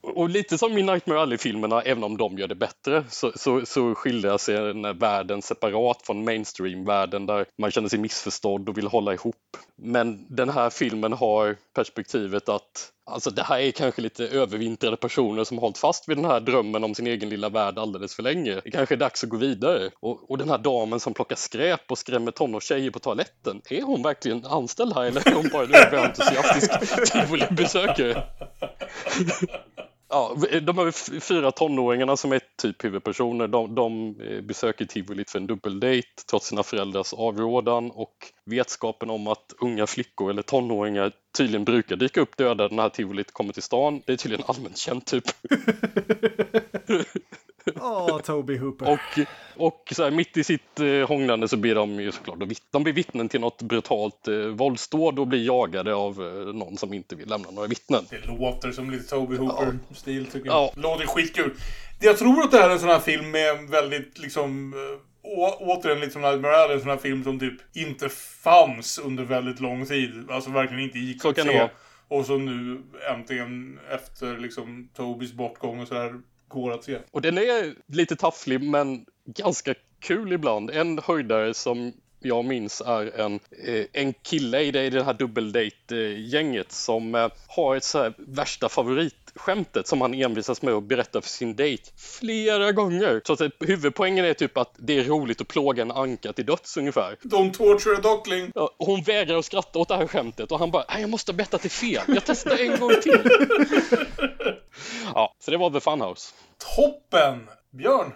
och lite som i Nightmare Alley-filmerna, även om de gör det bättre, så, så, så skiljer sig den världen separat från mainstream-världen där man känner sig missförstådd och vill hålla ihop. Men den här filmen har perspektivet att Alltså det här är kanske lite övervintrade personer som hållit fast vid den här drömmen om sin egen lilla värld alldeles för länge. Det kanske är dags att gå vidare. Och, och den här damen som plockar skräp och skrämmer tonårstjejer på toaletten, är hon verkligen anställd här eller är hon bara en överentusiastisk tivolibesökare? Ja, de här fyra tonåringarna som är typ huvudpersoner, de, de eh, besöker tivolit för en dubbeldejt trots sina föräldrars avrådan och vetskapen om att unga flickor eller tonåringar tydligen brukar dyka upp döda när tivolit kommer till stan. Det är tydligen allmänt känt typ. Åh, oh, Toby Hooper. Och, och så här, mitt i sitt eh, hånglande så blir de ju såklart de blir vittnen till något brutalt eh, våldsdåd och blir jagade av eh, någon som inte vill lämna några vittnen. Det låter som lite Toby Hooper-stil tycker jag. Ja. Låter skitkul. Jag tror att det här är en sån här film med väldigt liksom Å, återigen lite som Nightmare Alley, en sån här film som typ inte fanns under väldigt lång tid. Alltså verkligen inte gick så att kan se. Det vara. Och så nu äntligen efter liksom Tobys bortgång och sådär går att se. Och den är lite tafflig men ganska kul ibland. En höjdare som jag minns är en, eh, en kille i det, i det här dubbeldate-gänget eh, som eh, har ett så här värsta favoritskämtet som han envisas med att berätta för sin dejt flera gånger. Så att huvudpoängen är typ att det är roligt att plåga en anka till döds ungefär. Don't torture a duckling. Ja, och hon vägrar att skratta åt det här skämtet och han bara, jag måste ha bett att det fel. Jag testar en gång till. ja, så det var The Funhouse. Toppen! Björn?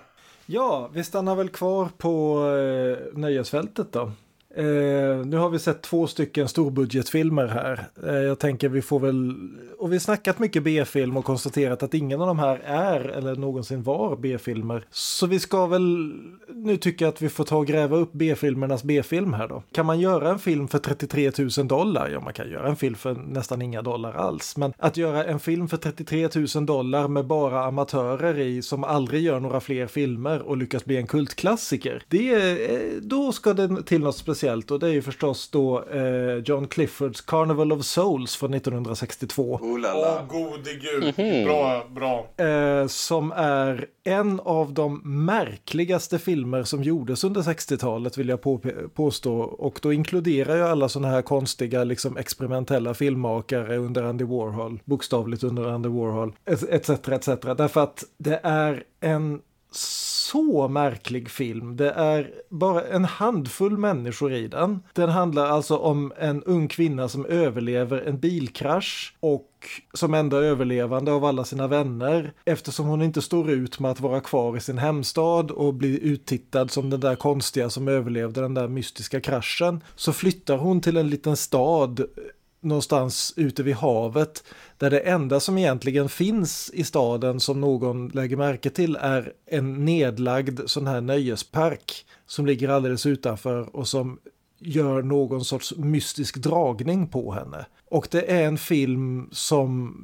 Ja, vi stannar väl kvar på eh, nöjesfältet då. Eh, nu har vi sett två stycken storbudgetfilmer här. Eh, jag tänker vi får väl, och vi har snackat mycket B-film och konstaterat att ingen av de här är eller någonsin var B-filmer. Så vi ska väl nu tycka att vi får ta och gräva upp B-filmernas B-film här då. Kan man göra en film för 33 000 dollar? Ja, man kan göra en film för nästan inga dollar alls. Men att göra en film för 33 000 dollar med bara amatörer i som aldrig gör några fler filmer och lyckas bli en kultklassiker. Det eh, då ska det till något speciellt och det är ju förstås då eh, John Cliffords Carnival of Souls från 1962. Åh, oh, gode gud. Mm -hmm. Bra, bra. Eh, som är en av de märkligaste filmer som gjordes under 60-talet vill jag på, påstå. Och då inkluderar ju alla sådana här konstiga liksom experimentella filmmakare under Andy Warhol, bokstavligt under Andy Warhol, etc. etc. Därför att det är en så märklig film. Det är bara en handfull människor i den. Den handlar alltså om en ung kvinna som överlever en bilkrasch och som enda överlevande av alla sina vänner eftersom hon inte står ut med att vara kvar i sin hemstad och bli uttittad som den där konstiga som överlevde den där mystiska kraschen så flyttar hon till en liten stad någonstans ute vid havet där det enda som egentligen finns i staden som någon lägger märke till är en nedlagd sån här nöjespark som ligger alldeles utanför och som gör någon sorts mystisk dragning på henne. Och det är en film som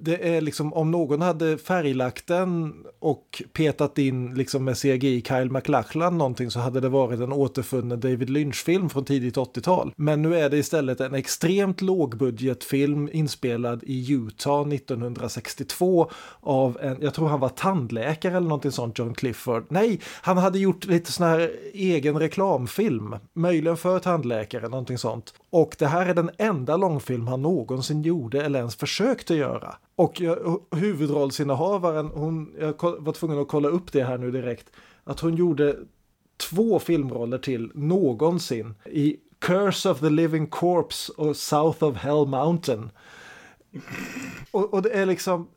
det är liksom om någon hade färglagt den och petat in liksom med CGI Kyle MacLachlan någonting så hade det varit en återfunnen David Lynch-film från tidigt 80-tal. Men nu är det istället en extremt lågbudgetfilm inspelad i Utah 1962 av en, jag tror han var tandläkare eller någonting sånt, John Clifford. Nej, han hade gjort lite sån här egen reklamfilm, möjligen för tandläkare, någonting sånt. Och det här är den enda långfilm han någonsin gjorde eller ens försökte göra. Och huvudrollsinnehavaren, hon, jag var tvungen att kolla upp det här nu direkt, att hon gjorde två filmroller till någonsin i Curse of the Living Corpse och South of Hell Mountain. Och, och det är liksom,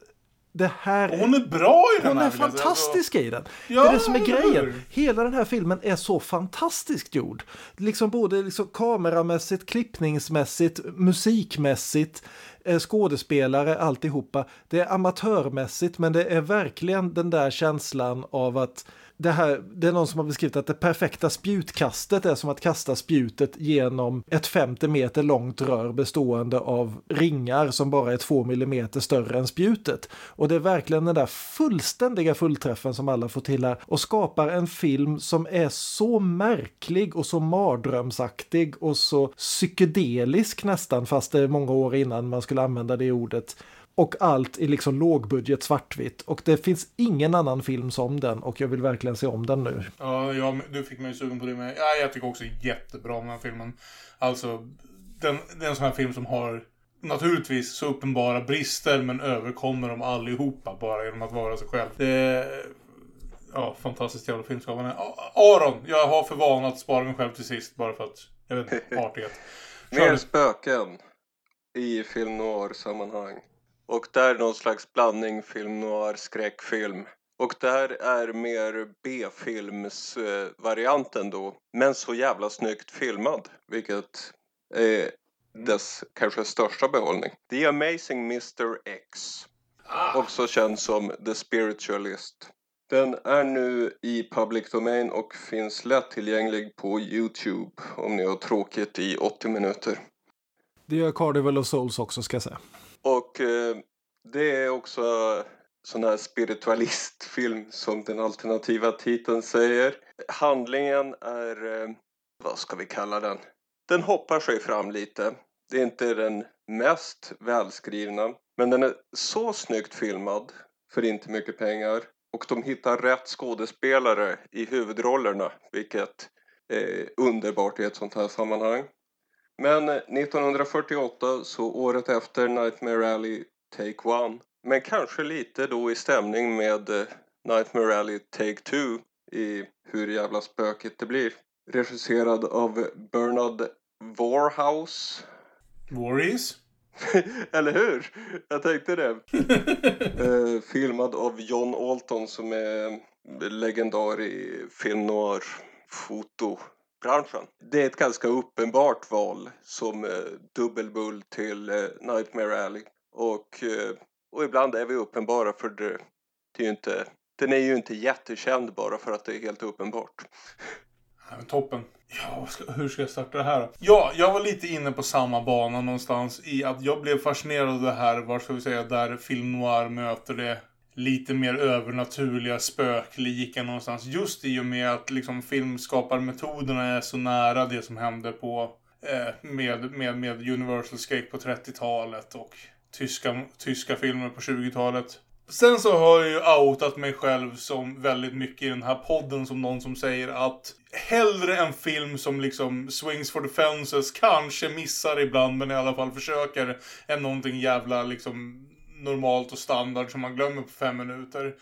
det här... Hon är bra i den hon här. Hon är fantastisk i den. Ja, det är det som är grejen. Hela den här filmen är så fantastiskt gjord. Liksom både liksom kameramässigt, klippningsmässigt, musikmässigt, eh, skådespelare, alltihopa. Det är amatörmässigt men det är verkligen den där känslan av att det, här, det är någon som har beskrivit att det perfekta spjutkastet är som att kasta spjutet genom ett 50 meter långt rör bestående av ringar som bara är 2 millimeter större än spjutet. Och det är verkligen den där fullständiga fullträffen som alla får till här och skapar en film som är så märklig och så mardrömsaktig och så psykedelisk nästan fast det är många år innan man skulle använda det ordet. Och allt i liksom lågbudget svartvitt. Och det finns ingen annan film som den och jag vill verkligen se om den nu. Ja, ja du fick mig sugen på det med. Ja, jag tycker också jättebra om den här filmen. Alltså, den, det är en sån här film som har naturligtvis så uppenbara brister men överkommer dem allihopa bara genom att vara sig själv. Det är, ja, fantastiskt jävla filmskapande. Aron, jag har för vana att spara mig själv till sist bara för att, jag vet inte, artighet. Mer spöken i film noir-sammanhang. Och där någon slags blandning film noir skräckfilm. Och där är mer B-filmsvarianten då. Men så jävla snyggt filmad. Vilket är dess kanske största behållning. The Amazing Mr X. Också känd som The Spiritualist. Den är nu i public domain och finns lättillgänglig på Youtube om ni har tråkigt i 80 minuter. Det gör Carnival of Souls också ska jag säga. Och eh, det är också sån här spiritualistfilm som den alternativa titeln säger. Handlingen är, eh, vad ska vi kalla den? Den hoppar sig fram lite. Det är inte den mest välskrivna, men den är så snyggt filmad för inte mycket pengar. Och de hittar rätt skådespelare i huvudrollerna, vilket är underbart i ett sånt här sammanhang. Men 1948, så året efter Nightmare Alley Take One, men kanske lite då i stämning med Nightmare Alley Take Two i hur jävla spökigt det blir. Regisserad av Bernard Warhouse. Warris? Eller hur? Jag tänkte det. eh, filmad av John Alton som är legendar i film noir branschen. Det är ett ganska uppenbart val som eh, dubbelbull till eh, Nightmare Alley. Och, eh, och ibland är vi uppenbara för det, det är ju inte, den är ju inte jättekänd bara för att det är helt uppenbart. Ja, toppen. Ja, ska, hur ska jag starta det här då? Ja, jag var lite inne på samma bana någonstans i att jag blev fascinerad av det här, vad ska vi säga, där film noir möter det lite mer övernaturliga spöklika någonstans. Just i och med att liksom filmskaparmetoderna är så nära det som hände på eh, med, med, med Universal Skate på 30-talet och tyska, tyska filmer på 20-talet. Sen så har jag ju outat mig själv som väldigt mycket i den här podden som någon som säger att hellre en film som liksom swings for the fences, kanske missar ibland men i alla fall försöker, än någonting jävla liksom normalt och standard som man glömmer på fem minuter.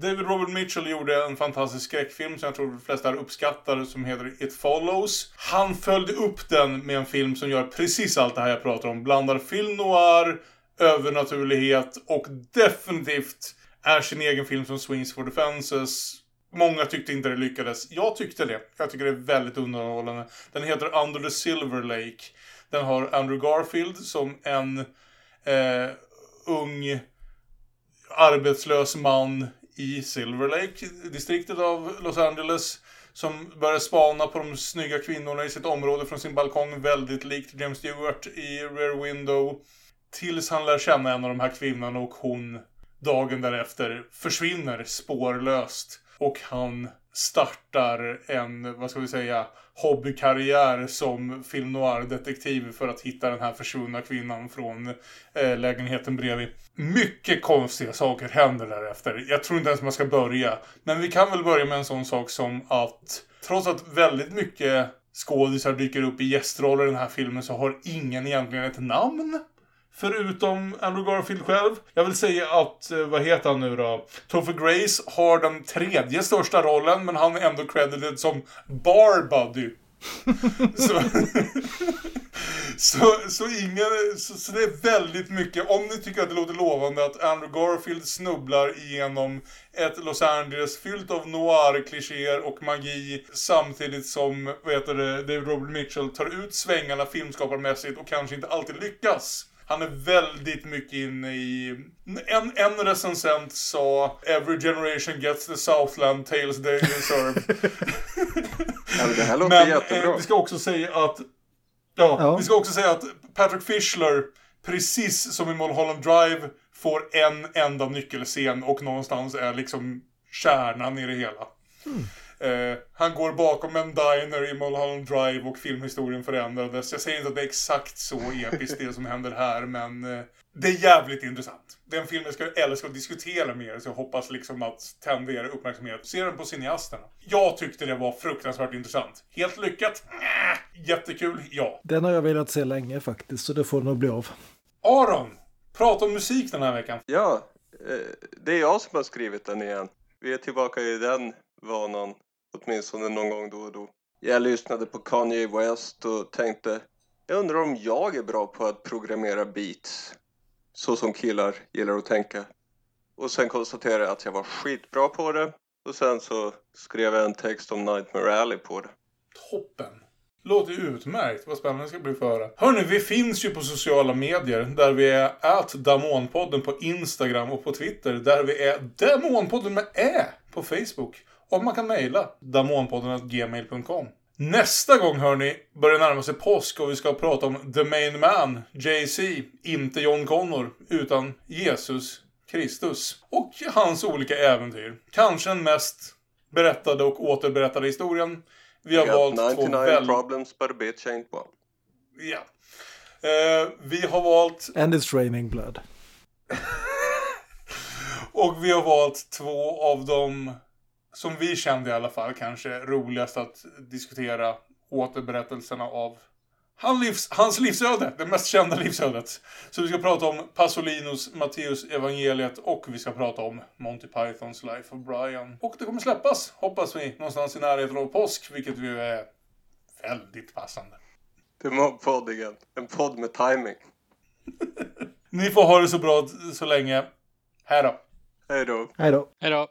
David Robert Mitchell gjorde en fantastisk skräckfilm som jag tror de flesta här uppskattar som heter It Follows. Han följde upp den med en film som gör precis allt det här jag pratar om. Blandar film noir, övernaturlighet och definitivt är sin egen film som Swings for the Fences. Många tyckte inte det lyckades. Jag tyckte det. Jag tycker det är väldigt underhållande. Den heter Under the Silver Lake. Den har Andrew Garfield som en eh, ung arbetslös man i Silver Lake, distriktet av Los Angeles. Som börjar spana på de snygga kvinnorna i sitt område från sin balkong. Väldigt likt James Stewart i Rear Window. Tills han lär känna en av de här kvinnorna och hon dagen därefter försvinner spårlöst. Och han startar en, vad ska vi säga, hobbykarriär som film noir-detektiv för att hitta den här försvunna kvinnan från eh, lägenheten bredvid. Mycket konstiga saker händer därefter. Jag tror inte ens man ska börja. Men vi kan väl börja med en sån sak som att trots att väldigt mycket skådisar dyker upp i gästroller i den här filmen så har ingen egentligen ett namn. Förutom Andrew Garfield själv. Jag vill säga att, eh, vad heter han nu då? Topher Grace har den tredje största rollen, men han är ändå credited som Barbuddy. så, så, så, ingen, så, så, det är väldigt mycket, om ni tycker att det låter lovande att Andrew Garfield snubblar igenom ett Los Angeles fyllt av noir-klichéer och magi samtidigt som, vad heter det, David Robert Mitchell tar ut svängarna filmskaparmässigt och kanske inte alltid lyckas han är väldigt mycket inne i... En, en recensent sa “Every generation gets the Southland tales they deserve”. Ja, det här låter Men jättebra. eh, vi ska också säga att... Ja, Ja. vi ska också säga att Patrick Fischler, precis som i Mulholland Drive, får en enda nyckelscen och någonstans är liksom kärnan i det hela. Eh, han går bakom en diner i Mulholland Drive och filmhistorien förändrades. Jag säger inte att det är exakt så episkt det som händer här, men eh, det är jävligt intressant. Det är en film jag ska älska att diskutera mer, så jag hoppas liksom att tända er uppmärksamhet. Se den på cineasterna. Jag tyckte det var fruktansvärt intressant. Helt lyckat? Nä. Jättekul? Ja. Den har jag velat se länge faktiskt, så det får nog bli av. Aron! Prata om musik den här veckan. Ja, eh, det är jag som har skrivit den igen. Vi är tillbaka i den vanan, åtminstone någon gång då och då. Jag lyssnade på Kanye West och tänkte, jag undrar om jag är bra på att programmera beats. Så som killar gillar att tänka. Och sen konstaterade jag att jag var skitbra på det. Och sen så skrev jag en text om Nightmare Alley på det. Toppen. Låter utmärkt. Vad spännande det ska bli för höra. Hörni, vi finns ju på sociala medier. Där vi är at Damonpodden på Instagram och på Twitter. Där vi är Damonpodden med Ä på Facebook. Och man kan mejla damonpodden.gmail.com. Nästa gång hörni börjar närma sig påsk och vi ska prata om The Main Man, Jay-Z, inte John Connor, utan Jesus Kristus. Och hans olika äventyr. Kanske den mest berättade och återberättade historien. Vi har valt två 99 väldigt... problems but a bitch ain't one. Ja. Eh, vi har valt, And it's raining blood. och vi har valt två av de, som vi kände i alla fall, kanske roligast att diskutera återberättelserna av han livs, hans livsöde, det mest kända livsödet. Så vi ska prata om Pasolinos Matteus evangeliet och vi ska prata om Monty Pythons Life of Brian. Och det kommer släppas, hoppas vi, någonstans i närheten av påsk, vilket ju är väldigt passande. Det var en podd igen. En podd med timing. Ni får ha det så bra så länge. Hej då. Hej då. Hej då. Hej då.